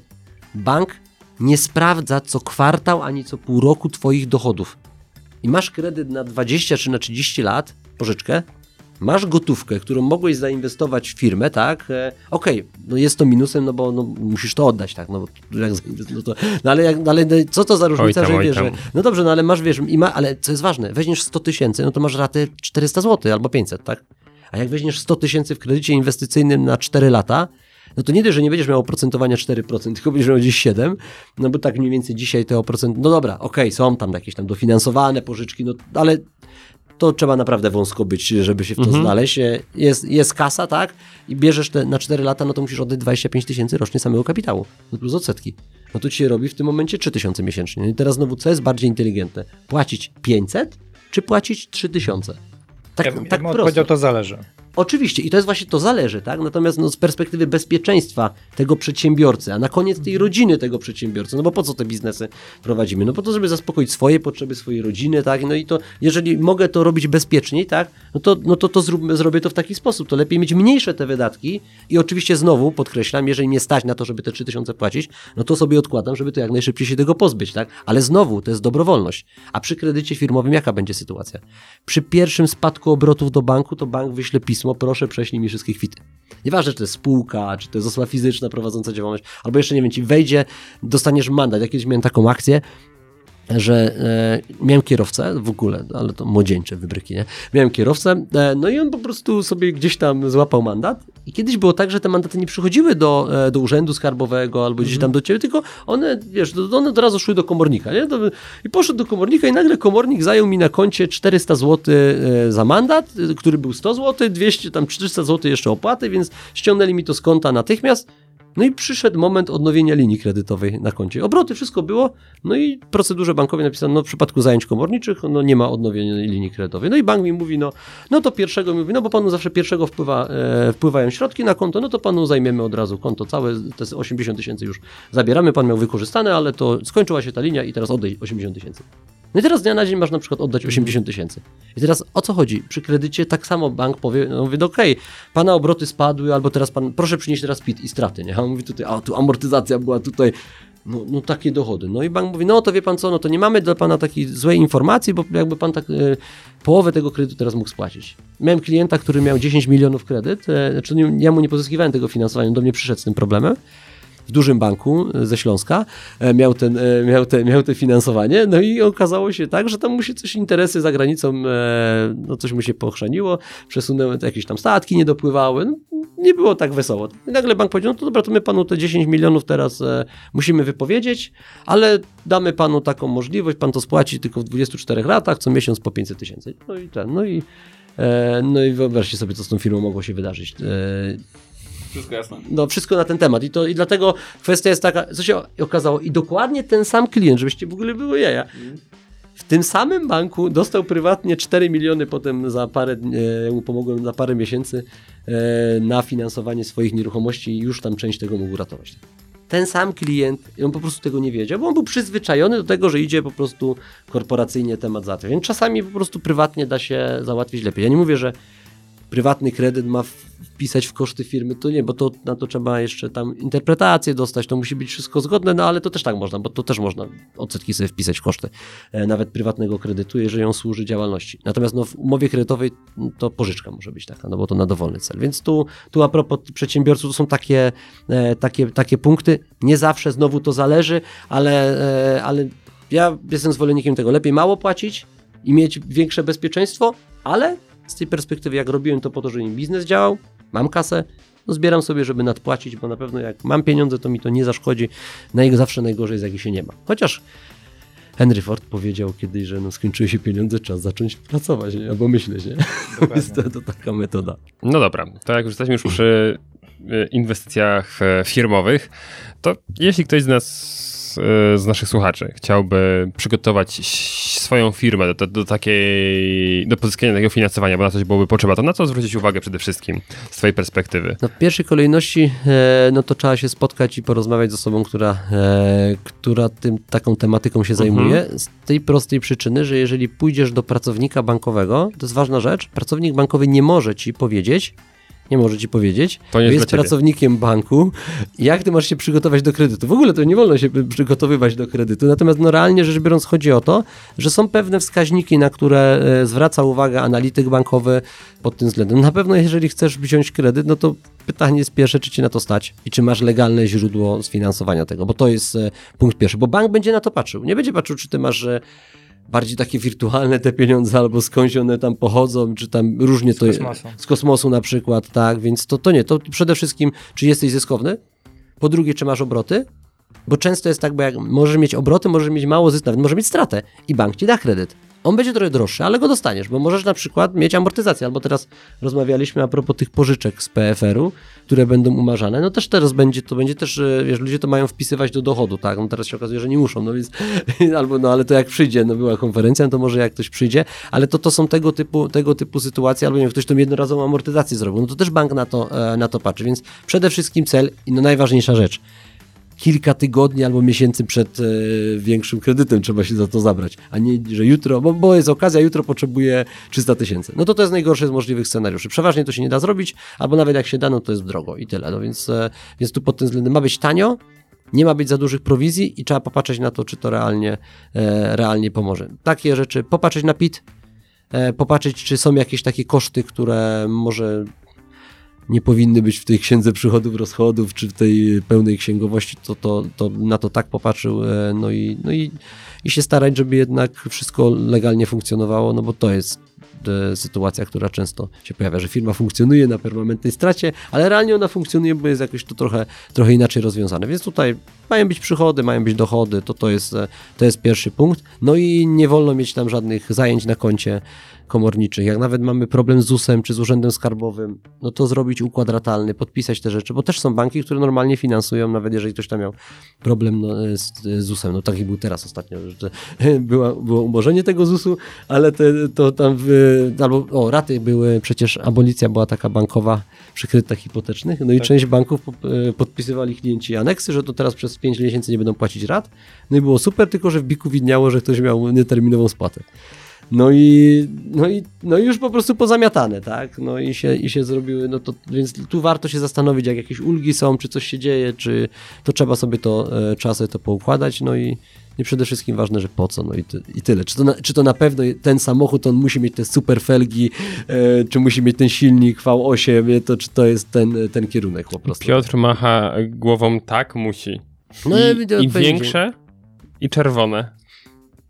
bank nie sprawdza co kwartał ani co pół roku Twoich dochodów. I masz kredyt na 20 czy na 30 lat, pożyczkę, masz gotówkę, którą mogłeś zainwestować w firmę, tak? E, Okej, okay, no jest to minusem, no bo no, musisz to oddać, tak? No, bo jak, no, to, no ale, jak, no ale co to za różnica, tam, że wiesz, że, no dobrze, no ale masz, wiesz, i ma, ale co jest ważne, weźmiesz 100 tysięcy, no to masz ratę 400 zł albo 500, tak? A jak weźmiesz 100 tysięcy w kredycie inwestycyjnym na 4 lata, no to nie dość, że nie będziesz miał oprocentowania 4%, tylko będziesz miał gdzieś 7%, no bo tak mniej więcej dzisiaj te oprocent, no dobra, okej, okay, są tam jakieś tam dofinansowane pożyczki, no ale to trzeba naprawdę wąsko być, żeby się w to Mhm. znaleźć. Jest, jest kasa, tak? I bierzesz te na 4 lata, no to musisz oddać 25 tysięcy rocznie samego kapitału, no plus odsetki. No to ci się robi w tym momencie 3 tysiące miesięcznie. No I teraz znowu, co jest bardziej inteligentne? Płacić 500 czy płacić 3 tysiące? Tak, ja, tak ja prosto. to zależy. Oczywiście, i to jest właśnie to zależy, tak? Natomiast no, z perspektywy bezpieczeństwa tego przedsiębiorcy, a na koniec tej rodziny tego przedsiębiorcy, no bo po co te biznesy prowadzimy? No po to, żeby zaspokoić swoje potrzeby, swojej rodziny, tak? No i to, jeżeli mogę to robić bezpieczniej, tak? No to, no to, to zrób, zrobię to w taki sposób. To lepiej mieć mniejsze te wydatki i oczywiście znowu podkreślam, jeżeli mnie stać na to, żeby te 3000 płacić, no to sobie odkładam, żeby to jak najszybciej się tego pozbyć, tak? Ale znowu, to jest dobrowolność. A przy kredycie firmowym jaka będzie sytuacja? Przy pierwszym spadku obrotów do banku, to bank wyśle pismo, proszę prześlij mi wszystkie kwity. Nieważne, czy to jest spółka, czy to jest osoba fizyczna prowadząca działalność, albo jeszcze nie wiem, ci wejdzie, dostaniesz mandat. Ja kiedyś miałem taką akcję, że e, miałem kierowcę w ogóle, ale to młodzieńcze wybryki, nie? Miałem kierowcę, e, no i on po prostu sobie gdzieś tam złapał mandat i kiedyś było tak, że te mandaty nie przychodziły do, e, do urzędu skarbowego albo gdzieś tam do ciebie, tylko one, wiesz, do, one od razu szły do komornika, nie? To, I poszedł do komornika i nagle komornik zajął mi na koncie 400 zł e, za mandat, e, który był 100 zł, 200, tam 300 zł jeszcze opłaty, więc ściągnęli mi to z konta natychmiast. No i przyszedł moment odnowienia linii kredytowej na koncie. Obroty, wszystko było, no i procedurze bankowej napisano, no w przypadku zajęć komorniczych, no nie ma odnowienia linii kredytowej. No i bank mi mówi, no, no to pierwszego mi mówi, no bo panu zawsze pierwszego wpływa, e, wpływają środki na konto, no to panu zajmiemy od razu konto całe, te 80 tysięcy już zabieramy, pan miał wykorzystane, ale to skończyła się ta linia i teraz oddaj 80 tysięcy. No i teraz z dnia na dzień masz na przykład oddać 80 tysięcy. I teraz o co chodzi? Przy kredycie tak samo bank powie, no mówi, no okej, pana obroty spadły, albo teraz pan, proszę przynieść teraz PIT i straty, nie? A on mówi tutaj, a tu amortyzacja była tutaj, no, no takie dochody. No i bank mówi, no to wie pan co, no to nie mamy dla pana takiej złej informacji, bo jakby pan tak e, połowę tego kredytu teraz mógł spłacić. Miałem klienta, który miał 10 milionów kredyt, e, znaczy ja mu nie pozyskiwałem tego finansowania, do mnie przyszedł z tym problemem w dużym banku ze Śląska, e, miał, ten, e, miał, te, miał te finansowanie, no i okazało się tak, że tam mu się coś interesy za granicą, e, no coś mu się pochrzaniło, przesunęły jakieś tam statki, nie dopływały, no, nie było tak wesoło. I nagle bank powiedział, no to dobra, to my panu te 10 milionów teraz e, musimy wypowiedzieć, ale damy panu taką możliwość, pan to spłaci tylko w 24 latach, co miesiąc po 500 tysięcy. No i ten, no i e, no i wyobraźcie sobie, co z tą firmą mogło się wydarzyć. Wszystko jasne. no, wszystko na ten temat. I, to, I dlatego kwestia jest taka, co się okazało, i dokładnie ten sam klient, żebyście w ogóle było jaja. W tym samym banku dostał prywatnie 4 miliony potem za parę, e, pomogłem za parę miesięcy e, na finansowanie swoich nieruchomości i już tam część tego mógł ratować. Ten sam klient, on po prostu tego nie wiedział, bo on był przyzwyczajony do tego, że idzie po prostu korporacyjnie temat załatwiać. Więc czasami po prostu prywatnie da się załatwić lepiej. Ja nie mówię, że prywatny kredyt ma wpisać w koszty firmy, to nie, bo to na to trzeba jeszcze tam interpretację dostać, to musi być wszystko zgodne, no ale to też tak można, bo to też można odsetki sobie wpisać w koszty e, nawet prywatnego kredytu, jeżeli on służy działalności. Natomiast no, w umowie kredytowej to pożyczka może być taka, no bo to na dowolny cel. Więc tu, tu a propos przedsiębiorców to są takie, e, takie, takie punkty. Nie zawsze znowu to zależy, ale, e, ale ja jestem zwolennikiem tego. Lepiej mało płacić i mieć większe bezpieczeństwo, ale z tej perspektywy, jak robiłem to po to, żeby mi biznes działał, mam kasę, no zbieram sobie, żeby nadpłacić, bo na pewno jak mam pieniądze, to mi to nie zaszkodzi. Naj, zawsze najgorzej jest, jak ich się nie ma. Chociaż Henry Ford powiedział kiedyś, że no skończyły się pieniądze, czas zacząć pracować, nie? albo myśleć, nie? Jest to, to taka metoda. No dobra, to jak już jesteśmy już przy e, inwestycjach e, firmowych, to jeśli ktoś z nas z naszych słuchaczy chciałby przygotować swoją firmę do, do takiej, do pozyskania takiego finansowania, bo na coś byłoby potrzeba, to na co zwrócić uwagę przede wszystkim z twojej perspektywy? No w pierwszej kolejności e, no to trzeba się spotkać i porozmawiać z osobą, która, e, która tym, taką tematyką się zajmuje. Z tej prostej przyczyny, że jeżeli pójdziesz do pracownika bankowego, to jest ważna rzecz, pracownik bankowy nie może ci powiedzieć, nie może ci powiedzieć, To nie jest pracownikiem banku, jak ty masz się przygotować do kredytu. W ogóle to nie wolno się przygotowywać do kredytu, natomiast no realnie rzecz biorąc chodzi o to, że są pewne wskaźniki, na które e, zwraca uwagę analityk bankowy pod tym względem. Na pewno jeżeli chcesz wziąć kredyt, no to pytanie jest pierwsze, czy ci na to stać i czy masz legalne źródło sfinansowania tego, bo to jest e, punkt pierwszy, bo bank będzie na to patrzył. Nie będzie patrzył, czy ty masz e, bardziej takie wirtualne te pieniądze, albo skądś one tam pochodzą, czy tam różnie to kosmosu. z kosmosu na przykład, tak, więc to, to nie, to przede wszystkim, czy jesteś zyskowny, po drugie, czy masz obroty, bo często jest tak, bo jak możesz mieć obroty, możesz mieć mało zysku, nawet możesz mieć stratę i bank ci da kredyt. On będzie trochę droższy, ale go dostaniesz, bo możesz na przykład mieć amortyzację, albo teraz rozmawialiśmy a propos tych pożyczek z PFR-u, które będą umarzane, no też teraz będzie, to będzie też, e, wiesz, ludzie to mają wpisywać do dochodu, tak, no teraz się okazuje, że nie muszą, no więc, albo no ale to jak przyjdzie, no była konferencja, no to może jak ktoś przyjdzie, ale to to są tego typu, tego typu sytuacje, albo nie wiem, ktoś tą jednorazową amortyzację zrobił, no to też bank na to, e, na to patrzy, więc przede wszystkim cel i no najważniejsza rzecz, kilka tygodni albo miesięcy przed e, większym kredytem trzeba się za to zabrać, a nie, że jutro, bo, bo jest okazja, jutro potrzebuję 300 tysięcy. No to to jest najgorszy z możliwych scenariuszy. Przeważnie to się nie da zrobić, albo nawet jak się da, no to jest drogo i tyle. No więc, e, więc tu pod tym względem ma być tanio, nie ma być za dużych prowizji i trzeba popatrzeć na to, czy to realnie, e, realnie pomoże. Takie rzeczy, popatrzeć na PIT, popatrzeć, czy są jakieś takie koszty, które może nie powinny być w tej księdze przychodów, rozchodów, czy w tej pełnej księgowości, to, to, to na to tak popatrzył, e, no i, no i, i się starać, żeby jednak wszystko legalnie funkcjonowało, no bo to jest e, sytuacja, która często się pojawia, że firma funkcjonuje na permanentnej stracie, ale realnie ona funkcjonuje, bo jest jakoś to trochę, trochę inaczej rozwiązane, więc tutaj mają być przychody, mają być dochody, to to jest, e, to jest pierwszy punkt, no i nie wolno mieć tam żadnych zajęć na koncie komorniczych. Jak nawet mamy problem z ZUS-em czy z Urzędem Skarbowym, no to zrobić układ ratalny, podpisać te rzeczy, bo też są banki, które normalnie finansują, nawet jeżeli ktoś tam miał problem no, z, z ZUS-em. No taki był teraz ostatnio, że była, było umorzenie tego ZUS-u, ale te, to tam w, albo o, raty były, przecież abolicja była taka bankowa przy kredytach hipotecznych, no i część banków po, e, podpisywali klienci aneksy, że to teraz przez 5 miesięcy nie będą płacić rat. No i było super, tylko że w biku widniało, że ktoś miał nieterminową spłatę. No i, no i, no i już po prostu pozamiatane, tak? No i się, i się zrobiły, no to, więc tu warto się zastanowić, jak jakieś ulgi są, czy coś się dzieje, czy to trzeba sobie to, trzeba sobie to poukładać, no i, i przede wszystkim ważne, że po co, no i, ty, i tyle. Czy to, na, czy to na pewno ten samochód, on musi mieć te super felgi, e, czy musi mieć ten silnik V8, nie? to czy to jest ten, ten kierunek po prostu. Piotr macha głową tak, musi. No, I, ja i większe, i czerwone.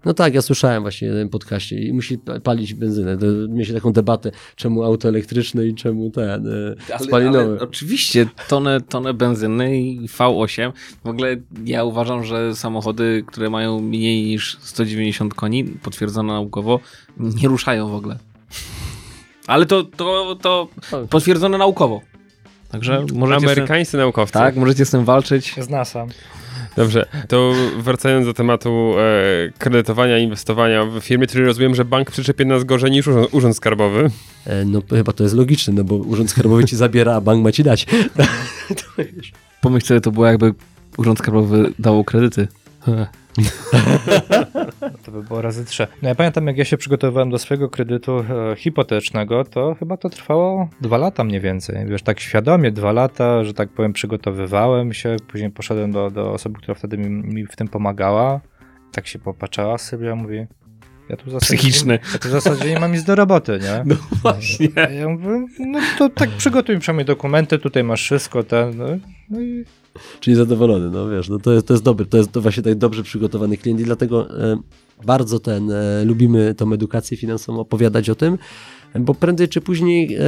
No tak, ja słyszałem właśnie w jednym podcaście i musi pa- palić benzynę. To, mieliśmy taką debatę, czemu auto elektryczne i czemu ten e, spalinowy. oczywiście tonę, tonę benzyny i V8. W ogóle ja uważam, że samochody, które mają mniej niż 190 koni, potwierdzone naukowo, nie ruszają w ogóle. Ale to, to, to potwierdzone naukowo. Także możecie z tym, Amerykańscy naukowcy. tak, możecie z tym walczyć. Z NASA. Dobrze, to wracając do tematu e, kredytowania, inwestowania w firmie, czyli rozumiem, że bank przyczepi nas gorzej niż urząd, urząd skarbowy. E, No chyba to jest logiczne, no bo urząd skarbowy ci zabiera, a bank ma ci dać. Pomyśl sobie, to było jakby Urząd Skarbowy dawał kredyty. To by było razy trzy. No ja pamiętam, jak ja się przygotowywałem do swojego kredytu e, hipotecznego, to chyba to trwało dwa lata mniej więcej. Wiesz, tak świadomie dwa lata, że tak powiem, przygotowywałem się, później poszedłem do, do osoby, która wtedy mi, mi w tym pomagała. Tak się popatrzała sobie, ja mówię, ja tu w zasadzie, Psychiczny. Ja tu w zasadzie nie mam nic do roboty, nie? No właśnie. Ja mówię, no to tak przygotuj przynajmniej dokumenty, tutaj masz wszystko, ten, no, no i Czyli zadowolony, no wiesz, no to jest, to jest dobry, to jest właśnie tak dobrze przygotowany klient i dlatego e, bardzo ten, e, lubimy tą edukację finansową, opowiadać o tym, bo prędzej czy później e,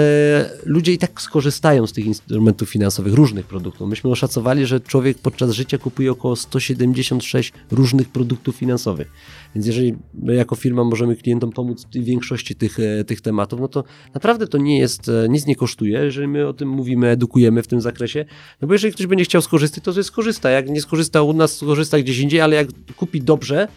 ludzie i tak skorzystają z tych instrumentów finansowych, różnych produktów. Myśmy oszacowali, że człowiek podczas życia kupuje około 176 różnych produktów finansowych. Więc jeżeli my jako firma możemy klientom pomóc w większości tych, e, tych tematów, no to naprawdę to nie jest, e, nic nie kosztuje, jeżeli my o tym mówimy, edukujemy w tym zakresie, no bo jeżeli ktoś będzie chciał skorzystać, to sobie skorzysta. Jak nie skorzysta u nas, skorzysta gdzieś indziej, ale jak kupi dobrze,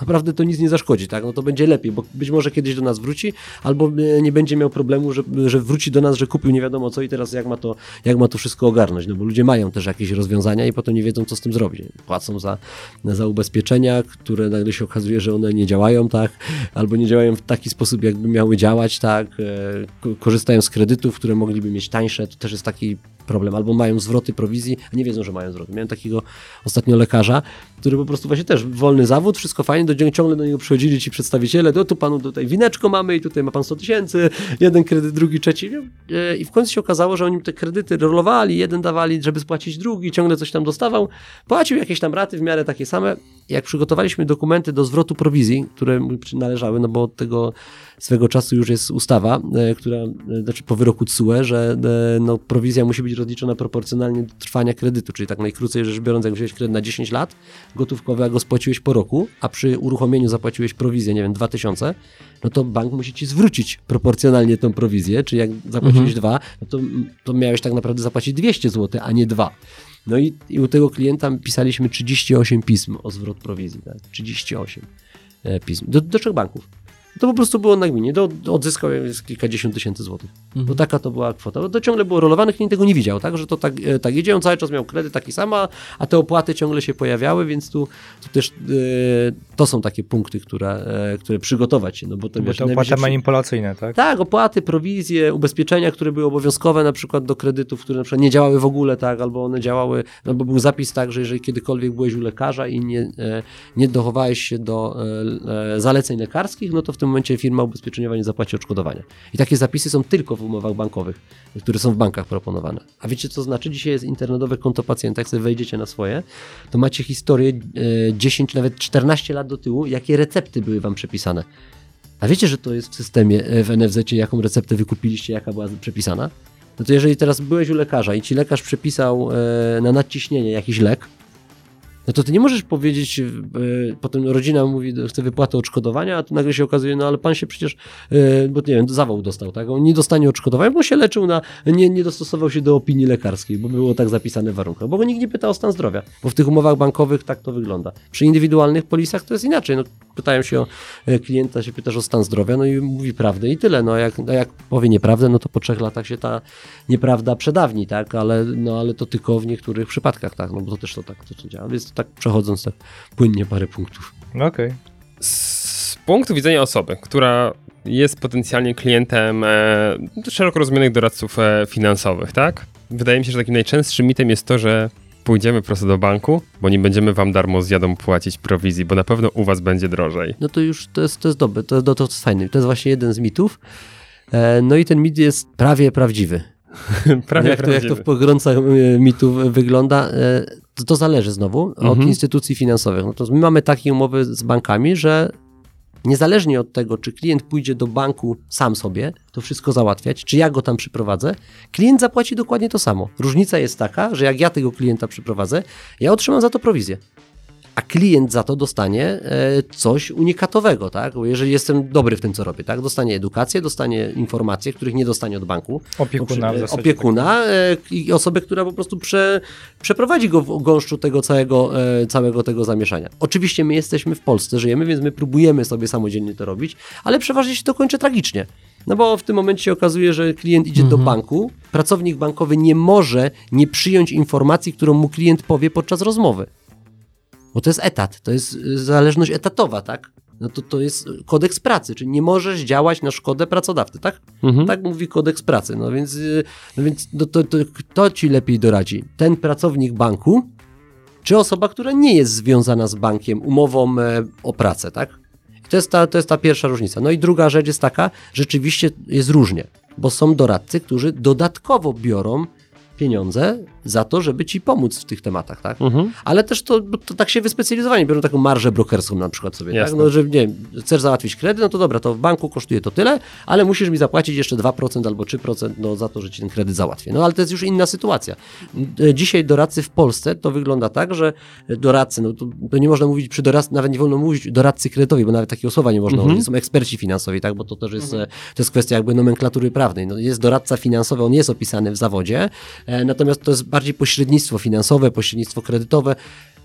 naprawdę to nic nie zaszkodzi, tak? No to będzie lepiej, bo być może kiedyś do nas wróci, albo e, nie będzie miał problemu, że, że wróci do nas, że kupił nie wiadomo co i teraz jak ma, to, jak ma to wszystko ogarnąć, no bo ludzie mają też jakieś rozwiązania i potem nie wiedzą, co z tym zrobić. Płacą za, za ubezpieczenia, które nagle się okazuje, że one nie działają, tak? Albo nie działają w taki sposób, jakby miały działać, tak? E, korzystają z kredytów, które mogliby mieć tańsze, to też jest taki problem, albo mają zwroty prowizji, a nie wiedzą, że mają zwroty. Miałem takiego ostatnio lekarza, który po prostu właśnie też wolny zawód, wszystko fajnie, do, ciągle do niego przychodzili ci przedstawiciele, no tu panu tutaj wineczko mamy i tutaj ma pan 100 tysięcy, jeden kredyt, drugi, trzeci e, i w końcu się okazało, że oni te kredyty rolowali, jeden dawali, żeby spłacić drugi, ciągle coś tam dostawał, płacił jakieś tam raty w miarę takie same. Jak przygotowaliśmy dokumenty do zwrotu prowizji, które mu należały, no bo od tego swego czasu już jest ustawa, e, która, e, znaczy po wyroku TSUE, że no, prowizja musi być rozliczona proporcjonalnie do trwania kredytu, czyli tak najkrócej rzecz biorąc, jak wziąłeś kredyt na 10 lat gotówkowy, a go spłaciłeś po roku, a przy uruchomieniu zapłaciłeś prowizję, nie wiem, 2000, no to bank musi ci zwrócić proporcjonalnie tą prowizję, czyli jak zapłaciłeś mhm. dwa, no to, to miałeś tak naprawdę zapłacić 200 zł, a nie dwa. No i, i u tego klienta pisaliśmy 38 pism o zwrot prowizji, tak? 38 e, pism do, do trzech banków to po prostu było nagminnie. Do, odzyskał kilkadziesiąt tysięcy złotych. Mhm. Bo taka to była kwota. To ciągle było rolowane, klient tego nie widział, tak? Że to tak, e, tak jedzie. On cały czas miał kredyt taki sam, a te opłaty ciągle się pojawiały, więc tu, tu też e, to są takie punkty, które, e, które przygotować się. No bo to, bo to opłaty manipulacyjne, tak? Tak, opłaty, prowizje, ubezpieczenia, które były obowiązkowe na przykład do kredytów, które na przykład nie działały w ogóle, tak? Albo one działały, albo był zapis tak, że jeżeli kiedykolwiek byłeś u lekarza i nie, nie dochowałeś się do zaleceń lekarskich, no to tym momencie firma ubezpieczeniowa nie zapłaci odszkodowania. I takie zapisy są tylko w umowach bankowych, które są w bankach proponowane. A wiecie co znaczy? Dzisiaj jest internetowe konto pacjenta, jak sobie wejdziecie na swoje, to macie historię 10, e, nawet 14 lat do tyłu, jakie recepty były wam przepisane. A wiecie, że to jest w systemie e, w NFZ, jaką receptę wykupiliście, jaka była przepisana? No to jeżeli teraz byłeś u lekarza i ci lekarz przepisał e, na nadciśnienie jakiś lek, no to ty nie możesz powiedzieć, yy, potem rodzina mówi, chce wypłatę odszkodowania, a tu nagle się okazuje, no ale pan się przecież, yy, bo nie wiem, zawał dostał, tak? On nie dostanie odszkodowania, bo się leczył na, nie, nie dostosował się do opinii lekarskiej, bo było tak zapisane w warunkach, bo nikt nie pyta o stan zdrowia, bo w tych umowach bankowych tak to wygląda. Przy indywidualnych polisach to jest inaczej, no pytają się o klienta, się pytasz o stan zdrowia, no i mówi prawdę i tyle, no jak, no jak powie nieprawdę, no to po trzech latach się ta nieprawda przedawni, tak? Ale, no ale to tylko w niektórych przypadkach, tak? No bo to też to tak to, to działa, więc tak przechodząc tak płynnie parę punktów. Okej. Okay. Z punktu widzenia osoby, która jest potencjalnie klientem e, szeroko rozumianych doradców e, finansowych, tak? Wydaje mi się, że takim najczęstszym mitem jest to, że pójdziemy prosto do banku, bo nie będziemy wam darmo z jadą płacić prowizji, bo na pewno u was będzie drożej. No to już to jest, to jest dobre, to, to, to jest fajne. To jest właśnie jeden z mitów. E, no i ten mit jest prawie prawdziwy. prawie jak, prawdziwy. to, jak to w pogrącach e, mitów wygląda, e, to, to zależy znowu mhm. od instytucji finansowych. No to my mamy takie umowy z bankami, że niezależnie od tego, czy klient pójdzie do banku sam sobie, to wszystko załatwiać, czy ja go tam przyprowadzę, klient zapłaci dokładnie to samo. Różnica jest taka, że jak ja tego klienta przyprowadzę, ja otrzymam za to prowizję a klient za to dostanie e, coś unikatowego, tak? Bo jeżeli jestem dobry w tym, co robię, tak? Dostanie edukację, dostanie informacje, których nie dostanie od banku. Opiekuna. W opiekuna tak. E, i osobę, która po prostu prze, przeprowadzi go w gąszczu tego całego, e, całego tego zamieszania. Oczywiście my jesteśmy w Polsce, żyjemy, więc my próbujemy sobie samodzielnie to robić, ale przeważnie się to kończy tragicznie. No bo w tym momencie się okazuje, że klient idzie mhm. do banku, pracownik bankowy nie może nie przyjąć informacji, którą mu klient powie podczas rozmowy. Bo to jest etat, to jest y, zależność etatowa, tak? No to to jest kodeks pracy, czyli nie możesz działać na szkodę pracodawcy, tak? Mhm. Tak mówi kodeks pracy. No więc, y, no więc no to, to, kto ci lepiej doradzi? Ten pracownik banku, czy osoba, która nie jest związana z bankiem umową e, o pracę, tak? To jest, ta, to jest ta pierwsza różnica. No i druga rzecz jest taka, rzeczywiście jest różnie, bo są doradcy, którzy dodatkowo biorą pieniądze za to, żeby ci pomóc w tych tematach, tak? Mhm. Ale też to, to tak się wyspecjalizowani, biorą taką marżę brokerską na przykład sobie, tak? No, że nie wiem, chcesz załatwić kredyt, no to dobra, to w banku kosztuje to tyle, ale musisz mi zapłacić jeszcze 2% albo 3% no, za to, że ci ten kredyt załatwię. No ale to jest już inna sytuacja. E, Dzisiaj doradcy w Polsce to wygląda tak, że doradcy, no to, to nie można mówić przy doradcy, nawet nie wolno mówić doradcy kredytowi, bo nawet takiego słowa nie można Mhm. użyć, są eksperci finansowi, tak, bo to też jest, e, to jest kwestia jakby nomenklatury prawnej. No, jest doradca finansowy, on jest opisany w zawodzie, e, natomiast to jest bardziej pośrednictwo finansowe, pośrednictwo kredytowe,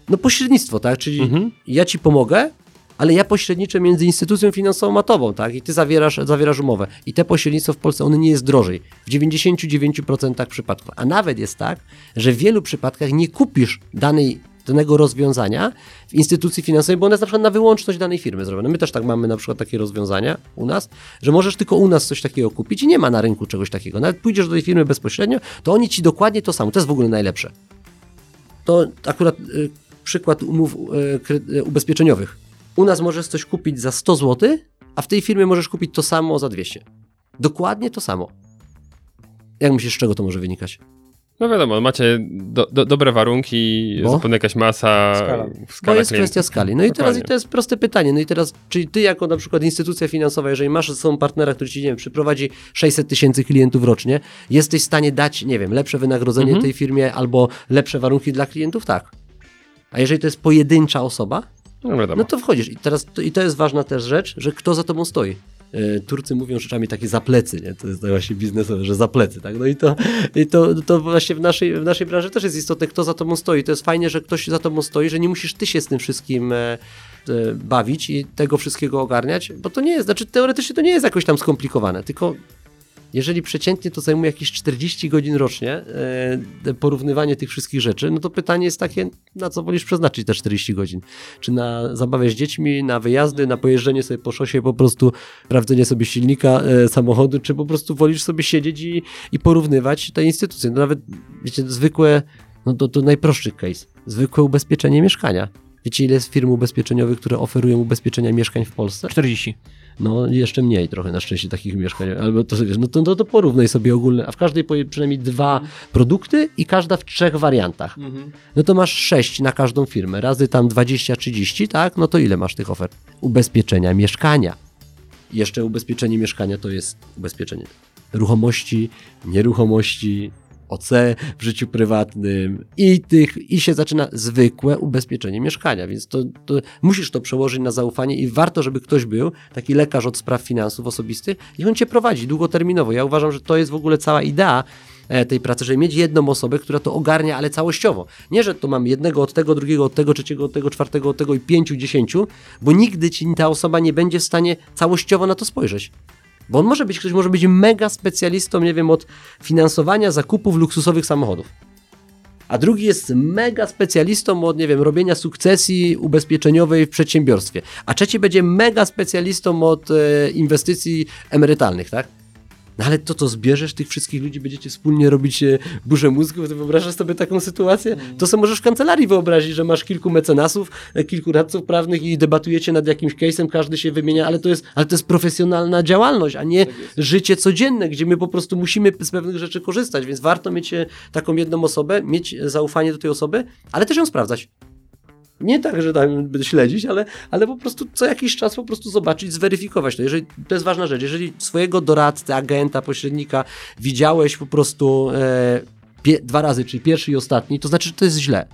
no pośrednictwo, tak, czyli Mhm. ja ci pomogę, ale ja pośredniczę między instytucją finansową a tobą, tak? I ty zawierasz, zawierasz umowę. I te pośrednictwo w Polsce, ono nie jest drożej. W 99% przypadków. A nawet jest tak, że w wielu przypadkach nie kupisz danej danego rozwiązania w instytucji finansowej, bo ona jest na przykład na wyłączność danej firmy zrobione. My też tak mamy na przykład takie rozwiązania u nas, że możesz tylko u nas coś takiego kupić i nie ma na rynku czegoś takiego. Nawet pójdziesz do tej firmy bezpośrednio, to oni ci dokładnie to samo. To jest w ogóle najlepsze. To akurat y, przykład umów y, y, ubezpieczeniowych. U nas możesz coś kupić za 100 zł, a w tej firmie możesz kupić to samo za 200. Dokładnie to samo. Jak myślisz, z czego to może wynikać? No wiadomo, macie do, do, dobre warunki, Bo? zapewne jakaś masa, Skala. skala, To jest klientów. kwestia skali. No i teraz i to jest proste pytanie. No i teraz, czyli ty jako na przykład instytucja finansowa, jeżeli masz ze sobą partnera, który ci, nie wiem, przyprowadzi 600 tysięcy klientów rocznie, jesteś w stanie dać, nie wiem, lepsze wynagrodzenie Mhm. tej firmie albo lepsze warunki dla klientów? Tak. A jeżeli to jest pojedyncza osoba, No no to wchodzisz. I teraz to, i to jest ważna też rzecz, że kto za tobą stoi. E, Turcy mówią rzeczami takie za plecy, nie? To jest tak właśnie biznesowe, że za plecy, tak? No i to, i to, to właśnie w naszej, w naszej branży też jest istotne, kto za tobą stoi. To jest fajnie, że ktoś za tobą stoi, że nie musisz ty się z tym wszystkim e, e, bawić i tego wszystkiego ogarniać, bo to nie jest, znaczy teoretycznie to nie jest jakoś tam skomplikowane, tylko jeżeli przeciętnie to zajmuje jakieś 40 godzin rocznie, e, porównywanie tych wszystkich rzeczy, no to pytanie jest takie, na co wolisz przeznaczyć te 40 godzin? Czy na zabawę z dziećmi, na wyjazdy, na pojeżdżenie sobie po szosie, po prostu sprawdzenie sobie silnika e, samochodu, czy po prostu wolisz sobie siedzieć i, i porównywać te instytucje? No nawet, wiecie, zwykłe, no to, to najprostszy case, zwykłe ubezpieczenie mieszkania. Wiecie, ile jest firm ubezpieczeniowych, które oferują ubezpieczenia mieszkań w Polsce? 40. No jeszcze mniej trochę na szczęście takich mieszkań, albo to wiesz, no to, to, to porównaj sobie ogólne, a w każdej przynajmniej dwa produkty i każda w trzech wariantach. No to masz sześć na każdą firmę, razy tam 20-30, tak? No to ile masz tych ofert? Ubezpieczenia mieszkania. Jeszcze ubezpieczenie mieszkania to jest ubezpieczenie ruchomości, nieruchomości, OC w życiu prywatnym i tych, i się zaczyna zwykłe ubezpieczenie mieszkania, więc to, to musisz to przełożyć na zaufanie i warto, żeby ktoś był, taki lekarz od spraw finansów osobistych i on cię prowadzi długoterminowo. Ja uważam, że to jest w ogóle cała idea e, tej pracy, żeby mieć jedną osobę, która to ogarnia, ale całościowo. Nie, że to mam jednego od tego, drugiego od tego, trzeciego od tego, czwartego od tego i pięciu, dziesięciu, bo nigdy ci ta osoba nie będzie w stanie całościowo na to spojrzeć. Bo on może być, ktoś może być mega specjalistą, nie wiem, od finansowania zakupów luksusowych samochodów. A drugi jest mega specjalistą od, nie wiem, robienia sukcesji ubezpieczeniowej w przedsiębiorstwie. A trzeci będzie mega specjalistą od e, inwestycji emerytalnych, tak? No ale to, co zbierzesz tych wszystkich ludzi, będziecie wspólnie robić e, burzę mózgów, to wyobrażasz sobie taką sytuację? To sobie możesz w kancelarii wyobrazić, że masz kilku mecenasów, e, kilku radców prawnych i debatujecie nad jakimś case'em, każdy się wymienia, ale to jest, ale to jest profesjonalna działalność, a nie życie codzienne, gdzie my po prostu musimy z pewnych rzeczy korzystać, więc warto mieć e, taką jedną osobę, mieć zaufanie do tej osoby, ale też ją sprawdzać. Nie tak, że tam śledzić, ale, ale po prostu co jakiś czas po prostu zobaczyć, zweryfikować to. Jeżeli, to jest ważna rzecz. Jeżeli swojego doradcę, agenta, pośrednika widziałeś po prostu e, pie, dwa razy, czyli pierwszy i ostatni, to znaczy, że to jest źle.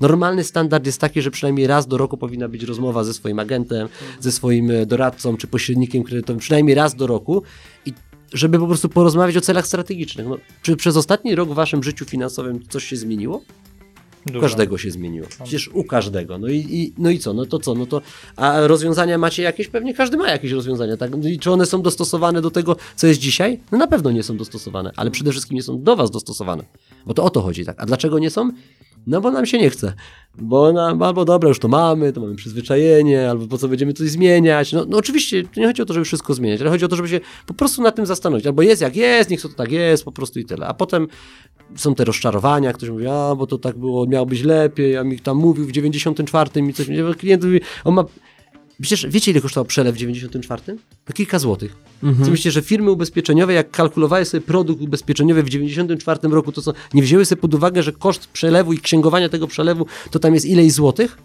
Normalny standard jest taki, że przynajmniej raz do roku powinna być rozmowa ze swoim agentem, ze swoim e, doradcą czy pośrednikiem kredytowym, przynajmniej raz do roku i żeby po prostu porozmawiać o celach strategicznych. No, czy przez ostatni rok w waszym życiu finansowym coś się zmieniło? Dużo. każdego się zmieniło. Przecież u każdego. No i, i, no i co? No to co? No to, a rozwiązania macie jakieś? Pewnie każdy ma jakieś rozwiązania. Tak? I czy one są dostosowane do tego, co jest dzisiaj? No na pewno nie są dostosowane, ale przede wszystkim nie są do was dostosowane. Bo to o to chodzi, tak? A dlaczego nie są? No bo nam się nie chce. Bo nam, albo dobra, już to mamy, to mamy przyzwyczajenie, albo po co będziemy coś zmieniać. No, no oczywiście nie chodzi o to, żeby wszystko zmieniać, ale chodzi o to, żeby się po prostu nad tym zastanowić. Albo jest jak jest, niech to tak jest, po prostu i tyle. A potem są te rozczarowania, ktoś mówi, a bo to tak było, miało być lepiej, a mi tam mówił w 94 i coś, klient mówi, on ma Przecież wiecie, ile kosztował przelew w 94? No kilka złotych. Mhm. Co myślicie, że firmy ubezpieczeniowe, jak kalkulowały sobie produkt ubezpieczeniowy w 94 roku, to co, nie wzięły sobie pod uwagę, że koszt przelewu i księgowania tego przelewu to tam jest ileś złotych?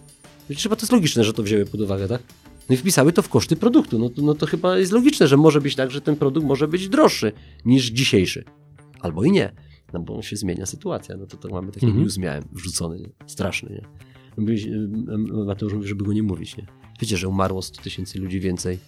Przecież chyba to jest logiczne, że to wzięły pod uwagę, tak? No i wpisały to w koszty produktu. No, to- no to chyba jest logiczne, że może być tak, że ten produkt może być droższy niż dzisiejszy. Albo i nie. No bo się zmienia sytuacja. No to, to mamy taki Mhm. news miałem wrzucony, nie? Straszny, nie? Y, Mateusz mówi, żeby go nie mówić, nie? Wiecie, że umarło 100 tysięcy ludzi więcej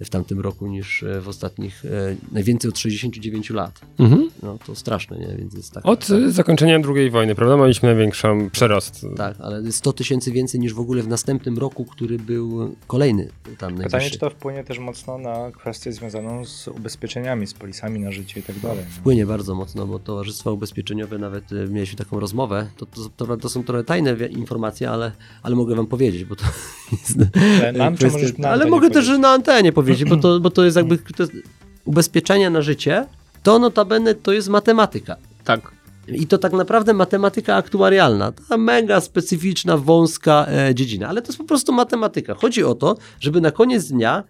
w tamtym roku niż e, w ostatnich, e, najwięcej od 69 lat. Mhm. No to straszne, nie? Więc jest tak. Od y, zakończenia II wojny, prawda? Mieliśmy największą przerost. Tak, ale 100 tysięcy więcej niż w ogóle w następnym roku, który był kolejny tam Pytanie, najwyższy. czy to wpłynie też mocno na kwestię związaną z ubezpieczeniami, z polisami na życie i tak dalej. no. Wpłynie bardzo mocno, bo towarzystwa ubezpieczeniowe, nawet e, mieliśmy taką rozmowę, to, to, to, to są trochę tajne informacje, ale, ale mogę wam powiedzieć, bo to jest Ale nam, kwestia- Ale mogę też powiedzieć? na antenie powiedzieć, bo to, bo to jest jakby to jest ubezpieczenia na życie, to notabene to jest matematyka. Tak. I to tak naprawdę matematyka aktuarialna, ta mega specyficzna, wąska e, dziedzina, ale to jest po prostu matematyka. Chodzi o to, żeby na koniec dnia,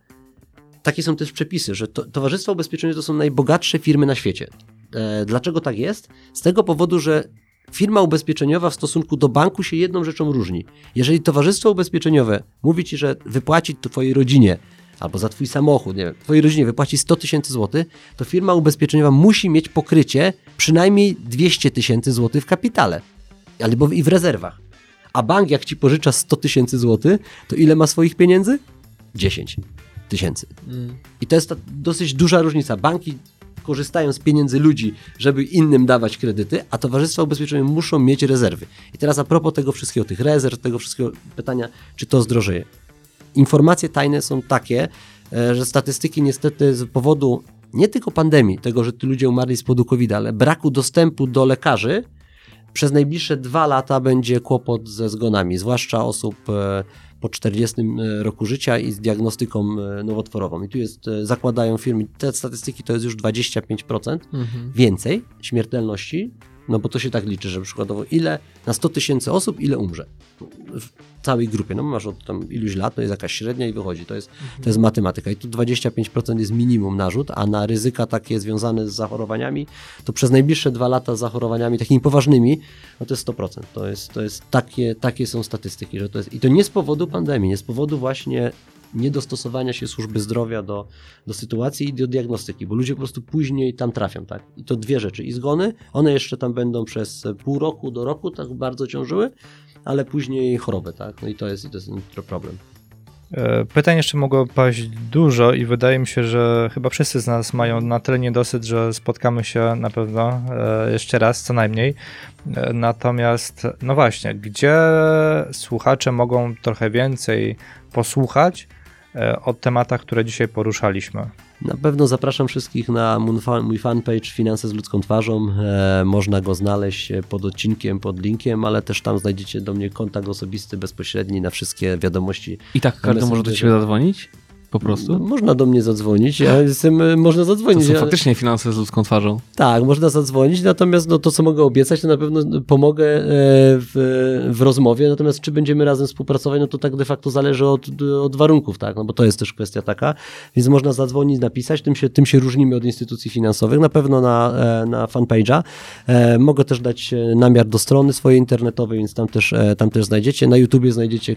takie są też przepisy, że to, towarzystwa ubezpieczeniowe to są najbogatsze firmy na świecie. E, dlaczego tak jest? Z tego powodu, że firma ubezpieczeniowa w stosunku do banku się jedną rzeczą różni. Jeżeli towarzystwo ubezpieczeniowe mówi ci, że wypłaci to twojej rodzinie albo za twój samochód, nie wiem, twojej rodzinie wypłaci 100 tysięcy złotych, to firma ubezpieczeniowa musi mieć pokrycie przynajmniej 200 tysięcy złotych w kapitale albo i w rezerwach. A bank jak ci pożycza 100 tysięcy złotych, to ile ma swoich pieniędzy? 10 tysięcy. I to jest ta dosyć duża różnica. Banki korzystają z pieniędzy ludzi, żeby innym dawać kredyty, a towarzystwa ubezpieczeniowe muszą mieć rezerwy. I teraz a propos tego wszystkiego, tych rezerw, tego wszystkiego pytania, czy to zdrożeje. Informacje tajne są takie, e, że statystyki niestety z powodu nie tylko pandemii, tego, że ty ludzie umarli z powodu covid ale braku dostępu do lekarzy, przez najbliższe dwa lata będzie kłopot ze zgonami, zwłaszcza osób e, po 40 roku życia i z diagnostyką e, nowotworową. I tu jest, e, zakładają firmy, te statystyki to jest już 25% więcej śmiertelności, no bo to się tak liczy, że przykładowo ile na 100 tysięcy osób, ile umrze całej grupie. No masz od tam iluś lat, to jest jakaś średnia i wychodzi. To jest, to jest matematyka. I tu 25% jest minimum narzut, a na ryzyka takie związane z zachorowaniami, to przez najbliższe dwa lata z zachorowaniami takimi poważnymi, no to jest 100%. To jest, to jest takie, takie są statystyki, że to jest, i to nie z powodu pandemii, nie z powodu właśnie niedostosowania się służby zdrowia do, do sytuacji i do diagnostyki, bo ludzie po prostu później tam trafią, tak? I to dwie rzeczy. I zgony, one jeszcze tam będą przez pół roku do roku tak bardzo ciążyły, ale później choroby, tak? No i to jest, to jest problem. E, Pytań jeszcze mogło paść dużo i wydaje mi się, że chyba wszyscy z nas mają na tyle niedosyt, że spotkamy się na pewno e, jeszcze raz, co najmniej. E, Natomiast, no właśnie, gdzie słuchacze mogą trochę więcej posłuchać o tematach, które dzisiaj poruszaliśmy? Na pewno zapraszam wszystkich na mój fan- mój fanpage Finanse z ludzką twarzą. E, można go znaleźć e, pod odcinkiem, pod linkiem, ale też tam znajdziecie do mnie kontakt osobisty, bezpośredni na wszystkie wiadomości. I tak każdy może do ciebie zadzwonić? Po No, prostu? można do mnie zadzwonić, ja jestem, e, można To zadzwonić. są ale- faktycznie finanse z ludzką twarzą. Tak, można zadzwonić, natomiast no, to, co mogę obiecać, to na pewno pomogę e, w, w rozmowie, natomiast czy będziemy razem współpracować, no to tak de facto zależy od, od warunków, tak, no bo to jest też kwestia taka, więc można zadzwonić, napisać, tym się, tym się różnimy od instytucji finansowych, na pewno na, e, na fanpage'a. Mogę też dać namiar do strony swojej internetowej, więc tam też, tam też znajdziecie. Na YouTubie znajdziecie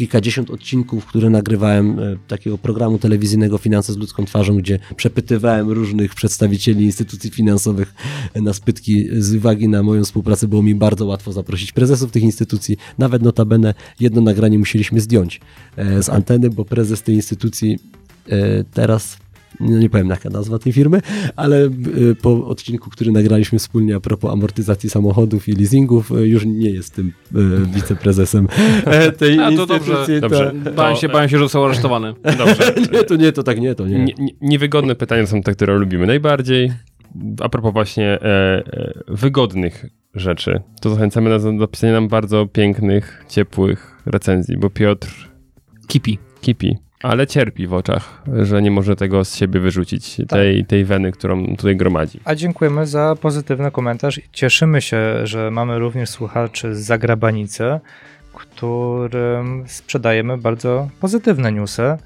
kilkadziesiąt odcinków, które nagrywałem e, takiego programu telewizyjnego Finanse z ludzką twarzą, gdzie przepytywałem różnych przedstawicieli instytucji finansowych na spytki z uwagi na moją współpracę. Było mi bardzo łatwo zaprosić prezesów tych instytucji. Nawet notabene jedno nagranie musieliśmy zdjąć e, z anteny, bo prezes tej instytucji e, teraz nie powiem jaka nazwa tej firmy, ale e, po odcinku, który nagraliśmy wspólnie a propos amortyzacji samochodów i leasingów, e, już nie jest tym e, wiceprezesem e, tej A, to dobrze. instytucji. Dobrze. tak. Bałem To, się, bałem się, że został aresztowany. Dobrze. Nie, to nie, to tak nie, to nie. Nie, nie, niewygodne pytania są te, które lubimy najbardziej. A propos właśnie e, e, wygodnych rzeczy, to zachęcamy nas do napisania nam bardzo pięknych, ciepłych recenzji, bo Piotr Kipi. kipi, ale cierpi w oczach, że nie może tego z siebie wyrzucić, tej, tej weny, którą tutaj gromadzi. A dziękujemy za pozytywny komentarz. i Cieszymy się, że mamy również słuchaczy z zagrabanicy, którym sprzedajemy bardzo pozytywne newsy.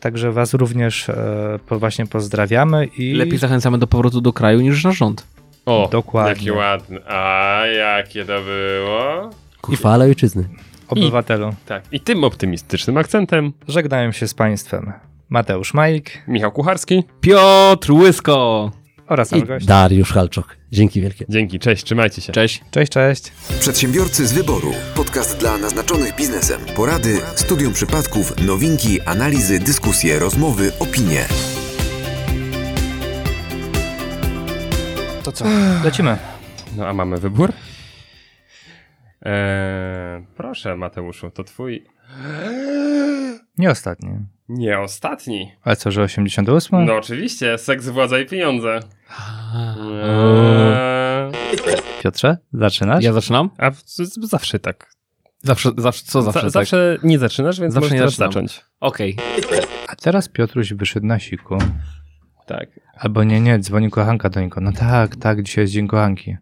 Także Was również e, po- właśnie pozdrawiamy i Lepiej zachęcamy do powrotu do kraju niż nasz rząd. O, Dokładnie. jakie ładne. A jakie to było? Ku chwale ojczyzny. Obywatelu. Tak, i tym optymistycznym akcentem Żegnają się z Państwem Mateusz Majk Michał Kucharski. Piotr Łysko! oraz I gość. Dariusz Halczok. Dzięki wielkie. Dzięki, cześć, trzymajcie się. Cześć. Cześć, cześć. Przedsiębiorcy z wyboru. Podcast dla naznaczonych biznesem. Porady, studium przypadków, nowinki, analizy, dyskusje, rozmowy, opinie. To co? Lecimy. No a mamy wybór? Eee, proszę Mateuszu, to twój... Nie ostatni. Nie ostatni. Ale co, że 88? No oczywiście, seks, władza i pieniądze. Eee, Piotrze, zaczynasz? Ja zaczynam? a w- z- zawsze tak. Zawsze, zawsze co zawsze? Za, tak? zawsze nie zaczynasz, więc Zawsze możesz nie zacząć. Okej. A teraz Piotruś wyszedł na siku. Tak. Albo nie, nie, dzwoni kochanka do niego. No tak, tak, dzisiaj jest dzień kochanki.